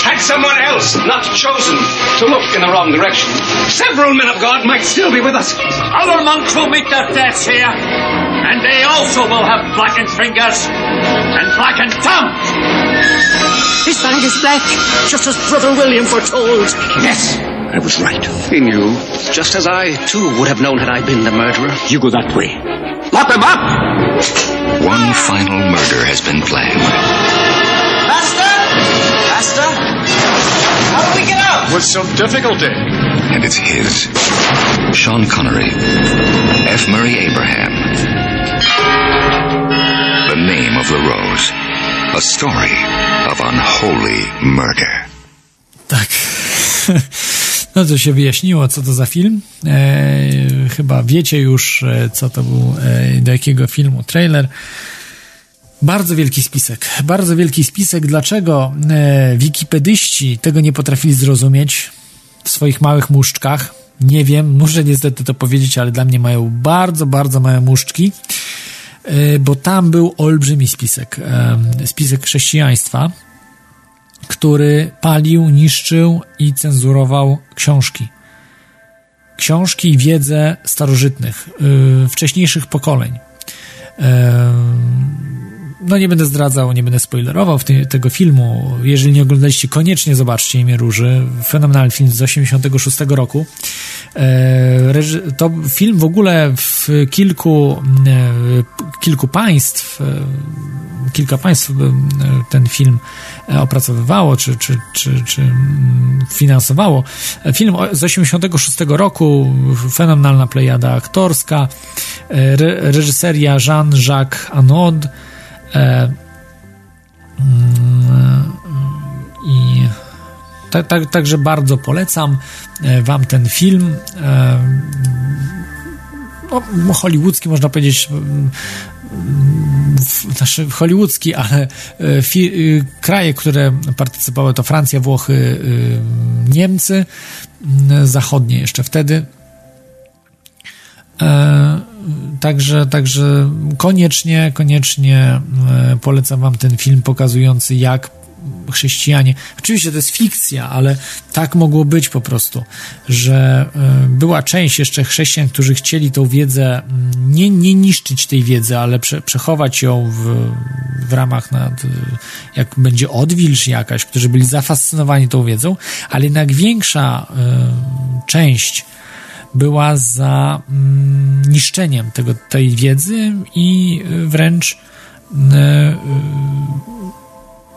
Had someone else not chosen to look in the wrong direction, several men of God might still be with us. Other monks will meet their deaths here, and they also will have blackened fingers and blackened tongues. His fang is black, just as Brother William foretold. Yes, I was right. he knew, just as I too would have known had I been the murderer. You go that way. Lock them up! One final murder has been planned. Master? Master? How do we get out? With some difficulty. And it's his. Sean Connery. F. Murray Abraham. The name of the rose. A story of unholy murder. Tak. No to się wyjaśniło, co to za film. E, chyba wiecie już, e, co to był, e, do jakiego filmu trailer. Bardzo wielki spisek. Bardzo wielki spisek. Dlaczego e, wikipedyści tego nie potrafili zrozumieć w swoich małych muszczkach? Nie wiem, muszę niestety to powiedzieć, ale dla mnie mają bardzo, bardzo małe muszczki, bo tam był olbrzymi spisek. E, spisek chrześcijaństwa, który palił, niszczył i cenzurował książki. Książki i wiedzę starożytnych, yy, wcześniejszych pokoleń. No nie będę zdradzał, nie będę spoilerował ty, tego filmu. Jeżeli nie oglądaliście, koniecznie zobaczcie Imię Róży. Fenomenalny film z 86 roku. E, to film w ogóle w kilku, e, kilku państw, e, kilka państw ten film opracowywało, czy, czy, czy, czy finansowało. Film z 86 roku, fenomenalna plejada aktorska, reżyseria Jean-Jacques Anod, i tak, tak, także bardzo polecam Wam ten film. No, hollywoodzki, można powiedzieć, znaczy hollywoodzki, ale fi, kraje, które partycypowały to Francja, Włochy, Niemcy, zachodnie jeszcze wtedy. Także, także koniecznie, koniecznie polecam wam ten film pokazujący, jak chrześcijanie. Oczywiście to jest fikcja, ale tak mogło być po prostu, że e, była część jeszcze chrześcijan, którzy chcieli tą wiedzę mm, nie, nie niszczyć tej wiedzy, ale prze, przechować ją w, w ramach nad, jak będzie odwilż jakaś, którzy byli zafascynowani tą wiedzą, ale jednak większa y, część była za y, niszczeniem tego, tej wiedzy i wręcz y,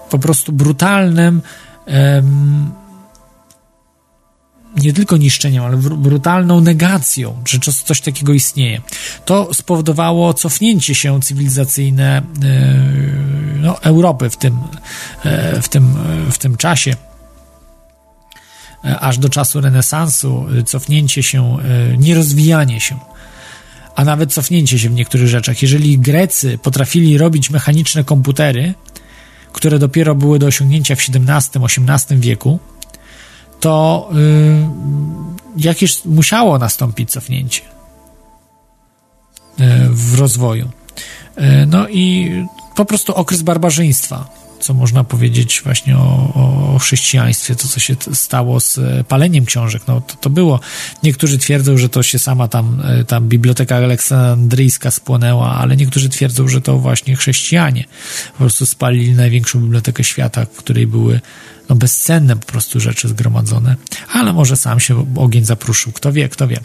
po prostu brutalnym nie tylko niszczeniem, ale brutalną negacją, że coś takiego istnieje. To spowodowało cofnięcie się cywilizacyjne no, Europy w tym, e, w, tym, w tym czasie aż do czasu renesansu, cofnięcie się, nierozwijanie się, a nawet cofnięcie się w niektórych rzeczach. Jeżeli Grecy potrafili robić mechaniczne komputery, które dopiero były do osiągnięcia w XVII-XVIII wieku, to yy, jakieś musiało nastąpić cofnięcie yy, w rozwoju. Yy, no i po prostu okres barbarzyństwa co można powiedzieć właśnie o, o chrześcijaństwie, to co się stało z e, paleniem książek, no to, to było. Niektórzy twierdzą, że to się sama tam, e, tam biblioteka aleksandryjska spłonęła, ale niektórzy twierdzą, że to właśnie chrześcijanie po prostu spalili największą bibliotekę świata, w której były no, bezcenne po prostu rzeczy zgromadzone, ale może sam się ogień zapruszył, kto wie, kto wie.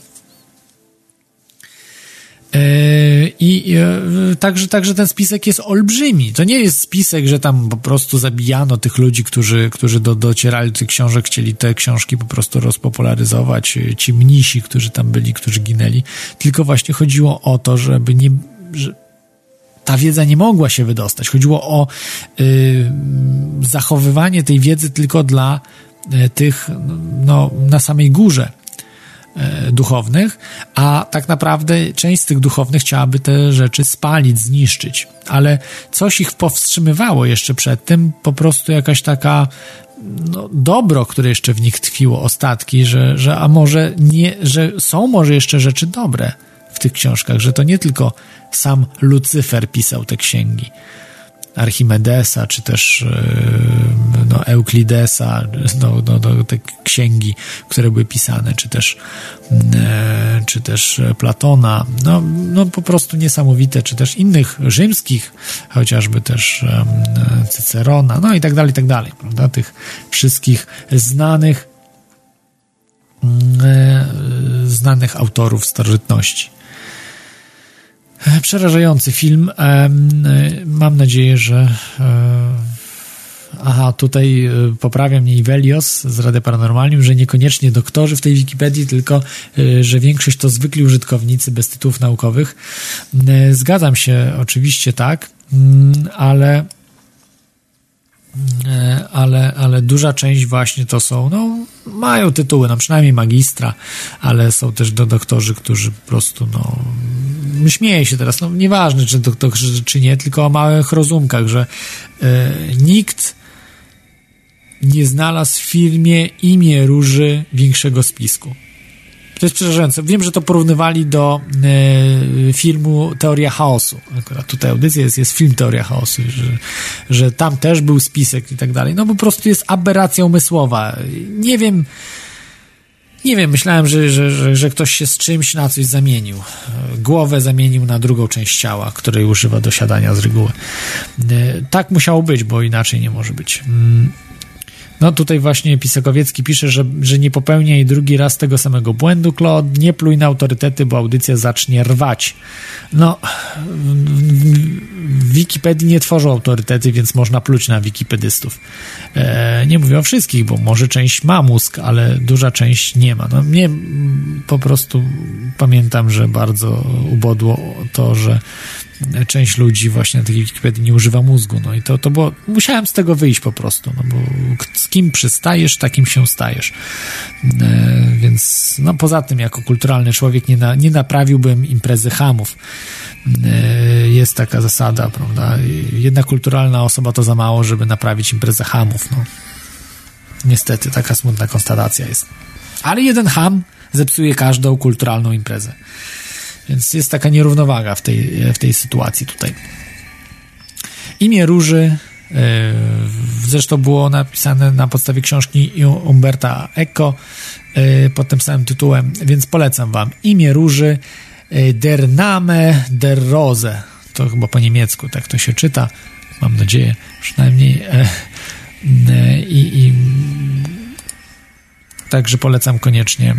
E, I e, także, także ten spisek jest olbrzymi. To nie jest spisek, że tam po prostu zabijano tych ludzi, którzy, którzy do, docierali do tych książek, chcieli te książki po prostu rozpopularyzować, ci mnisi, którzy tam byli, którzy ginęli. Tylko właśnie chodziło o to, żeby nie. Że ta wiedza nie mogła się wydostać. Chodziło o y, zachowywanie tej wiedzy tylko dla tych no, na samej górze E, duchownych, a tak naprawdę część z tych duchownych chciałaby te rzeczy spalić, zniszczyć. Ale coś ich powstrzymywało jeszcze przed tym, po prostu jakaś taka no, dobro, które jeszcze w nich tkwiło, ostatki, że, że a może nie, że są może jeszcze rzeczy dobre w tych książkach, że to nie tylko sam Lucyfer pisał te księgi, Archimedesa, czy też e, no, Euklidesa, no, no, no, te księgi, które były pisane, czy też, e, czy też Platona, no, no po prostu niesamowite, czy też innych rzymskich, chociażby też Cycerona, no i tak dalej, i tak dalej, prawda, tych wszystkich znanych e, znanych autorów starożytności. E, przerażający film. E, mam nadzieję, że. E, aha, tutaj poprawia mnie Ivelios z Rady Paranormalium, że niekoniecznie doktorzy w tej Wikipedii, tylko że większość to zwykli użytkownicy bez tytułów naukowych. Zgadzam się, oczywiście tak, mm, ale ale, ale duża część właśnie to są, no, mają tytuły, no przynajmniej magistra, ale są też do doktorzy, którzy po prostu, no, śmieję się teraz, no nieważne, czy to, to czy nie, tylko o małych rozumkach, że e, nikt nie znalazł w firmie imię róży większego spisku. To jest przerażające. Wiem, że to porównywali do e, filmu Teoria Chaosu. Akurat tutaj audycja jest, jest film Teoria Chaosu, że, że tam też był spisek i tak dalej. No po prostu jest aberracja umysłowa. Nie wiem, nie wiem, myślałem, że, że, że, że, ktoś się z czymś na coś zamienił. Głowę zamienił na drugą część ciała, której używa do siadania z reguły. E, tak musiało być, bo inaczej nie może być. No tutaj właśnie Pisakowiecki pisze, że, że nie popełniaj drugi raz tego samego błędu, Claude, nie pluj na autorytety, bo audycja zacznie rwać. No, w Wikipedii nie tworzą autorytety, więc można pluć na wikipedystów. E, nie mówię o wszystkich, bo może część ma mózg, ale duża część nie ma. No mnie po prostu pamiętam, że bardzo ubodło to, że część ludzi właśnie na tej Wikipedii nie używa mózgu, no i to, to było, musiałem z tego wyjść po prostu, no bo z kim przystajesz, takim się stajesz. E, więc, no poza tym, jako kulturalny człowiek nie, na, nie naprawiłbym imprezy hamów. E, jest taka zasada, prawda? Jedna kulturalna osoba to za mało, żeby naprawić imprezę hamów, no. Niestety, taka smutna konstatacja jest. Ale jeden ham zepsuje każdą kulturalną imprezę. Więc jest taka nierównowaga w tej, w tej sytuacji tutaj. Imię Róży e, zresztą było napisane na podstawie książki Umberta Eco e, pod tym samym tytułem, więc polecam wam. Imię Róży e, Der Name der Rose. To chyba po niemiecku tak to się czyta. Mam nadzieję, przynajmniej. I, i Także polecam koniecznie.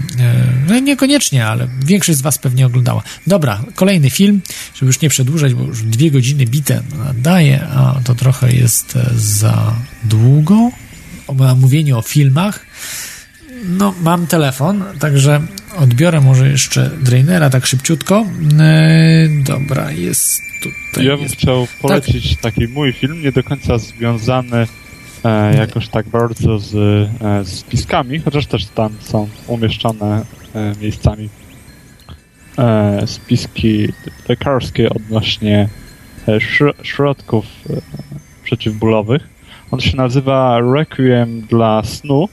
No niekoniecznie, ale większość z Was pewnie oglądała. Dobra, kolejny film, żeby już nie przedłużać, bo już dwie godziny bite daje, a to trochę jest e, za długo. O mówieniu o filmach. No, mam telefon, także odbiorę może jeszcze Drainera tak szybciutko. E, dobra, jest tutaj. Ja bym jest... chciał polecić tak. taki mój film, nie do końca związany e, jakoś tak bardzo z e, spiskami, chociaż też tam są umieszczone e, miejscami e, spiski lekarskie odnośnie e, środków e, przeciwbólowych. On się nazywa Requiem dla snu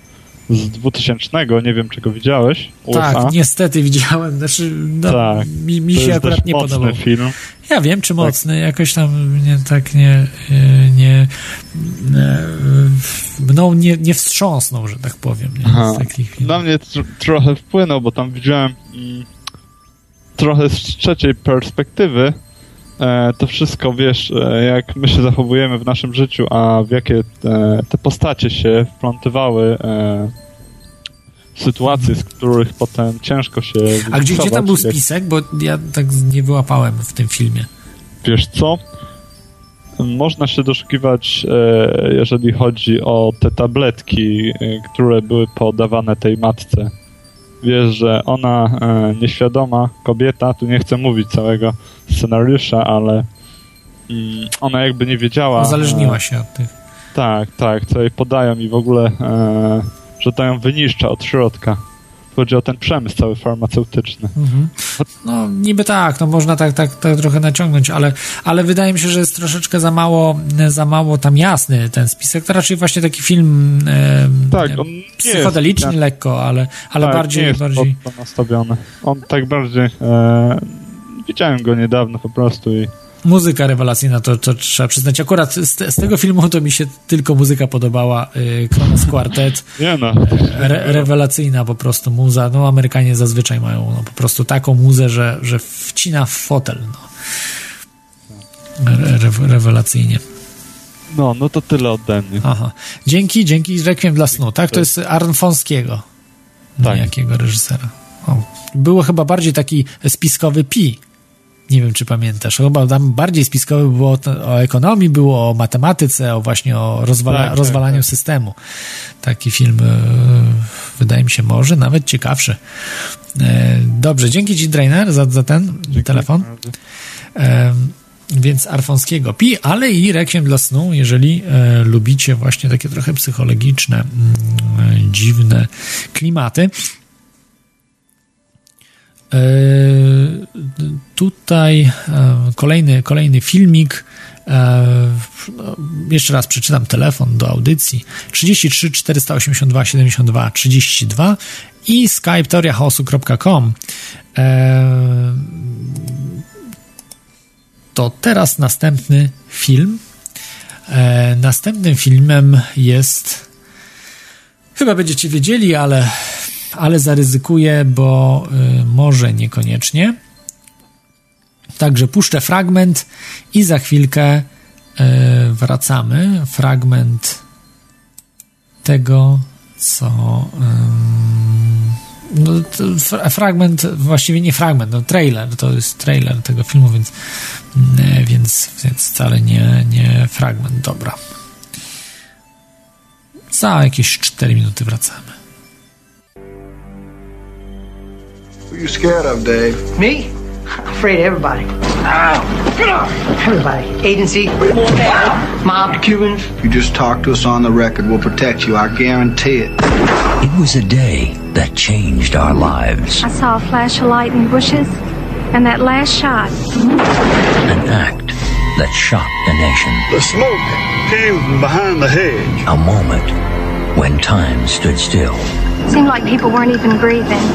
z 2000, nie wiem czego widziałeś. USA. Tak, niestety widziałem, znaczy no, tak, mi, mi się akurat nie podobał. film. Ja wiem, czy mocny, tak. jakoś tam mnie tak nie, nie mną nie, nie wstrząsnął, że tak powiem. Nie. Na mnie tr trochę wpłynął, bo tam widziałem mm, trochę z trzeciej perspektywy e, to wszystko, wiesz, e, jak my się zachowujemy w naszym życiu, a w jakie te, te postacie się wplątywały e, sytuacje, z których potem ciężko się. A gdzie, gdzie tam był spisek? Bo ja tak nie wyłapałem w tym filmie. Wiesz co? Można się doszukiwać, e, jeżeli chodzi o te tabletki, e, które były podawane tej matce. Wiesz, że ona e, nieświadoma kobieta, tu nie chcę mówić całego scenariusza, ale mm, ona jakby nie wiedziała. Uzależniła się od tych. Tak, tak, co jej podają i w ogóle że to ją wyniszcza od środka. Chodzi o ten przemysł cały farmaceutyczny. Mhm. No niby tak, no można tak, tak, tak trochę naciągnąć, ale, ale wydaje mi się, że jest troszeczkę za mało, za mało tam jasny ten spisek. To raczej właśnie taki film e, tak, on psychodeliczny jest, lekko, ale, ale tak, bardziej... Nie jest bardziej... nastawiony. On tak bardziej... E, widziałem go niedawno po prostu i muzyka rewelacyjna, to, to trzeba przyznać. Akurat z, z, tego filmu to mi się tylko muzyka podobała. Y, Kronos Quartet. Nie no. Re, rewelacyjna po prostu muza. No Amerykanie zazwyczaj mają no, po prostu taką muzę, że, że wcina w fotel. No. Re, rewelacyjnie. No, no to tyle ode mnie. Aha. Dzięki, dzięki Requiem dla snu, tak? To jest Arnfonskiego. Tak. Jakiego reżysera. O. Było chyba bardziej taki spiskowy Pi nie wiem, czy pamiętasz. Chyba tam bardziej spiskowe było o ekonomii, było o matematyce, o właśnie o rozwala tak, tak rozwalaniu tak, tak. systemu. Taki film e, wydaje mi się może nawet ciekawszy. E, dobrze, dzięki Ci, Drainer, za, za ten Dziękuję telefon. E, więc Arfonskiego pi, ale i Rekiem dla snu, jeżeli e, lubicie właśnie takie trochę psychologiczne, m, mm, dziwne klimaty. E, tutaj e, kolejny, kolejny filmik. E, no, jeszcze raz przeczytam telefon do audycji 33 482 72 32 i skype teoriachaosu.com to teraz następny film. Następnym filmem jest chyba będziecie wiedzieli, ale ale zaryzykuję, bo y, może niekoniecznie. Także puszczę fragment i za chwilkę y, wracamy. Fragment tego, co. Y, no, fragment, właściwie nie fragment, no trailer, to jest trailer tego filmu, więc, więc, więc wcale nie, nie fragment. Dobra. Za jakieś 4 minuty wracamy. Who you scared of, Dave? Me? I'm afraid of everybody. Everybody. Agency, mob, Cubans. You just talk to us on the record. We'll protect you. I guarantee it. It was a day that changed our lives. I saw a flash of light in the bushes, and that last shot. An act that shocked the nation. The smoke came from behind the hedge. A moment when time stood still. Seemed like people weren't even breathing,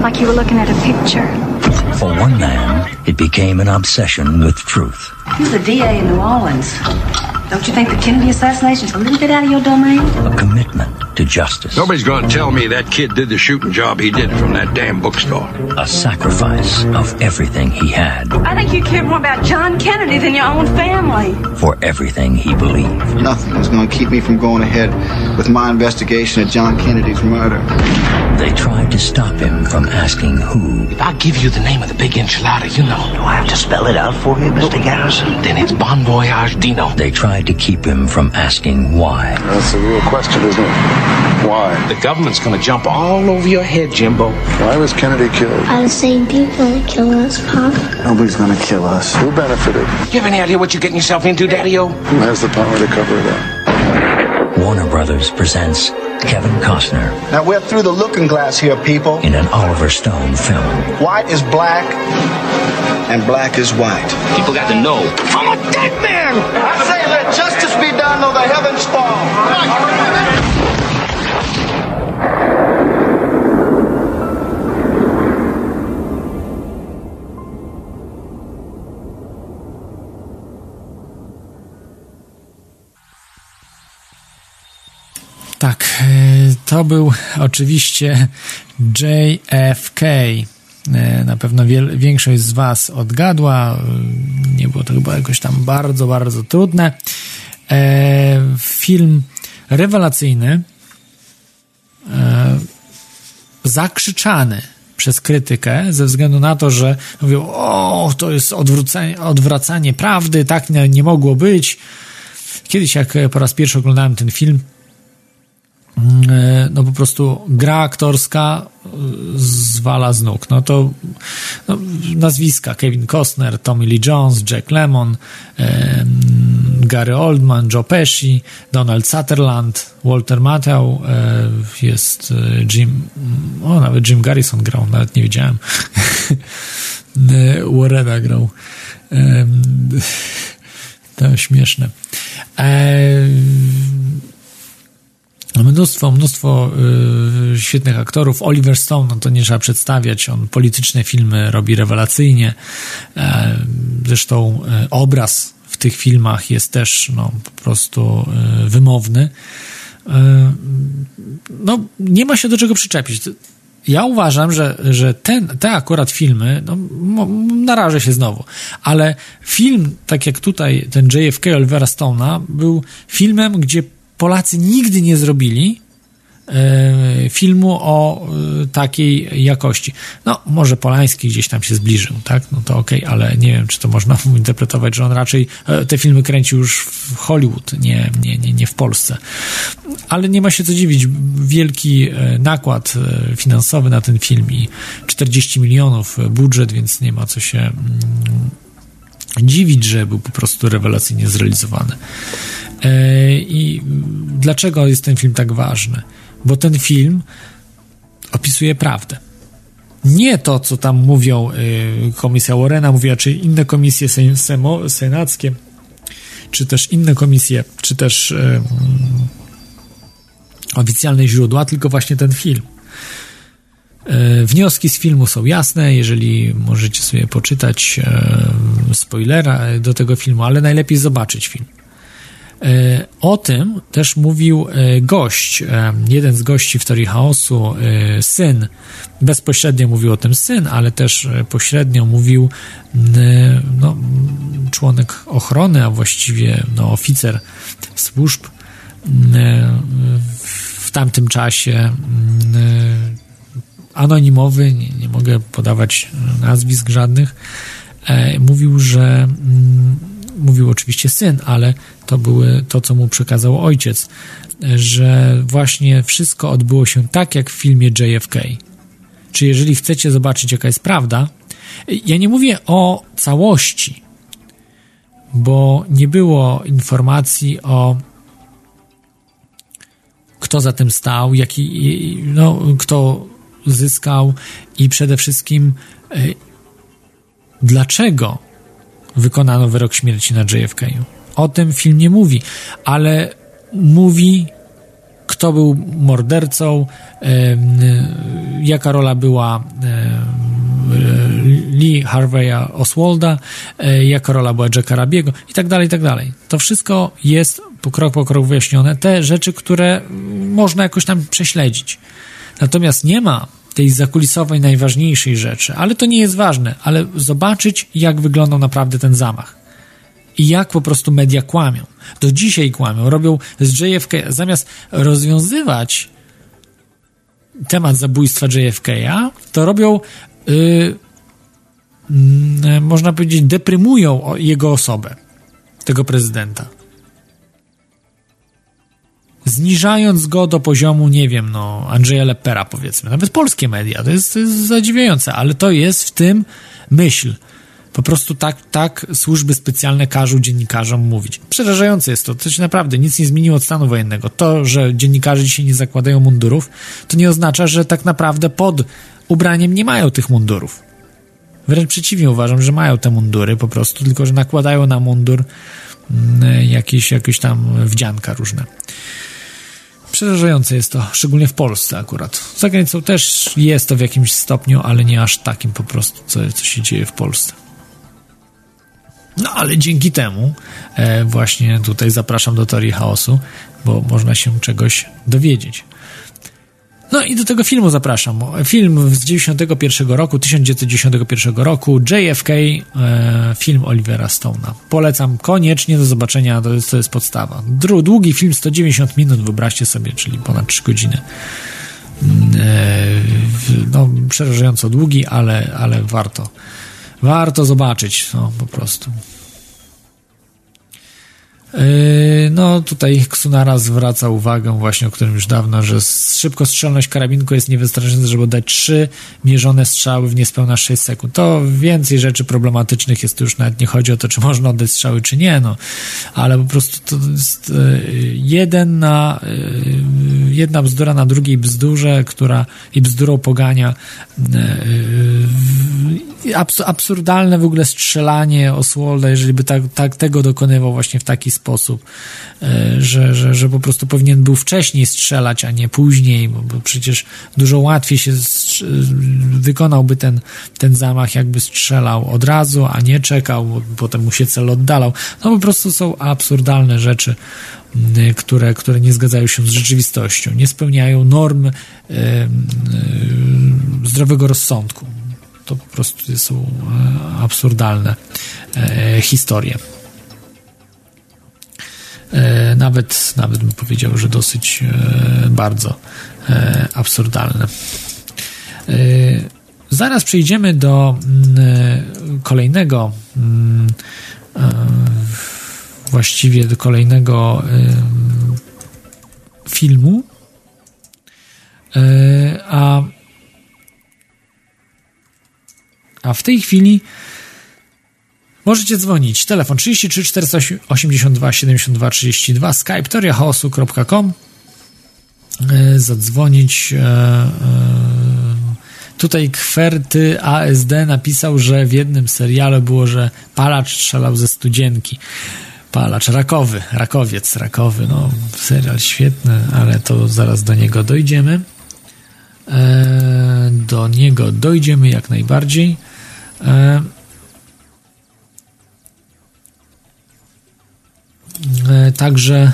like you were looking at a picture. For one man, it became an obsession with truth. He's the DA in New Orleans. Don't you think the Kennedy assassination's a little bit out of your domain? A commitment to justice. Nobody's gonna tell me that kid did the shooting job he did from that damn bookstore. A sacrifice of everything he had I think you care more about John Kennedy than your own family. for everything he believed. Nothing is going to keep me from going ahead with my investigation of John Kennedy's murder. They tried to stop him from asking who. If I give you the name of the big enchilada, you know. Do I have to spell it out for you, Mr. Garrison? Then it's Bon Voyage Dino. They tried to keep him from asking why. That's a real question, isn't it? Why? The government's gonna jump all over your head, Jimbo. Why was Kennedy killed? Are the same people that kill us, Pop? Nobody's going to kill us. Who benefited? You have any idea what you're getting yourself into, Daddy-O? Who has the power to cover it up? Warner Brothers presents Kevin Costner Now we're through the looking glass here, people. in an Oliver Stone film. White is black, and black is white. People got to know. I'm a dead man! I say, let justice be done, though the heavens fall. Tak, e, to był oczywiście JFK. E, Na pewno większość z Was odgadła. E, Nie było to chyba jakoś tam bardzo, bardzo trudne. Film rewelacyjny, zakrzyczany przez krytykę ze względu na to, że mówią, o, to jest odwrócenie, odwracanie prawdy, tak nie, nie mogło być. Kiedyś, jak po raz pierwszy oglądałem ten film, no po prostu gra aktorska e, zwala z nóg. No to no, nazwiska Kevin Costner, Tommy Lee Jones, Jack Lemmon, em, Gary Oldman, Joe Pesci, Donald Sutherland, Walter Matthau, e, jest e, Jim, o nawet Jim Garrison grał, nawet nie wiedziałem. E, Warrena grał. Em, To śmieszne. Em, Mnóstwo, mnóstwo y, świetnych aktorów. Oliver Stone, no to nie trzeba przedstawiać, on polityczne filmy robi rewelacyjnie. E, zresztą e, obraz w tych filmach jest też no, po prostu e, wymowny. No, nie ma się do czego przyczepić. Ja uważam, że, że ten, te akurat filmy, no, narażę się znowu, ale film, tak jak tutaj ten JFK Olivera Stone'a, był filmem, gdzie Polacy nigdy nie zrobili e, filmu o e, takiej jakości. No, może Polański gdzieś tam się zbliżył, tak? No to okej, ale nie wiem, czy to można interpretować, że on raczej e, te filmy kręcił już w Hollywood, nie, nie, nie, nie w Polsce. Ale nie ma się co dziwić. Wielki nakład finansowy na ten film i 40 milionów budżet, więc nie ma co się mm, dziwić, że był po prostu rewelacyjnie zrealizowany. E, I dlaczego jest ten film tak ważny? Bo ten film opisuje prawdę. Nie to, co tam mówią y, komisja Warrena, mówiła, czy inne komisje senackie, czy też inne komisje, czy też oficjalne źródła, tylko właśnie ten film. E, Wnioski z filmu są jasne, jeżeli możecie sobie poczytać e, spoilera do tego filmu, ale najlepiej zobaczyć film. E, O tym też mówił e, gość, e, jeden z gości w Teorii Chaosu, e, syn. Bezpośrednio mówił o tym syn, ale też e, pośrednio mówił no, członek ochrony, a właściwie no, oficer służb w tamtym czasie anonimowy, nie, nie mogę podawać nazwisk żadnych, e, mówił, że mm, mówił oczywiście syn, ale to były to, co mu przekazał ojciec, e, że właśnie wszystko odbyło się tak, jak w filmie JFK. Czy jeżeli chcecie zobaczyć, jaka jest prawda, e, ja nie mówię o całości, bo nie było informacji o kto za tym stał, jaki, no, kto zyskał i przede wszystkim e, dlaczego wykonano wyrok śmierci na JFK. O tym film nie mówi, ale mówi kto był mordercą, em, jaka rola była Lee Harveya Oswalda, e, jako rola była Jacka Rabiego i tak dalej, i tak dalej. To wszystko jest krok po krok wyjaśnione. Te rzeczy, które można jakoś tam prześledzić. Natomiast nie ma tej zakulisowej, najważniejszej rzeczy, ale to nie jest ważne, ale zobaczyć, jak wyglądał naprawdę ten zamach. I jak po prostu media kłamią. Do dzisiaj kłamią. Robią z JFK, zamiast rozwiązywać temat zabójstwa JFK'a, to robią, yy, yy, można powiedzieć, deprymują jego osobę, tego prezydenta. Zniżając go do poziomu, nie wiem, no, Andrzeja Lepera, powiedzmy. Nawet polskie media. To jest, to jest zadziwiające, ale to jest w tym myśl. Po prostu tak, tak służby specjalne każą dziennikarzom mówić. Przerażające jest to. To się naprawdę nic nie zmieniło od stanu wojennego. To, że dziennikarze dzisiaj nie zakładają mundurów, to nie oznacza, że tak naprawdę pod ubraniem nie mają tych mundurów. Wręcz przeciwnie, uważam, że mają te mundury po prostu, tylko że nakładają na mundur mm, jakieś, jakieś tam wdzianka różne. Przerażające jest to, szczególnie w Polsce akurat. Za granicą też jest to w jakimś stopniu, ale nie aż takim po prostu, co, co się dzieje w Polsce. No ale dzięki temu e, właśnie tutaj zapraszam do teorii chaosu, bo można się czegoś dowiedzieć. No i do tego filmu zapraszam. Film z 91 roku, 1991 roku, JFK, e, film Olivera Stone'a. Polecam koniecznie do zobaczenia, to jest, to jest podstawa. Długi film, 190 minut, wyobraźcie sobie, czyli ponad 3 godziny. Mm, e, no, przerażająco długi, ale, ale warto Warto zobaczyć, no po prostu. Yy, no tutaj Ksunara zwraca uwagę właśnie, o którym już dawno, że szybkostrzelność karabinku jest niewystarczająca, żeby dać trzy mierzone strzały w niespełna 6 sekund. To więcej rzeczy problematycznych jest, tu już nawet nie chodzi o to, czy można oddać strzały, czy nie, no. Ale po prostu to jest yy, jeden na, yy, jedna bzdura na drugiej bzdurze, która i bzdurą pogania absurdalne w ogóle strzelanie Oswalda, jeżeli by tak, tak tego dokonywał właśnie w taki sposób, e, że, że, że po prostu powinien był wcześniej strzelać, a nie później, bo, bo przecież dużo łatwiej się wykonałby ten, ten zamach, jakby strzelał od razu, a nie czekał, bo potem mu się cel oddalał. No po prostu są absurdalne rzeczy, które, które nie zgadzają się z rzeczywistością, nie spełniają norm e, e, zdrowego rozsądku. To po prostu są absurdalne historie. E, nawet, nawet bym powiedział, że dosyć e, bardzo e, absurdalne. Zaraz przejdziemy do mm, kolejnego mm, właściwie do kolejnego filmu a a w tej chwili Możecie dzwonić. Telefon 33 482 72 32 skype toriachaosu.com e, Zadzwonić. E, e, tutaj Kwerty ASD napisał, że w jednym serialu było, że palacz strzelał ze studzienki. Palacz rakowy, rakowiec rakowy. No, serial świetny, ale to zaraz do niego dojdziemy. Do niego dojdziemy jak najbardziej. E, także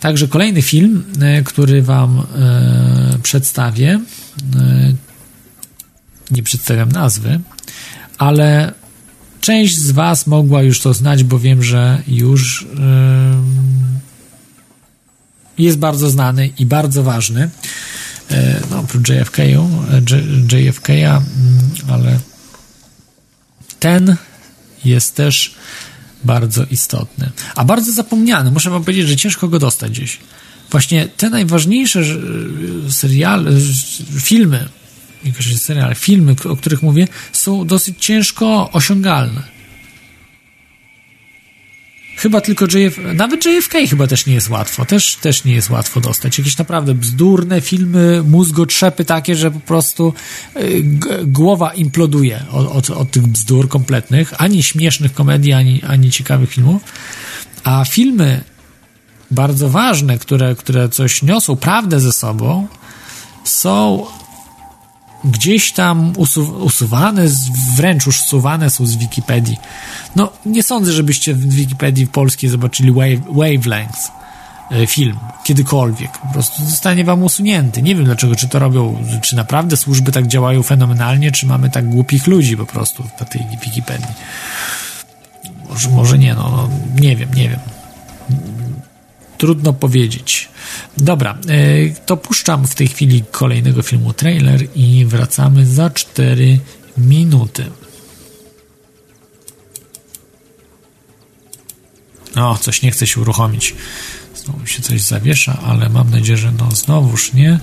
Także kolejny film, e, który Wam e, przedstawię, nie przedstawiam nazwy, ale część z Was mogła już to znać, bo wiem, że już jest bardzo znany i bardzo ważny. No, oprócz JFK, JFK, mm, ale ten jest też bardzo istotny. A bardzo zapomniany. Muszę wam powiedzieć, że ciężko go dostać gdzieś. Właśnie te najważniejsze seriale, filmy, nie seriale, filmy, o których mówię, są dosyć ciężko osiągalne. Chyba tylko JF, nawet JFK chyba też nie jest łatwo, też, też nie jest łatwo dostać. Jakieś naprawdę bzdurne filmy, mózgotrzepy takie, że po prostu y, głowa imploduje od, od, od, tych bzdur kompletnych, ani śmiesznych komedii, ani, ani ciekawych filmów. A filmy bardzo ważne, które, które coś niosą, prawdę ze sobą, są gdzieś tam usu usuwane, wręcz usuwane są z Wikipedii. No, nie sądzę, żebyście w Wikipedii polskiej zobaczyli wave, Wavelengths e, film, kiedykolwiek. Po prostu zostanie wam usunięty. Nie wiem dlaczego, czy to robią, czy naprawdę służby tak działają fenomenalnie, czy mamy tak głupich ludzi po prostu na tej Wikipedii. Może, może nie, no, no nie wiem, nie wiem. Trudno powiedzieć. Dobra, e, to puszczam w tej chwili kolejnego filmu trailer i wracamy za 4 minuty. O, coś nie chce się uruchomić. Znowu się coś zawiesza, ale mam nadzieję, że no znowuż nie.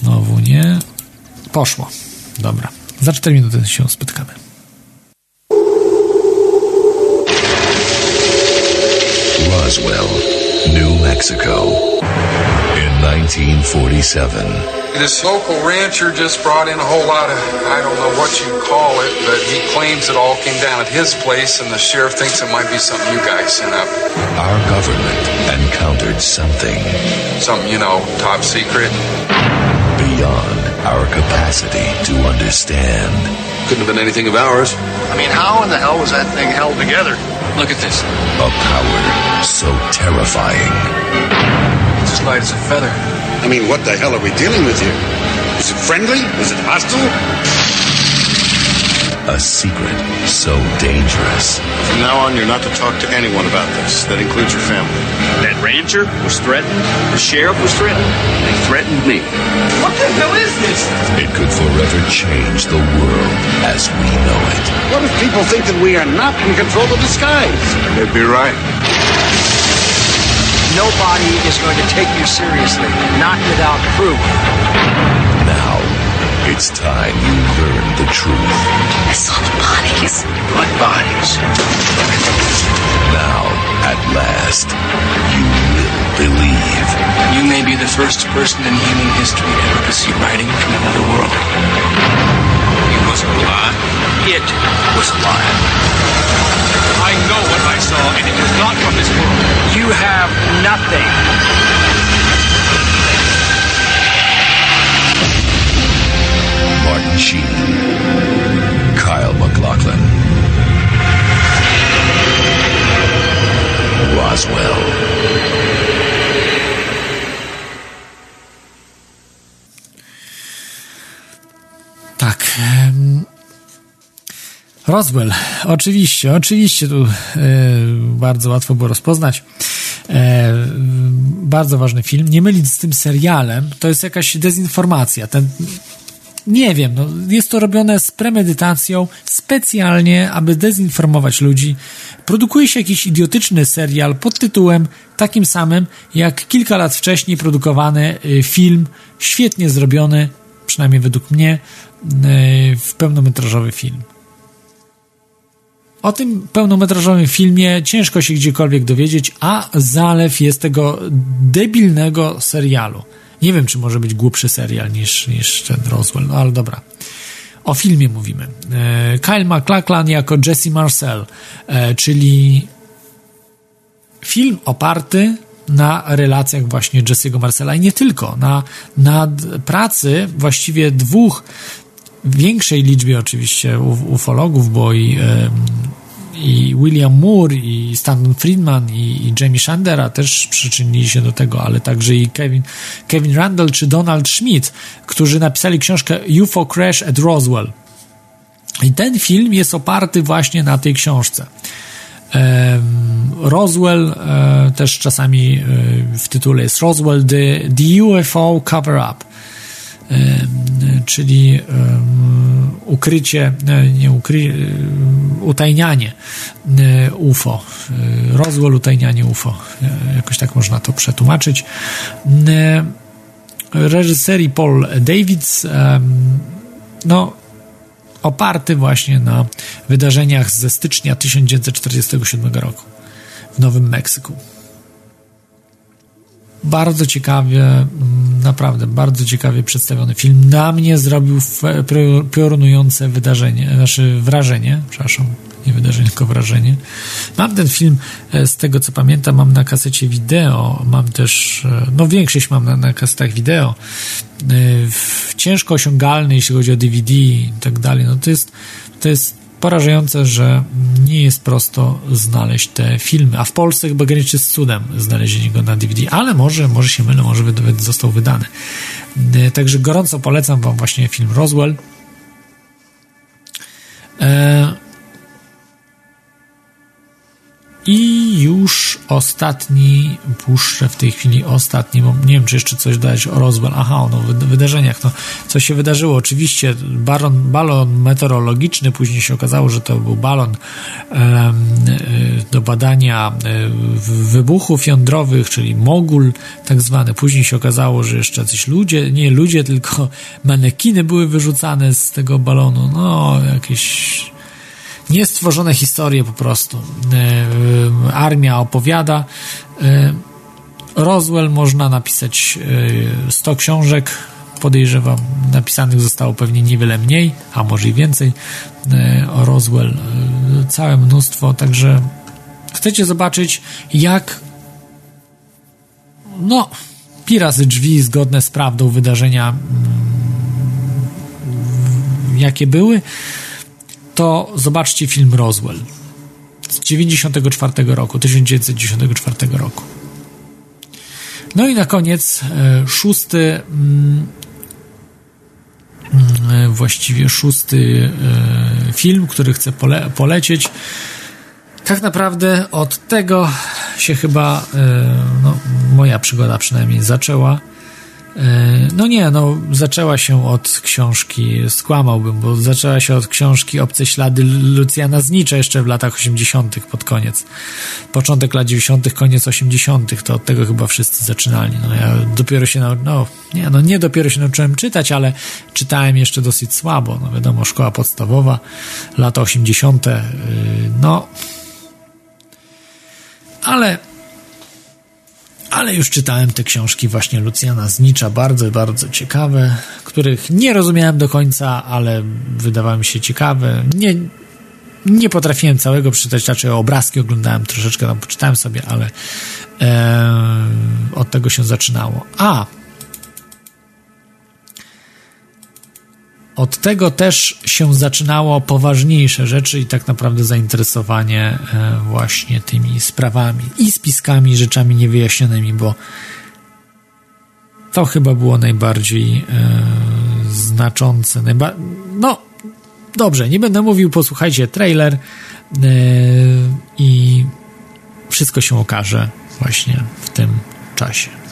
Znowu nie. Poszło. Dobra. Za 4 minuty się spotkamy. Roswell, New Mexico, in 1947. This local rancher just brought in a whole lot of, I don't know what you call it, but he claims it all came down at his place, and the sheriff thinks it might be something you guys sent up. Our government encountered something. Something, you know, top secret. Beyond our capacity to understand. Couldn't have been anything of ours. I mean, how in the hell was that thing held together? Look at this. A power so terrifying. It's as light as a feather. I mean, what the hell are we dealing with here? Is it friendly? Is it hostile? A secret so dangerous. From now on, you're not to talk to anyone about this. That includes your family. That rancher was threatened. The sheriff was threatened. They threatened me. What the hell is this? It could forever change the world as we know it. What if people think that we are not in control of the skies? They'd be right. Nobody is going to take you seriously, not without proof. Now, it's time you learn the truth. I saw the bodies. What bodies? Now, at last, you will believe. You may be the first person in human history ever to see writing from another world. It wasn't alive. It was alive. I know what I saw, and it was not from this world. You have nothing. Sheen, Kyle McLaughlin, Roswell. Tak. Roswell, oczywiście, oczywiście tu e, bardzo łatwo było rozpoznać. E, bardzo ważny film. Nie mylić z tym serialem, to jest jakaś dezinformacja. Ten, nie wiem, no, jest to robione z premedytacją, specjalnie, aby dezinformować ludzi. Produkuje się jakiś idiotyczny serial pod tytułem takim samym, jak kilka lat wcześniej produkowany y, film, świetnie zrobiony, przynajmniej według mnie, y, w pełnometrażowy film. O tym pełnometrażowym filmie ciężko się gdziekolwiek dowiedzieć, a zalew jest tego debilnego serialu. Nie wiem, czy może być głupszy serial niż, niż ten Roswell, no ale dobra. O filmie mówimy. E, Kyle MacLachlan jako Jesse Marcel, e, czyli film oparty na relacjach właśnie Jesse'ego Marcela i nie tylko, na, na pracy właściwie dwóch, większej liczbie oczywiście ufologów, bo i, i William Moore, i Stanton Friedman, i, i Jamie Shandera też przyczynili się do tego, ale także i Kevin, Kevin Randall czy Donald Schmidt, którzy napisali książkę UFO Crash at Roswell. I ten film jest oparty właśnie na tej książce. Roswell, e, też czasami e, w tytule jest Roswell, The, the UFO Cover-Up, Em, czyli ukrycie, e, nie ukry, e, utajnianie e, UFO. Roswell, utajnianie UFO. Jakoś tak można to przetłumaczyć. Reżyserii Paul Davids, no oparty właśnie na wydarzeniach ze stycznia 1947 roku w Nowym Meksyku. Bardzo ciekawie, mm, naprawdę bardzo ciekawie przedstawiony film. Na mnie zrobił piorunujące wydarzenie, znaczy wrażenie, przepraszam, nie wydarzenie, tylko wrażenie. Mam ten film, e, z tego co pamiętam, mam na kasecie wideo, mam też, e, no większość mam na, na kasetach wideo, e, ciężko osiągalny, jeśli chodzi o DVD i tak dalej. No to jest, to jest porażające, że nie jest prosto znaleźć te filmy, a w Polsce chyba graniczy z cudem znalezienie go na DVD, ale może, może się mylę, może został wydany. Także gorąco polecam Wam właśnie film Roswell. E I już ostatni, puszczę w tej chwili ostatni, bo nie wiem, czy jeszcze coś dać o Roswell. Aha, o no, wydarzeniach. No, co się wydarzyło? Oczywiście balon, balon meteorologiczny, później się okazało, że to był balon e, do badania e, wybuchów jądrowych, czyli mogul tak zwany. Później się okazało, że jeszcze jacyś ludzie, nie ludzie, tylko manekiny były wyrzucane z tego balonu. No, jakieś niestworzone historie po prostu. E, e, armia opowiada. E, Roswell można napisać 100 książek. Podejrzewam, napisanych zostało pewnie niewiele mniej, a może i więcej. O Roswell całe mnóstwo, także chcecie zobaczyć, jak no, pirazy drzwi zgodne z prawdą wydarzenia, mm, jakie były, to zobaczcie film Roswell z 94 roku, 1994 roku. No i na koniec e, szósty, mm, mm, właściwie szósty e, film, który chcę pole polecieć. Tak naprawdę od tego się chyba e, no, moja przygoda przynajmniej zaczęła. E, no nie, no zaczęła się od książki, skłamałbym, bo zaczęła się od książki Obce ślady Lucjana Znicza jeszcze w latach 80. pod koniec. Początek lat 90., koniec 80., to od tego chyba wszyscy zaczynali. No ja dopiero się, nau- no nie, no nie dopiero się nauczyłem czytać, ale czytałem jeszcze dosyć słabo. No wiadomo, szkoła podstawowa, lata 80., yy, no ale ale już czytałem te książki właśnie Lucjana Znicza, bardzo, bardzo ciekawe, których nie rozumiałem do końca, ale wydawały mi się ciekawe. Nie, nie potrafiłem całego przeczytać, raczej obrazki oglądałem troszeczkę, tam poczytałem sobie, ale e, od tego się zaczynało. A, od tego też się zaczynało poważniejsze rzeczy i tak naprawdę zainteresowanie e, właśnie tymi sprawami i spiskami, rzeczami niewyjaśnionymi, bo to chyba było najbardziej e, znaczące. Najba no, dobrze, nie będę mówił, posłuchajcie trailer e, i wszystko się okaże właśnie w tym czasie.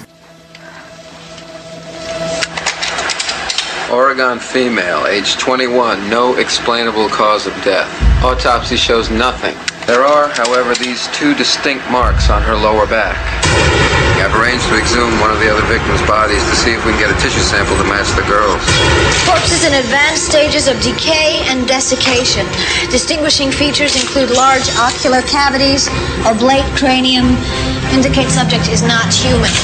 Oregon female, age 21, no explainable cause of death. Autopsy shows nothing. There are, however, these two distinct marks on her lower back. I've arranged to exhume one of the other victims' bodies to see if we can get a tissue sample to match the girl's. Corpse is in advanced stages of decay and desiccation. Distinguishing features include large ocular cavities, oblate cranium, indicate subject is not human.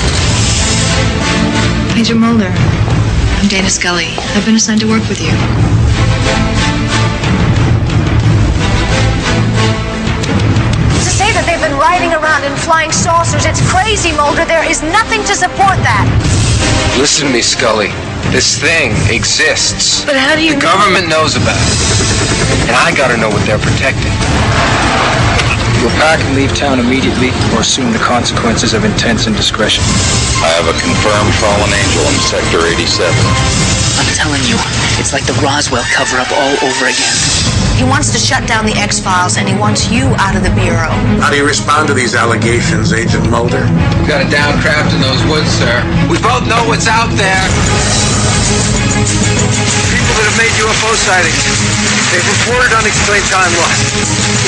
Major Mulder, I'm Dana Scully. I've been assigned to work with you. To say that they've been riding around in flying saucers, it's crazy, Mulder. There is nothing to support that. Listen to me, Scully. This thing exists. But how do you The know? government knows about it. And I gotta know what they're protecting. You'll pack and leave town immediately or assume the consequences of intense indiscretion. I have a confirmed fallen angel in Sector 87. I'm telling you, it's like the Roswell cover up all over again. He wants to shut down the X Files and he wants you out of the Bureau. How do you respond to these allegations, Agent Mulder? We've got a down craft in those woods, sir. We both know what's out there. People that have made UFO sightings. They've reported unexplained time loss.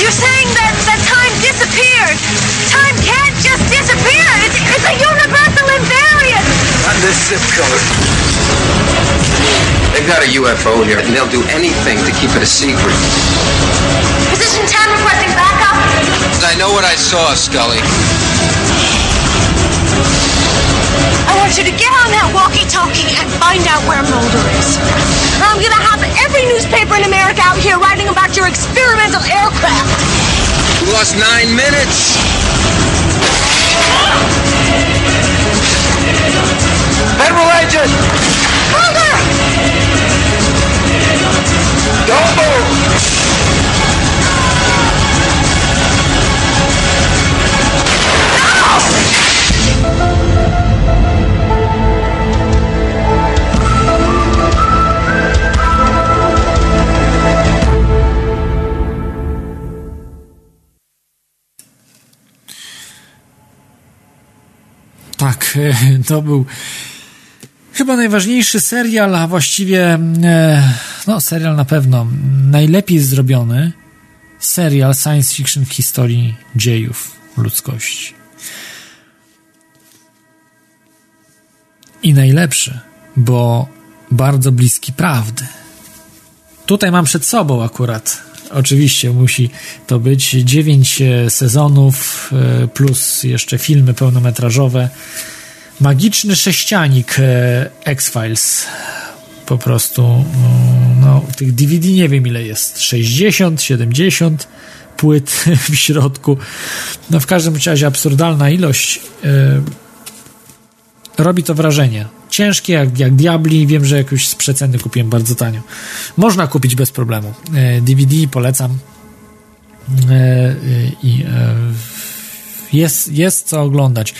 You're saying that, that time disappeared. Time can't just disappear. It's, it's a universal invariant. Not this zip code. They've got a UFO here, and they'll do anything to keep it a secret. Position 10 requesting backup. I know what I saw, Scully. I want you to get on that walkie-talkie and find out where Mulder is. Or I'm gonna have every newspaper in America out here writing about your experimental aircraft. We lost nine minutes. Federal agent! Mulder! Don't move! Tak, to był chyba najważniejszy serial, a właściwie e, no serial na pewno najlepiej zrobiony serial science fiction w historii dziejów ludzkości. I najlepszy, bo bardzo bliski prawdy. Tutaj mam przed sobą akurat oczywiście musi to być 9 sezonów plus jeszcze filmy pełnometrażowe. Magiczny sześcianik X-Files. Po prostu no, tych DVD nie wiem ile jest. 60, 70 płyt w środku. No w każdym razie absurdalna ilość. Robi to wrażenie. Ciężkie jak, jak diabli. Wiem, że jakoś z przeceny kupiłem bardzo tanio. Można kupić bez problemu. DVD polecam. I jest, jest co oglądać.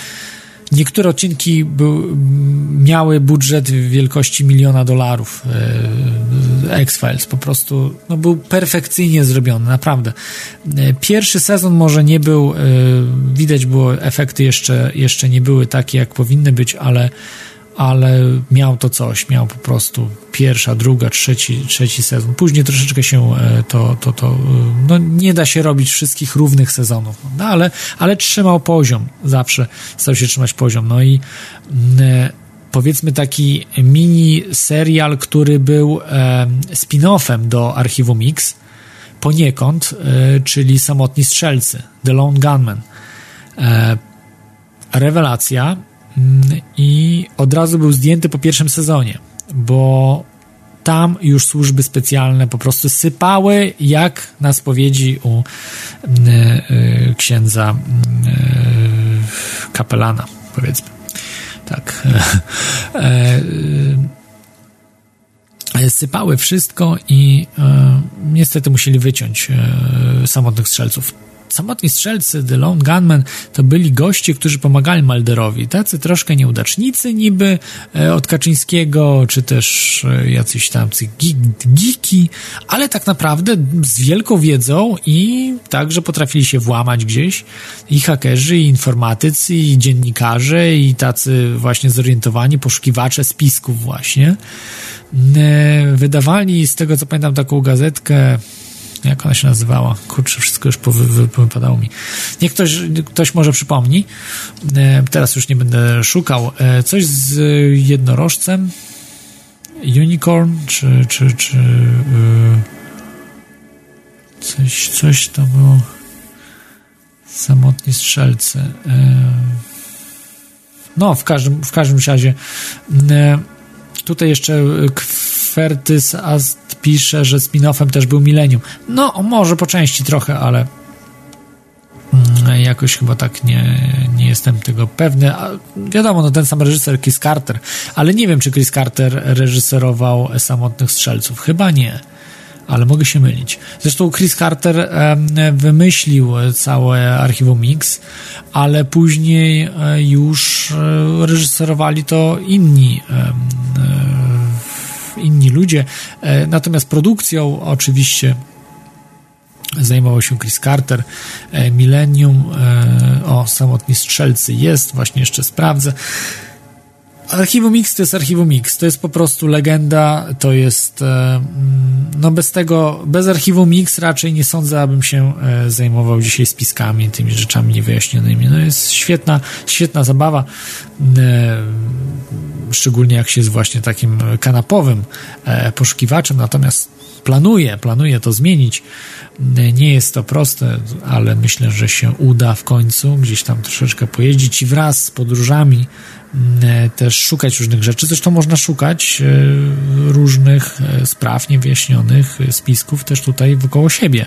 Niektóre odcinki był, miały budżet wielkości miliona dolarów. X-Files po prostu no, był perfekcyjnie zrobiony, naprawdę. Pierwszy sezon może nie był, widać było, efekty jeszcze, jeszcze nie były takie, jak powinny być, ale ale miał to coś, miał po prostu pierwsza, druga, trzeci, trzeci sezon. Później troszeczkę się to, to, to no nie da się robić wszystkich równych sezonów, no ale, ale trzymał poziom, zawsze starał się trzymać poziom. No i powiedzmy taki mini serial, który był spin-offem do Archiwum Mix poniekąd, czyli Samotni Strzelcy, The Lone Gunman. Rewelacja, i od razu był zdjęty po pierwszym sezonie, bo tam już służby specjalne po prostu sypały jak na spowiedzi u y, y, księdza y, kapelana, powiedzmy. Tak. sypały wszystko i niestety musieli wyciąć samotnych strzelców samotni strzelcy, The Lone Gunman, to byli goście, którzy pomagali Malderowi. Tacy troszkę nieudacznicy niby e, od Kaczyńskiego, czy też e, jacyś tam geeki, ale tak naprawdę z wielką wiedzą i także potrafili się włamać gdzieś i hakerzy, i informatycy, i dziennikarze, i tacy właśnie zorientowani poszukiwacze spisków właśnie. E, wydawali, z tego co pamiętam, taką gazetkę jak ona się nazywała? Kurczę, wszystko już wypadało mi. Niech ktoś, ktoś może przypomni. Teraz już nie będę szukał. Coś z jednorożcem? Unicorn? Czy, czy, czy coś, coś to było samotni strzelcy. No, w każdym, w każdym razie tutaj jeszcze Kwertys Ast pisze, że spin-offem też był Millennium. No, może po części trochę, ale jakoś chyba tak nie, nie jestem tego pewny. A wiadomo, no ten sam reżyser Chris Carter, ale nie wiem, czy Chris Carter reżyserował Samotnych Strzelców. Chyba nie ale mogę się mylić. Zresztą Chris Carter wymyślił całe archiwum Mix, ale później już reżyserowali to inni inni ludzie. Natomiast produkcją oczywiście zajmował się Chris Carter. Millennium, o, Samotni Strzelcy jest, właśnie jeszcze sprawdzę. Archiwum Mix to jest Archiwum Mix, to jest po prostu legenda, to jest no bez tego, bez Archiwum Mix raczej nie sądzę, abym się zajmował dzisiaj spiskami, tymi rzeczami niewyjaśnionymi. No jest świetna, świetna zabawa, szczególnie jak się jest właśnie takim kanapowym poszukiwaczem, natomiast planuje, planuje to zmienić. Nie jest to proste, ale myślę, że się uda w końcu gdzieś tam troszeczkę pojeździć i wraz z podróżami też szukać różnych rzeczy. Zresztą można szukać różnych spraw niewyjaśnionych, spisków też tutaj wokoło siebie.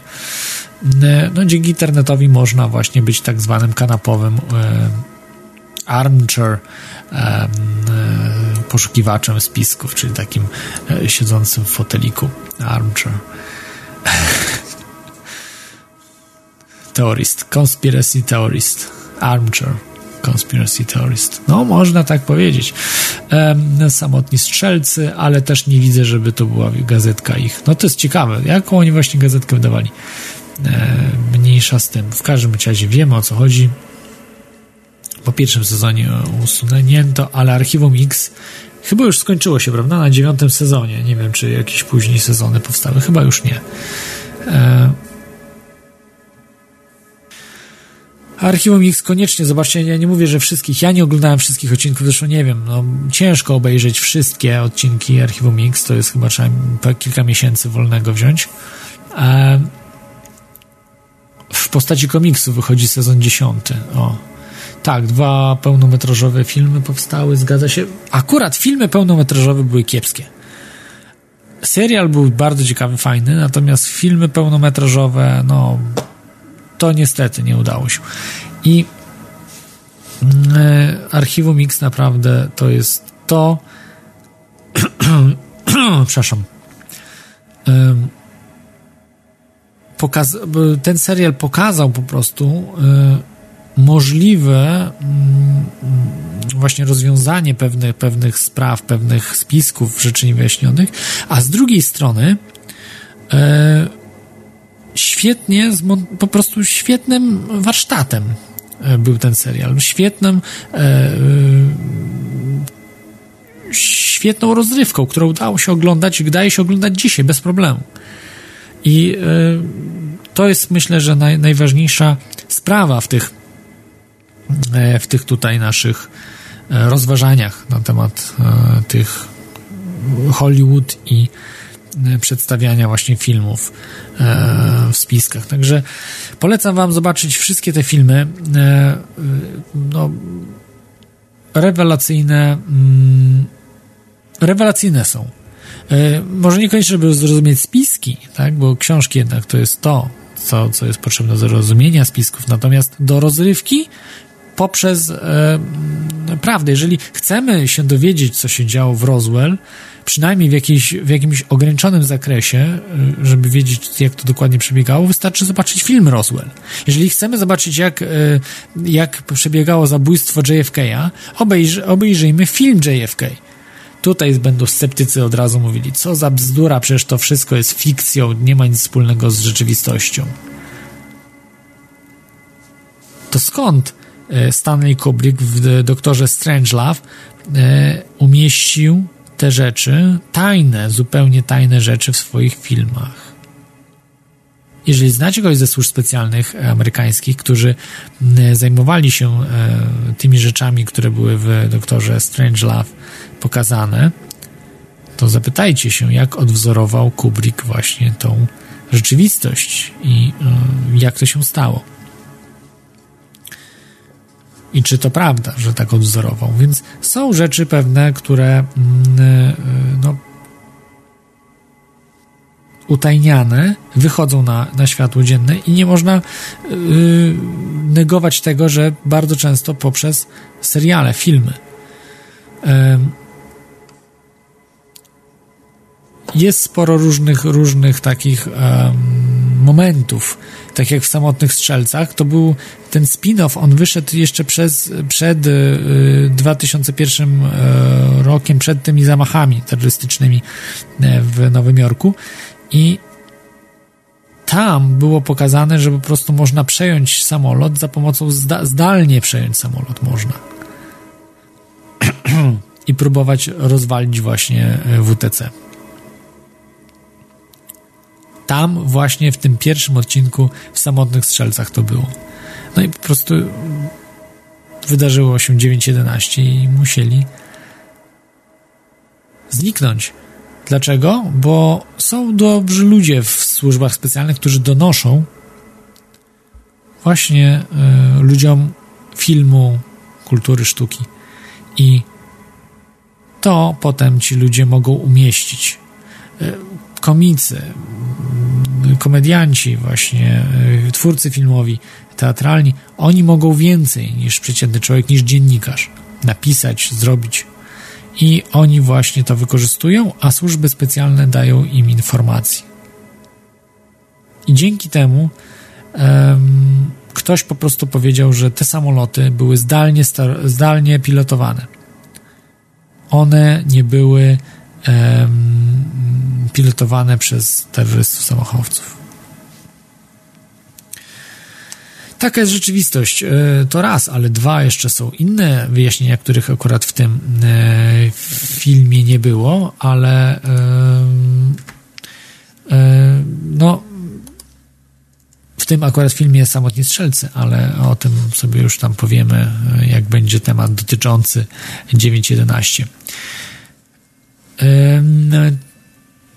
No, dzięki internetowi można właśnie być tak zwanym kanapowym armchair poszukiwaczem spisków, czyli takim siedzącym w foteliku armchair. Teorist, conspiracy theorist, armchair conspiracy theorist. No, można tak powiedzieć. Um, samotni strzelcy, ale też nie widzę, żeby to była gazetka ich. No to jest ciekawe, jaką oni właśnie gazetkę wydawali. E, mniejsza z tym. W każdym razie wiemy o co chodzi. Po pierwszym sezonie usunięto, ale Archiwum X chyba już skończyło się, prawda? Na dziewiątym sezonie. Nie wiem, czy jakieś później sezony powstały. Chyba już nie. E, Archiwum X koniecznie zobaczcie, ja nie mówię, że wszystkich, ja nie oglądałem wszystkich odcinków, zresztą nie wiem, no ciężko obejrzeć wszystkie odcinki Archiwum X, to jest chyba trzeba kilka miesięcy wolnego wziąć. W postaci komiksu wychodzi sezon dziesiąty, o. Tak, dwa pełnometrażowe filmy powstały, zgadza się. Akurat filmy pełnometrażowe były kiepskie. Serial był bardzo ciekawy, fajny, natomiast filmy pełnometrażowe, no, to niestety nie udało się. I e, Archiwum X naprawdę to jest to. Przepraszam. Pokaz ten serial pokazał po prostu e, możliwe mm, właśnie rozwiązanie pewnych, pewnych spraw, pewnych spisków rzeczy niewyjaśnionych, a z drugiej strony e, świetnie, po prostu świetnym warsztatem e, był ten serial. Świetnym e, świetną rozrywką, którą udało się oglądać daje się oglądać dzisiaj bez problemu. I to jest myślę, że naj, najważniejsza sprawa w tych E, w tych tutaj naszych e, rozważaniach na temat e, tych Hollywood i przedstawiania właśnie filmów w spiskach. Także polecam Wam zobaczyć wszystkie te filmy. No, rewelacyjne. Mm, rewelacyjne są. Może niekoniecznie, żeby zrozumieć spiski, tak? bo książki jednak to jest to, co, co jest potrzebne do zrozumienia spisków. Natomiast do rozrywki poprzez e, prawdę. Jeżeli chcemy się dowiedzieć, co się działo w Roswell, przynajmniej w, jakiejś, w jakimś ograniczonym zakresie, e, żeby wiedzieć, jak to dokładnie przebiegało, wystarczy zobaczyć film Roswell. Jeżeli chcemy zobaczyć, jak, e, jak przebiegało zabójstwo JFK'a, obejrz, obejrzyjmy film JFK. Tutaj będą sceptycy od razu mówili, co za bzdura, przecież to wszystko jest fikcją, nie ma nic wspólnego z rzeczywistością. To skąd E, Stanley Kubrick w Doktorze Strangelove umieścił te rzeczy, tajne, zupełnie tajne rzeczy w swoich filmach. Jeżeli znacie kogoś ze służb specjalnych amerykańskich, którzy zajmowali się e, tymi rzeczami, które były w Doktorze Strangelove pokazane, to zapytajcie się, jak odwzorował Kubrick właśnie tą rzeczywistość i jak to się stało i czy to prawda, że tak odwzorował. Więc są rzeczy pewne, które mm, y, no, utajniane wychodzą na, na światło dzienne i nie można yy, negować tego, że bardzo często poprzez seriale, filmy. Jest sporo różnych, różnych takich momentów, tak jak w Samotnych Strzelcach, to był ten spin-off, on wyszedł jeszcze przez, przed y, 2001 y, rokiem, przed tymi zamachami terrorystycznymi y, w Nowym Jorku. I tam było pokazane, że po prostu można przejąć samolot za pomocą zda zdalnie przejąć samolot można. I próbować rozwalić właśnie y, WTC tam właśnie w tym pierwszym odcinku w Samotnych Strzelcach to było. No i po prostu wydarzyło się 9.11 i musieli zniknąć. Dlaczego? Bo są dobrzy ludzie w służbach specjalnych, którzy donoszą właśnie y, ludziom filmu, kultury, sztuki. I to potem ci ludzie mogą umieścić. Y, komicy, komedianci, właśnie y, twórcy filmowi, teatralni, oni mogą więcej niż przeciętny człowiek, niż dziennikarz napisać, zrobić. I oni właśnie to wykorzystują, a służby specjalne dają im informacji. I dzięki temu um, ktoś po prostu powiedział, że te samoloty były zdalnie, zdalnie pilotowane. One nie były um, pilotowane przez terrorystów samochowców. Taka jest rzeczywistość. E, to raz, ale dwa jeszcze są inne wyjaśnienia, których akurat w tym e, filmie nie było, ale e, no w tym akurat filmie Samotni Strzelcy, ale o tym sobie już tam powiemy, jak będzie temat dotyczący 9.11.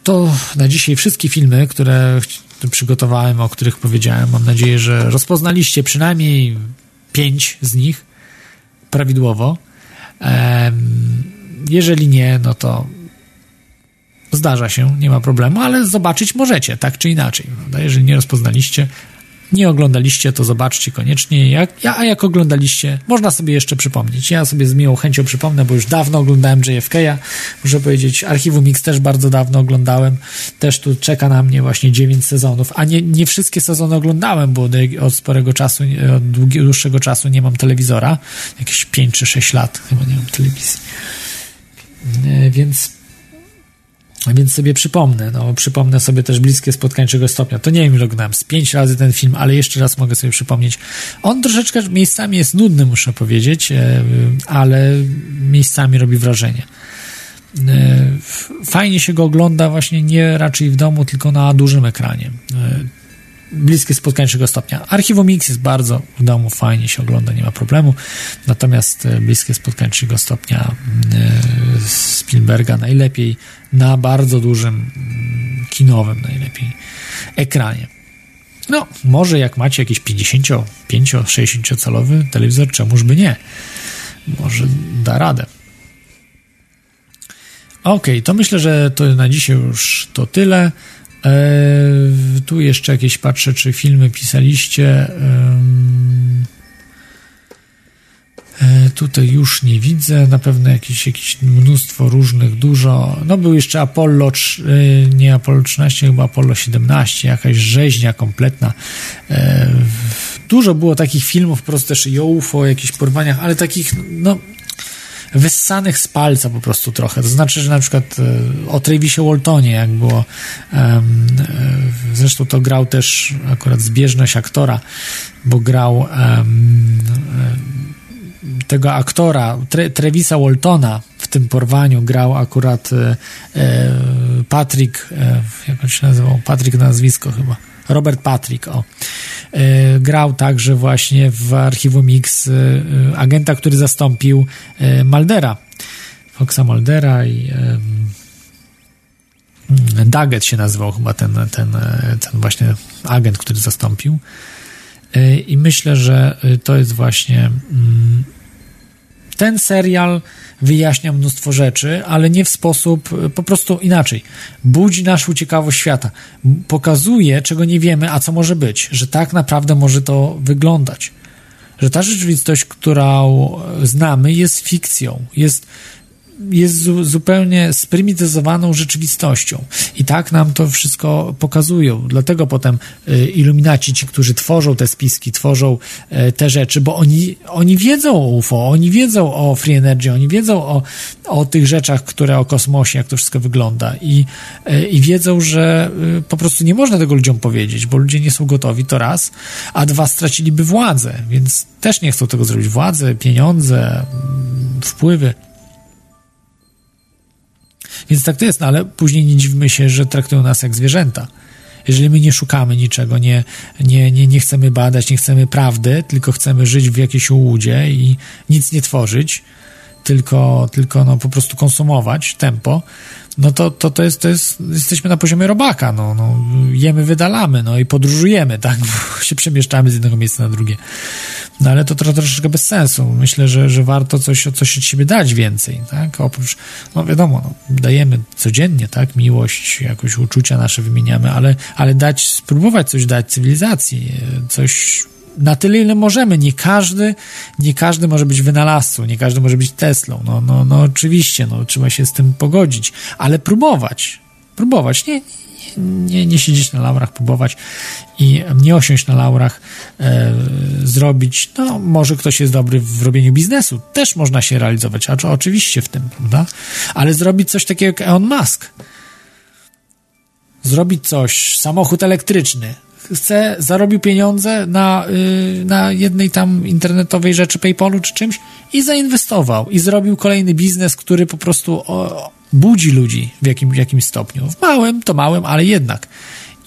To na dzisiaj wszystkie filmy, które przygotowałem, o których powiedziałem. Mam nadzieję, że rozpoznaliście przynajmniej pięć z nich prawidłowo. Jeżeli nie, no to zdarza się, nie ma problemu, ale zobaczyć możecie, tak czy inaczej. Jeżeli nie rozpoznaliście, nie oglądaliście, to zobaczcie koniecznie. Jak, a jak oglądaliście, można sobie jeszcze przypomnieć. Ja sobie z miłą chęcią przypomnę, bo już dawno oglądałem JFK'a. Muszę powiedzieć, Archiwum Mix też bardzo dawno oglądałem. Też tu czeka na mnie właśnie 9 sezonów. A nie, nie wszystkie sezony oglądałem, bo od sporego czasu, od dłuższego czasu nie mam telewizora. Jakieś 5 czy 6 lat chyba nie mam telewizji. E, więc więc sobie przypomnę, no przypomnę sobie też bliskie spotkańczego stopnia. To nie wiem, ile oglądałem z pięć razy ten film, ale jeszcze raz mogę sobie przypomnieć. On troszeczkę miejscami jest nudny, muszę powiedzieć, e, ale miejscami robi wrażenie. E, fajnie się go ogląda właśnie nie raczej w domu, tylko na dużym ekranie. E, bliskie spotkańczego stopnia. Archiwum Mix jest bardzo w domu, fajnie się ogląda, nie ma problemu. Natomiast bliskie spotkańczego stopnia Spielberga najlepiej na bardzo dużym mm, kinowym najlepiej ekranie. No, może jak macie jakiś 55, 60 calowy telewizor, czemuż by nie? Może da radę. Ok, to myślę, że to na dzisiaj już to tyle. Eee, tu jeszcze jakieś patrzę, czy filmy pisaliście. E, tutaj już nie widzę, na pewno jakieś, jakieś mnóstwo różnych, dużo. No był jeszcze Apollo, e, nie Apollo 13, chyba Apollo 17, jakaś rzeźnia kompletna. E, dużo było takich filmów, po prostu też i o UFO, o jakichś porwaniach, ale takich, no wyssanych z palca po prostu trochę. To znaczy, że na przykład o Travisie Waltonie, jak było zresztą to grał też akurat zbieżność aktora, bo grał tego aktora, Tre, Trevisa Waltona w tym porwaniu grał akurat e, e, Patrick, e, jak on się nazywał? Patrick nazwisko chyba. Robert Patrick, o. E, grał także właśnie w Archiwum Mix e, agenta, który zastąpił e, Maldera. Foxa Maldera i Daggett się nazywał chyba ten, ten, ten właśnie agent, który zastąpił. I myślę, że to jest właśnie mm, ten serial wyjaśnia mnóstwo rzeczy, ale nie w sposób po prostu inaczej. Budzi naszą ciekawość świata. Pokazuje, czego nie wiemy, a co może być, że tak naprawdę może to wyglądać. Że ta rzeczywistość, którą znamy, jest fikcją, jest jest zupełnie sprymityzowaną rzeczywistością. I tak nam to wszystko pokazują. Dlatego potem y, iluminaci, ci, którzy tworzą te spiski, tworzą y, te rzeczy, bo oni, oni wiedzą o UFO, oni wiedzą o Free Energy, oni wiedzą o, o tych rzeczach, które o kosmosie, jak to wszystko wygląda. I, y, I wiedzą, że po prostu nie można tego ludziom powiedzieć, bo ludzie nie są gotowi, to raz, a dwa straciliby władzę, więc też nie chcą tego zrobić. Władzę, pieniądze, mm, wpływy. Więc tak to jest, no ale później nie dziwmy się, że traktują nas jak zwierzęta. Jeżeli my nie szukamy niczego, nie, nie, nie, nie chcemy badać, nie chcemy prawdy, tylko chcemy żyć w jakiejś ułudzie i nic nie tworzyć, tylko, tylko no, po prostu konsumować tempo, no to, to, to, jest, to jest, jesteśmy na poziomie robaka, no, no, jemy, wydalamy, no i podróżujemy, tak, bo się przemieszczamy z jednego miejsca na drugie. No ale to trochę, troszeczkę bez sensu. Myślę, że, że warto coś, coś od siebie dać więcej, tak, oprócz, no wiadomo, no, dajemy codziennie, tak, miłość, jakoś uczucia nasze wymieniamy, ale, ale dać, spróbować coś dać cywilizacji, coś na tyle, ile możemy. Nie każdy, nie każdy może być wynalazcą, nie każdy może być Teslą. No, no, no oczywiście, no, trzeba się z tym pogodzić, ale próbować, próbować, nie, nie, nie siedzieć na laurach, próbować i nie osiąść na laurach, e, zrobić, no może ktoś jest dobry w robieniu biznesu, też można się realizować, a oczywiście w tym, prawda? Ale zrobić coś takiego jak Elon Musk, zrobić coś, samochód elektryczny, chce, zarobił pieniądze na, yy, na jednej tam internetowej rzeczy, PayPalu czy czymś i zainwestował i zrobił kolejny biznes, który po prostu o, budzi ludzi w, jakim, jakimś stopniu. W małym, to małym, ale jednak.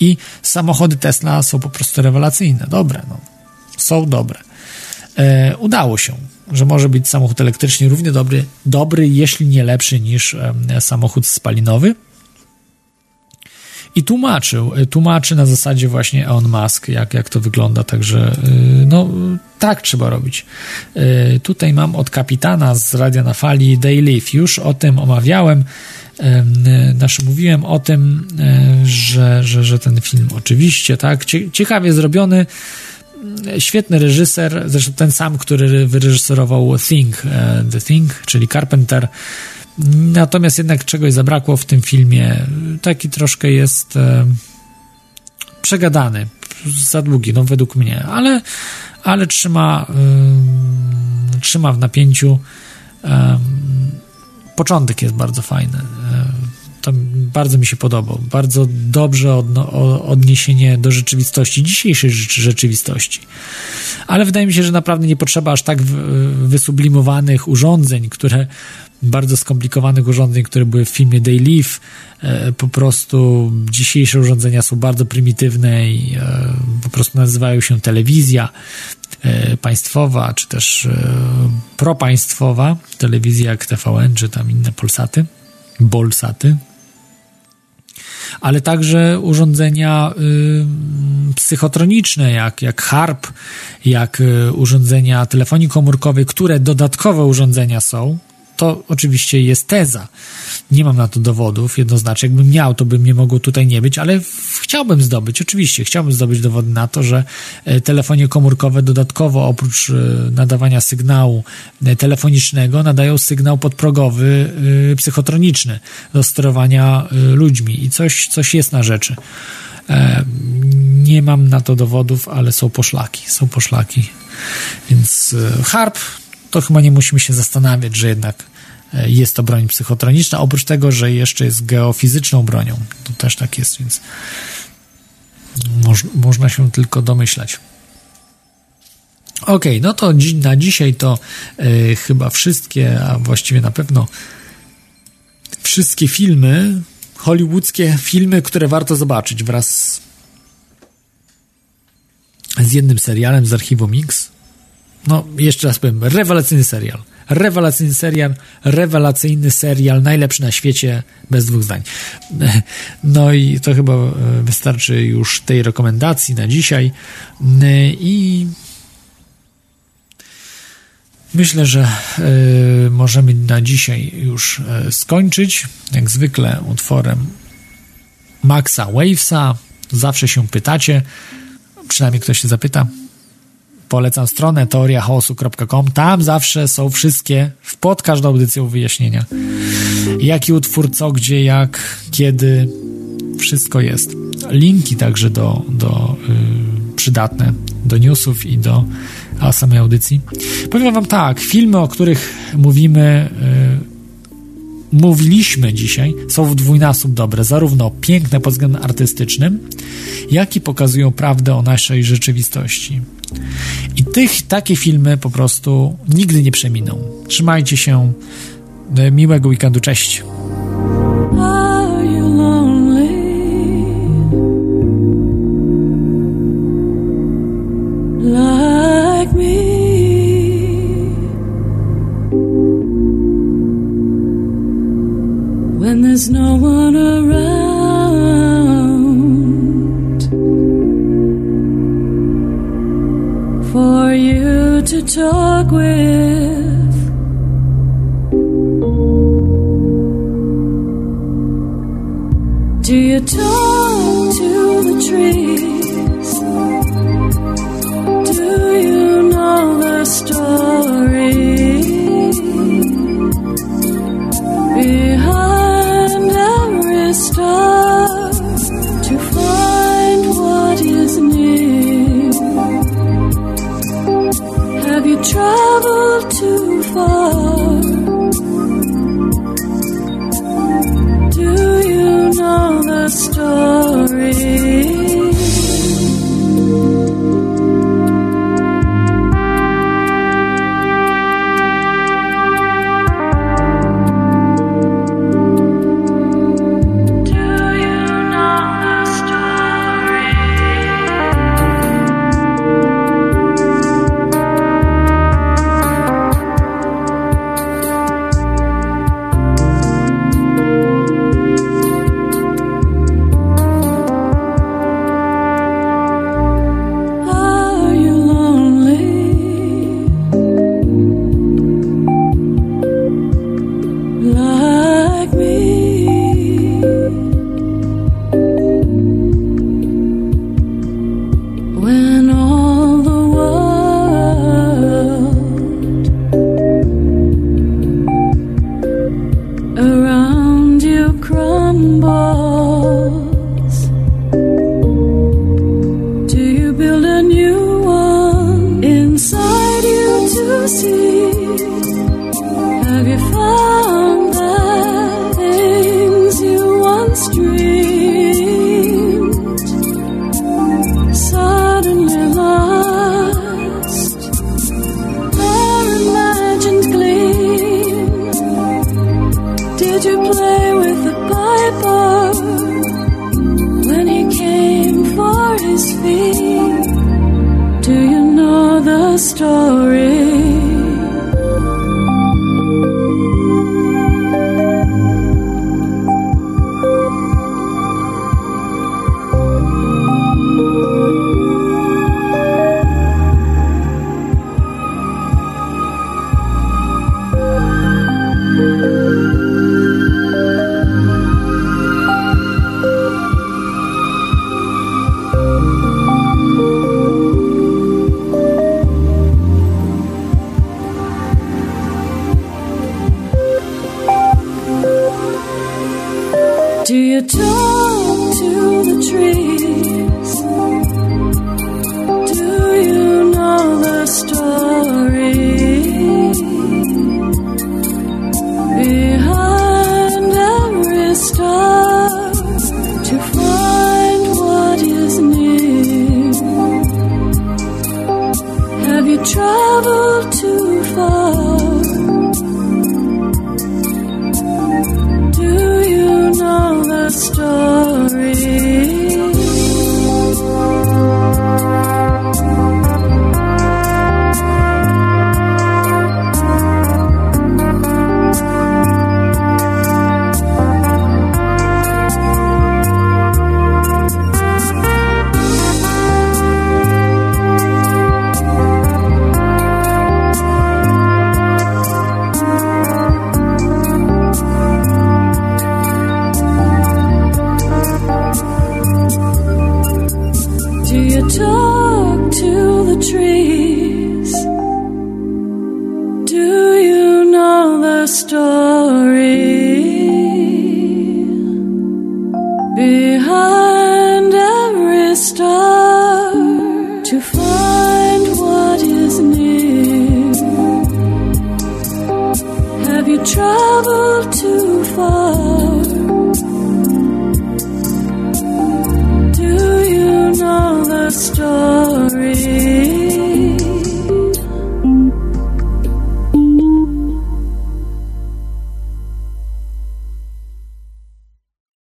I samochody Tesla są po prostu rewelacyjne, dobre, no. Są dobre. E, udało się, że może być samochód elektryczny równie dobry, dobry, jeśli nie lepszy niż e, samochód spalinowy i tłumaczył, y, tłumaczy na zasadzie właśnie Elon Musk, jak, jak to wygląda, także y, no tak trzeba robić. Y, tutaj mam od kapitana z Radia na Fali Daily, już o tym omawiałem, znaczy mówiłem o tym, że, że, że ten film oczywiście, tak, ciekawie zrobiony, świetny reżyser, zresztą ten sam, który wyreżyserował Thing, The Thing, czyli Carpenter, Natomiast jednak czegoś zabrakło w tym filmie. Taki troszkę jest e, przegadany, za długi, no według mnie, ale, ale trzyma, e, trzyma w napięciu. E, początek jest bardzo fajny. E, to bardzo mi się podobał. Bardzo dobrze odno, odniesienie do rzeczywistości, dzisiejszej rzeczywistości. Ale wydaje mi się, że naprawdę nie potrzeba aż tak wysublimowanych urządzeń, które bardzo skomplikowanych urządzeń, które były w filmie They Live. E, po prostu dzisiejsze urządzenia są bardzo prymitywne i e, po prostu nazywają się telewizja e, państwowa, czy też propaństwowa, telewizja jak TVN, czy tam inne Polsaty, Bolsaty, ale także urządzenia y, psychotroniczne, jak, jak HARP, jak y, urządzenia telefonii komórkowej, które dodatkowe urządzenia są, to oczywiście jest teza. Nie mam na to dowodów jednoznacznie. Jakbym miał, to by mnie mogło tutaj nie być, ale chciałbym zdobyć, oczywiście, chciałbym zdobyć dowody na to, że e, telefonie komórkowe dodatkowo oprócz e, nadawania sygnału e, telefonicznego nadają sygnał podprogowy psychotroniczny do sterowania ludźmi i coś, coś jest na rzeczy. Nie mam na to dowodów, ale są poszlaki, są poszlaki. Więc harp to chyba nie musimy się zastanawiać, że jednak jest to broń psychotroniczna, oprócz tego, że jeszcze jest geofizyczną bronią. To też tak jest, więc moż, można się tylko domyślać. Ok, no to dzi na dzisiaj to y, chyba wszystkie, a właściwie na pewno wszystkie filmy, hollywoodzkie filmy, które warto zobaczyć wraz z jednym serialem z archiwum Mix no jeszcze raz powiem, rewelacyjny serial. Rewelacyjny serial, rewelacyjny serial, najlepszy na świecie, bez dwóch zdań. No i to chyba e, wystarczy już tej rekomendacji na dzisiaj. E, I myślę, że y, możemy na dzisiaj już skończyć. Jak zwykle utworem Maxa Wavesa. Zawsze się pytacie, przynajmniej ktoś się zapyta, polecam stronę teoriachaosu.com. Tam zawsze są wszystkie, pod każdą audycją wyjaśnienia. Jaki utwór, co, gdzie, jak, kiedy. Wszystko jest. Linki także do, do yy, przydatne do newsów i do a samej audycji. Powiem Wam tak, filmy, o których mówimy, yy, mówiliśmy dzisiaj, są w dwójnasób dobre, zarówno piękne pod względem artystycznym, jak i pokazują prawdę o naszej rzeczywistości. I tych, takie filmy po prostu nigdy nie przeminą. Trzymajcie się. Miłego weekendu. Cześć.